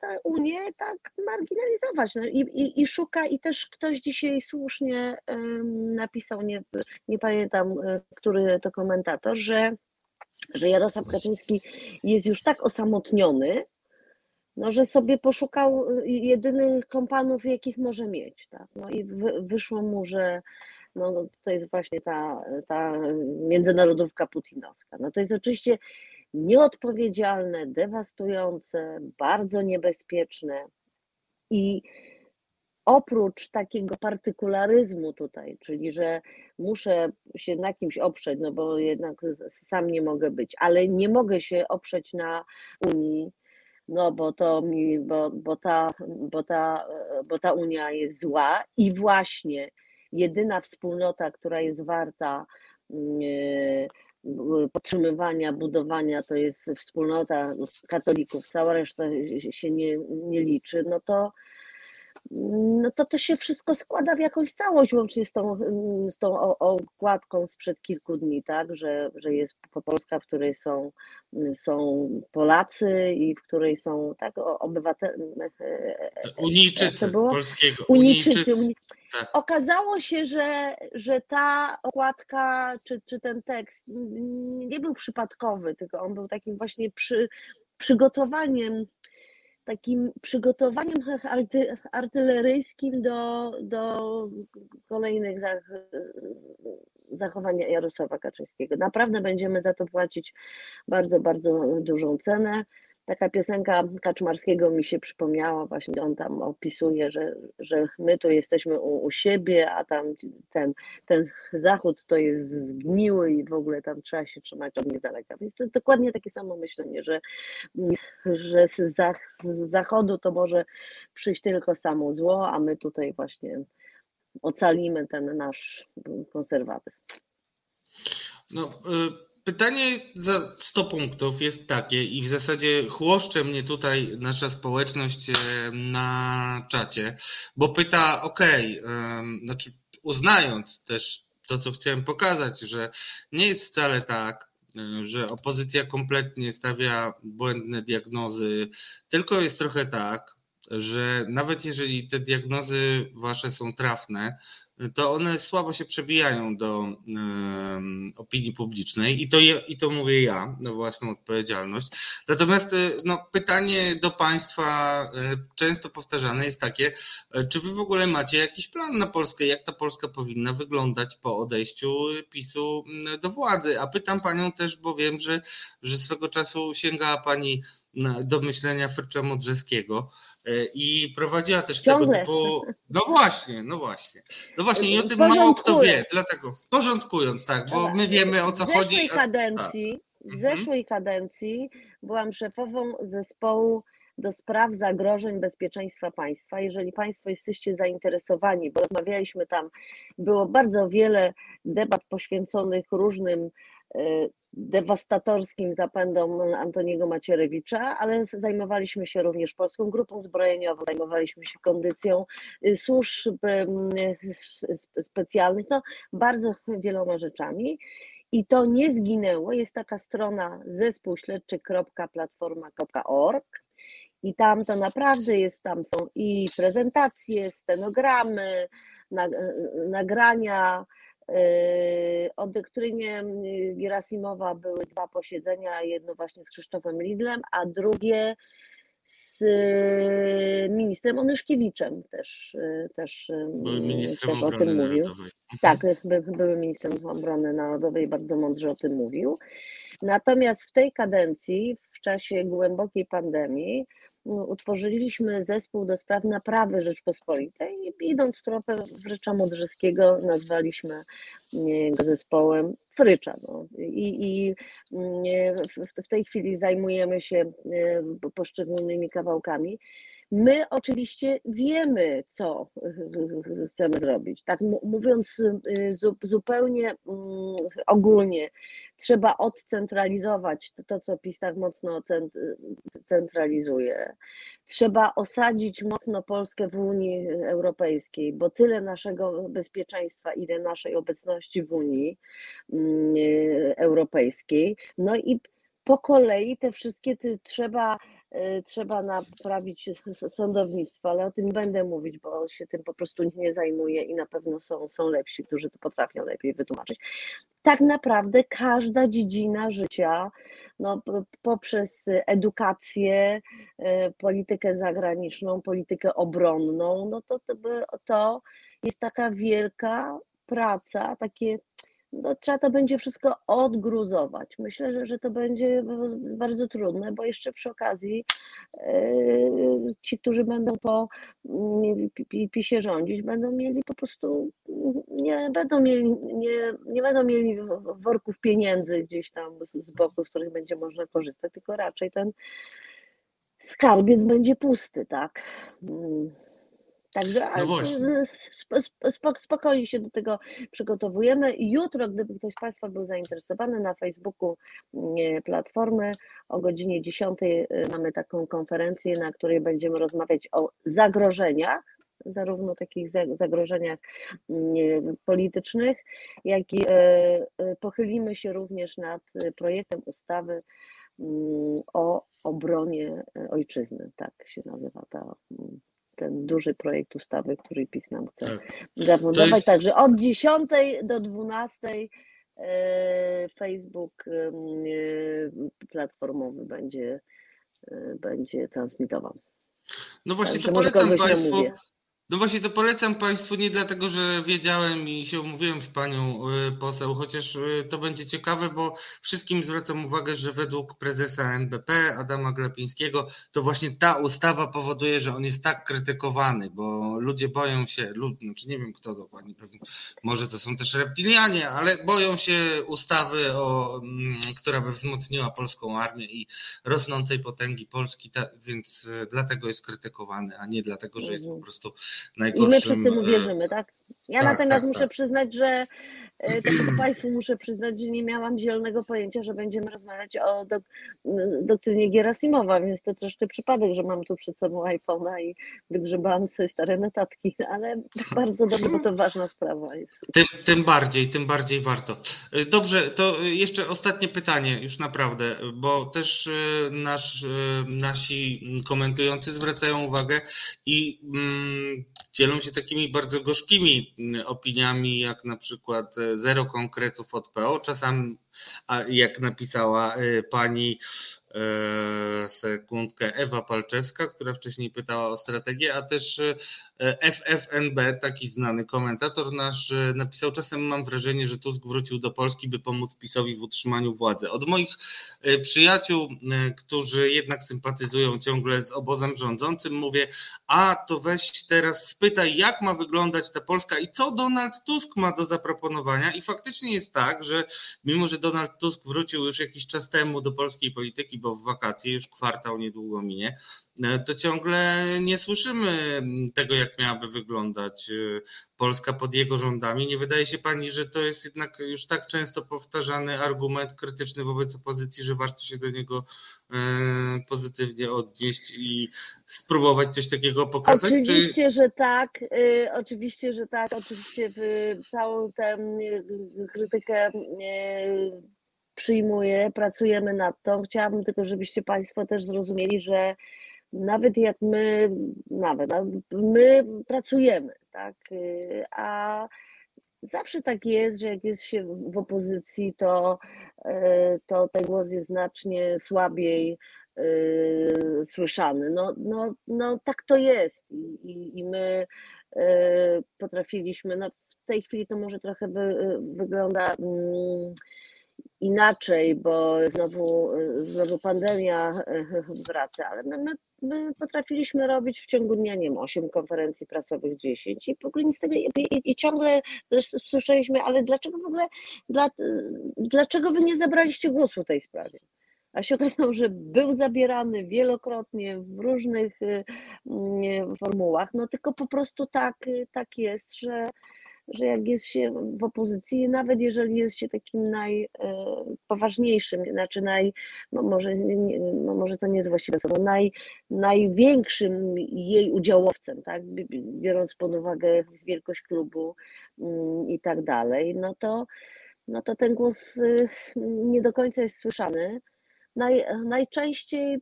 tę Unię tak marginalizować. No, i, i, I szuka, i też ktoś dzisiaj słusznie napisał, nie, nie pamiętam, y, który to komentator, że, że Jarosław Kaczyński jest już tak osamotniony, no, że sobie poszukał y, jedynych kompanów, jakich może mieć. Tak? No i wyszło mu, że no, to jest właśnie ta, ta międzynarodówka putinowska. No to jest oczywiście nieodpowiedzialne, dewastujące, bardzo niebezpieczne i oprócz takiego partykularyzmu tutaj, czyli że muszę się na kimś oprzeć, no bo jednak sam nie mogę być, ale nie mogę się oprzeć na Unii, no bo to mi, bo, bo, ta, bo, ta, bo ta Unia jest zła i właśnie jedyna wspólnota, która jest warta yy, podtrzymywania, budowania to jest wspólnota katolików, cała reszta się nie, nie liczy, no to, no to to się wszystko składa w jakąś całość, łącznie z tą, z tą okładką sprzed kilku dni, tak, że, że jest Polska, w której są, są Polacy i w której są tak, obywatele. Unijczycy było? polskiego. Unijczycy. Unijczycy. Tak. Okazało się, że, że ta okładka czy, czy ten tekst nie był przypadkowy, tylko on był takim właśnie przy, przygotowaniem takim przygotowaniem arty, artyleryjskim do, do kolejnych zach, zachowań Jarosława Kaczyńskiego. Naprawdę będziemy za to płacić bardzo, bardzo dużą cenę taka piosenka Kaczmarskiego mi się przypomniała, właśnie on tam opisuje, że, że my tu jesteśmy u, u siebie, a tam ten, ten zachód to jest zgniły i w ogóle tam trzeba się trzymać od nich daleka. Więc to dokładnie takie samo myślenie, że, że z, zach, z zachodu to może przyjść tylko samo zło, a my tutaj właśnie ocalimy ten nasz konserwatyzm. No, y Pytanie za 100 punktów jest takie i w zasadzie chłoszcze mnie tutaj nasza społeczność e, na czacie, bo pyta, ok, znaczy uznając też to, co chciałem pokazać, że nie jest wcale tak, e, że opozycja kompletnie stawia błędne diagnozy, tylko jest trochę tak, że nawet jeżeli te diagnozy wasze są trafne, to one słabo się przebijają do opinii publicznej i to, i to mówię ja na własną odpowiedzialność. Natomiast no, pytanie do Państwa często powtarzane jest takie, czy Wy w ogóle macie jakiś plan na Polskę, jak ta Polska powinna wyglądać po odejściu PiSu do władzy? A pytam Panią też, bo wiem, że, że swego czasu sięgała Pani do myślenia Frycza Modrzeskiego e, i prowadziła też Ciągle. tego typu. No właśnie, no właśnie. No właśnie, i o tym mało kto wie, dlatego porządkując, tak, bo my wiemy o co w chodzi. Kadencji, tak. W mhm. zeszłej kadencji byłam szefową zespołu do spraw zagrożeń bezpieczeństwa państwa. Jeżeli Państwo jesteście zainteresowani, bo rozmawialiśmy tam, było bardzo wiele debat poświęconych różnym e, dewastatorskim zapędom Antoniego Macierewicza, ale zajmowaliśmy się również Polską Grupą Zbrojeniową, zajmowaliśmy się kondycją y, służb specjalnych, no bardzo wieloma rzeczami. I to nie zginęło. Jest taka strona zespół śledczy.platforma.org i tam to naprawdę jest, tam są i prezentacje, stenogramy, nagrania, Yy, o doktrynie yy, Gerasimowa były dwa posiedzenia, jedno właśnie z Krzysztofem Lidlem, a drugie z yy, ministrem Onyszkiewiczem też, też, też o tym mówił. Narodowej. Tak, by, były ministrem obrony narodowej, bardzo mądrze o tym mówił. Natomiast w tej kadencji, w czasie głębokiej pandemii, utworzyliśmy zespół do spraw naprawy Rzeczpospolitej i idąc tropem Frycza Modrzyskiego nazwaliśmy go zespołem Frycza. No. I, i w tej chwili zajmujemy się e, poszczególnymi kawałkami. My oczywiście wiemy, co chcemy zrobić. Tak mówiąc y, zupełnie mm, ogólnie, trzeba odcentralizować to, co PiS tak mocno centralizuje. Trzeba osadzić mocno Polskę w Unii Europejskiej, bo tyle naszego bezpieczeństwa, ile naszej obecności w Unii mm, Europejskiej. No i po kolei te wszystkie trzeba Y, trzeba naprawić sądownictwo, ale o tym będę mówić, bo się tym po prostu nie zajmuję i na pewno są, są lepsi, którzy to potrafią lepiej wytłumaczyć. Tak naprawdę każda dziedzina życia, no, poprzez edukację, y, politykę zagraniczną, politykę obronną, no to, to, to jest taka wielka praca, takie no, trzeba to będzie wszystko odgruzować. Myślę, że, że to będzie bardzo trudne, bo jeszcze przy okazji yy, ci, którzy będą po yy, PiSie rządzić, będą mieli po prostu, nie będą mieli, nie, nie będą mieli worków pieniędzy gdzieś tam z, z boku, z których będzie można korzystać, tylko raczej ten skarbiec będzie pusty, tak. Yy. Także no spokojnie się do tego przygotowujemy. Jutro, gdyby ktoś z Państwa był zainteresowany, na Facebooku Platformy o godzinie 10 y, mamy taką konferencję, na której będziemy rozmawiać o zagrożeniach, zarówno takich zagrożeniach politycznych, jak i e, e, pochylimy się również nad projektem ustawy o obronie ojczyzny, tak się nazywa ta ten duży projekt ustawy, który PiS nam chce tak. zafundować. Jest... Także od 10 do 12 e, Facebook e, platformowy będzie, e, będzie transmitował. No właśnie, Także to polecam Państwu. No właśnie to polecam Państwu nie dlatego, że wiedziałem i się umówiłem z Panią y, poseł, chociaż y, to będzie ciekawe, bo wszystkim zwracam uwagę, że według prezesa NBP Adama Glapińskiego to właśnie ta ustawa powoduje, że on jest tak krytykowany, bo ludzie boją się, lud, znaczy nie wiem kto dokładnie, pewnie, może to są też reptilianie, ale boją się ustawy, o, mm, która by wzmocniła polską armię i rosnącej potęgi Polski, więc y, dlatego jest krytykowany, a nie dlatego, że jest po mhm. prostu najgorszym... I my wszyscy mu e, wierzymy, tak? Ja tak, natomiast tak, muszę tak. przyznać, że e, to Państwu muszę przyznać, że nie miałam zielonego pojęcia, że będziemy rozmawiać o dok doktrynie Gerasimowa, więc to troszkę przypadek, że mam tu przed sobą iPhone'a i wygrzebałam sobie stare notatki, ale bardzo dobrze, bo to ważna sprawa jest. Tym, tym bardziej, tym bardziej warto. E, dobrze, to jeszcze ostatnie pytanie, już naprawdę, bo też nasz, nasi komentujący zwracają uwagę i mm, dzielą się takimi bardzo gorzkimi mm, opiniami jak na przykład e, zero konkretów od PO, czasami jak napisała e, pani e, sekundkę Ewa Palczewska, która wcześniej pytała o strategię, a też FFNB, taki znany komentator nasz, napisał: Czasem mam wrażenie, że Tusk wrócił do Polski, by pomóc PiSowi w utrzymaniu władzy. Od moich przyjaciół, którzy jednak sympatyzują ciągle z obozem rządzącym, mówię: A to weź teraz spytaj, jak ma wyglądać ta Polska i co Donald Tusk ma do zaproponowania. I faktycznie jest tak, że mimo, że Donald Tusk wrócił już jakiś czas temu do polskiej polityki, bo w wakacje już kwartał niedługo minie, E, to ciągle nie słyszymy tego, jak miałaby wyglądać e, Polska pod jego rządami. Nie wydaje się pani, że to jest jednak już tak często powtarzany argument krytyczny wobec opozycji, że warto się do niego e, pozytywnie odnieść i spróbować coś takiego pokazać? Oczywiście, czy... że tak. Oczywiście, że tak. Oczywiście całą tę krytykę przyjmuję, pracujemy nad tą. Chciałabym tylko, żebyście Państwo też zrozumieli, że nawet jak my, nawet my pracujemy, tak, y, a zawsze tak jest, że jak jest się w opozycji, to, y, to ten głos jest znacznie słabiej y, słyszany. No, no, no tak to jest i, i my potrafiliśmy, no w tej chwili to może trochę wy, wygląda mm, inaczej, bo znowu, znowu pandemia wraca, ale my, my my potrafiliśmy robić w ciągu dnia, nie wiem, 8 konferencji prasowych, 10 i w ogóle nic z tego, i, i ciągle słyszeliśmy, ale dlaczego w ogóle, dla, dlaczego wy nie zabraliście głosu w tej sprawie? A się okazało, że był zabierany wielokrotnie w różnych y, mm, formułach, no tylko po prostu tak, tak jest, że, że jak jest się w opozycji, nawet jeżeli jest się takim najpoważniejszym, e, znaczy naj, no może, no może to nie jest właściwe słowo, naj, największym jej udziałowcem, tak, biorąc pod uwagę wielkość klubu mm, i tak dalej, no to, no to ten głos y, nie do końca jest słyszany. Naj, najczęściej y,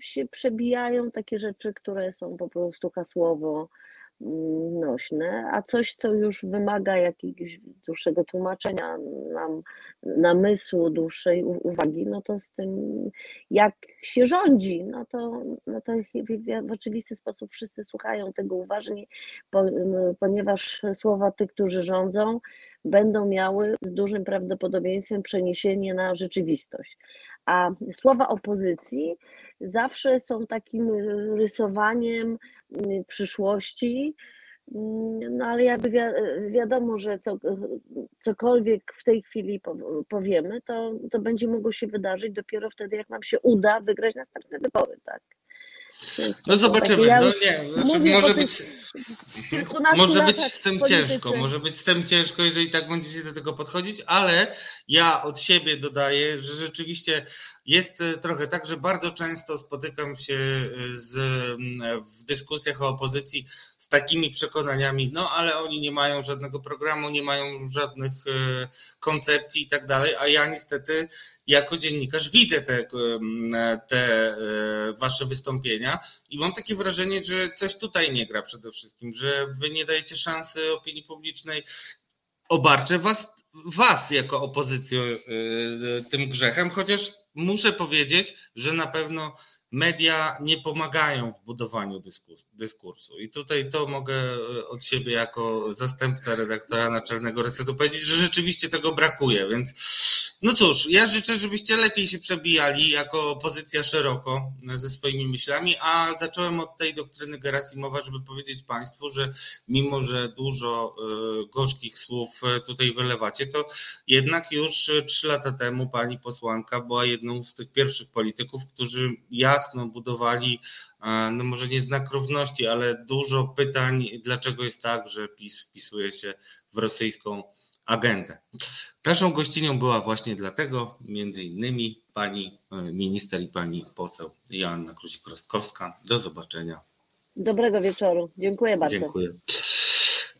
się przebijają takie rzeczy, które są po prostu hasłowo nośne, a coś, co już wymaga jakiegoś dłuższego tłumaczenia nam, namysłu, dłuższej uwagi, no to z tym, jak się rządzi, no to, no to w oczywisty sposób wszyscy słuchają tego uważnie, ponieważ słowa tych, którzy rządzą, będą miały z dużym prawdopodobieństwem przeniesienie na rzeczywistość. A słowa opozycji zawsze są takim rysowaniem y, przyszłości, mm, no ale jakby wi wiadomo, że co, cokolwiek w tej chwili powiemy, to, to będzie mogło się wydarzyć dopiero wtedy, jak nam się uda wygrać następne wybory, tak? No zobaczymy. Ja no nie, znaczy może być, może być z tym ciężko, może być z tym ciężko, jeżeli tak będziecie do tego podchodzić, ale ja od siebie dodaję, że rzeczywiście jest e, trochę tak, że bardzo często spotykam się e, z, w dyskusjach o opozycji z takimi przekonaniami, no ale oni nie mają żadnego programu, nie mają żadnych e, koncepcji i tak dalej, a ja niestety jako dziennikarz widzę te, te wasze wystąpienia i mam takie wrażenie, że coś tutaj nie gra przede wszystkim, że wy nie dajecie szansy opinii publicznej. Obarczę was, was jako opozycję tym grzechem, chociaż muszę powiedzieć, że na pewno media nie pomagają w budowaniu dyskursu. I tutaj to mogę e, od siebie jako zastępca redaktora naczelnego resetu powiedzieć, że rzeczywiście tego brakuje. Więc no cóż, ja życzę, żebyście lepiej się przebijali jako opozycja szeroko e, ze swoimi myślami, a zacząłem od tej doktryny Gerasimowa, żeby powiedzieć Państwu, że mimo, że dużo e, gorzkich słów tutaj wylewacie, to jednak już trzy lata temu pani posłanka była jedną z tych pierwszych polityków, którzy ja jasno budowali, e, no może nie znak równości, ale dużo pytań, dlaczego jest tak, że PiS wpisuje się w rosyjską agendę. Naszą gościnią była właśnie dlatego, między innymi pani e, minister i pani poseł Joanna Kluzik-Rostkowska. Do zobaczenia. Dobrego wieczoru. Dziękuję bardzo. Dziękuję.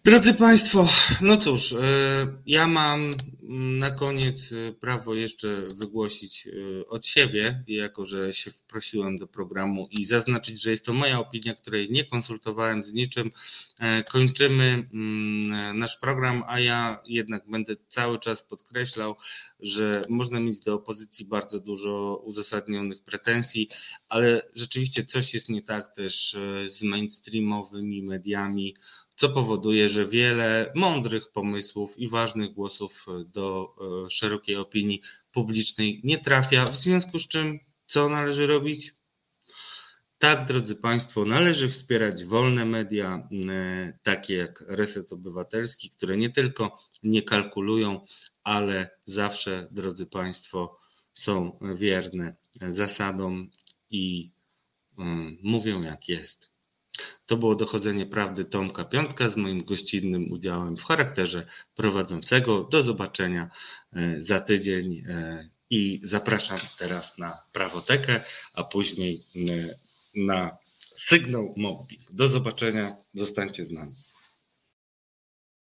Drodzy Państwo, no cóż, e, ja mam na koniec e, prawo jeszcze wygłosić e, od siebie, jako że się wprosiłem do programu i zaznaczyć, że jest to moja opinia, której nie konsultowałem z niczym. Kończymy mm, nasz program, a ja jednak będę cały czas podkreślał, że można mieć do opozycji bardzo dużo uzasadnionych pretensji, ale rzeczywiście coś jest nie tak też z mainstreamowymi mediami co powoduje, że wiele mądrych pomysłów i ważnych głosów do e, szerokiej opinii publicznej nie trafia, w związku z czym co należy robić? Tak, drodzy Państwo, należy wspierać wolne media, e, takie jak Reset Obywatelski, które nie tylko nie kalkulują, ale zawsze, drodzy Państwo, są wierne zasadom i mówią jak jest. To było dochodzenie prawdy Tomka Piątka z moim gościnnym udziałem w charakterze prowadzącego. Do zobaczenia e, za tydzień e, i zapraszam teraz na prawotekę, a później e, na sygnał mobil. Do zobaczenia, zostańcie z nami.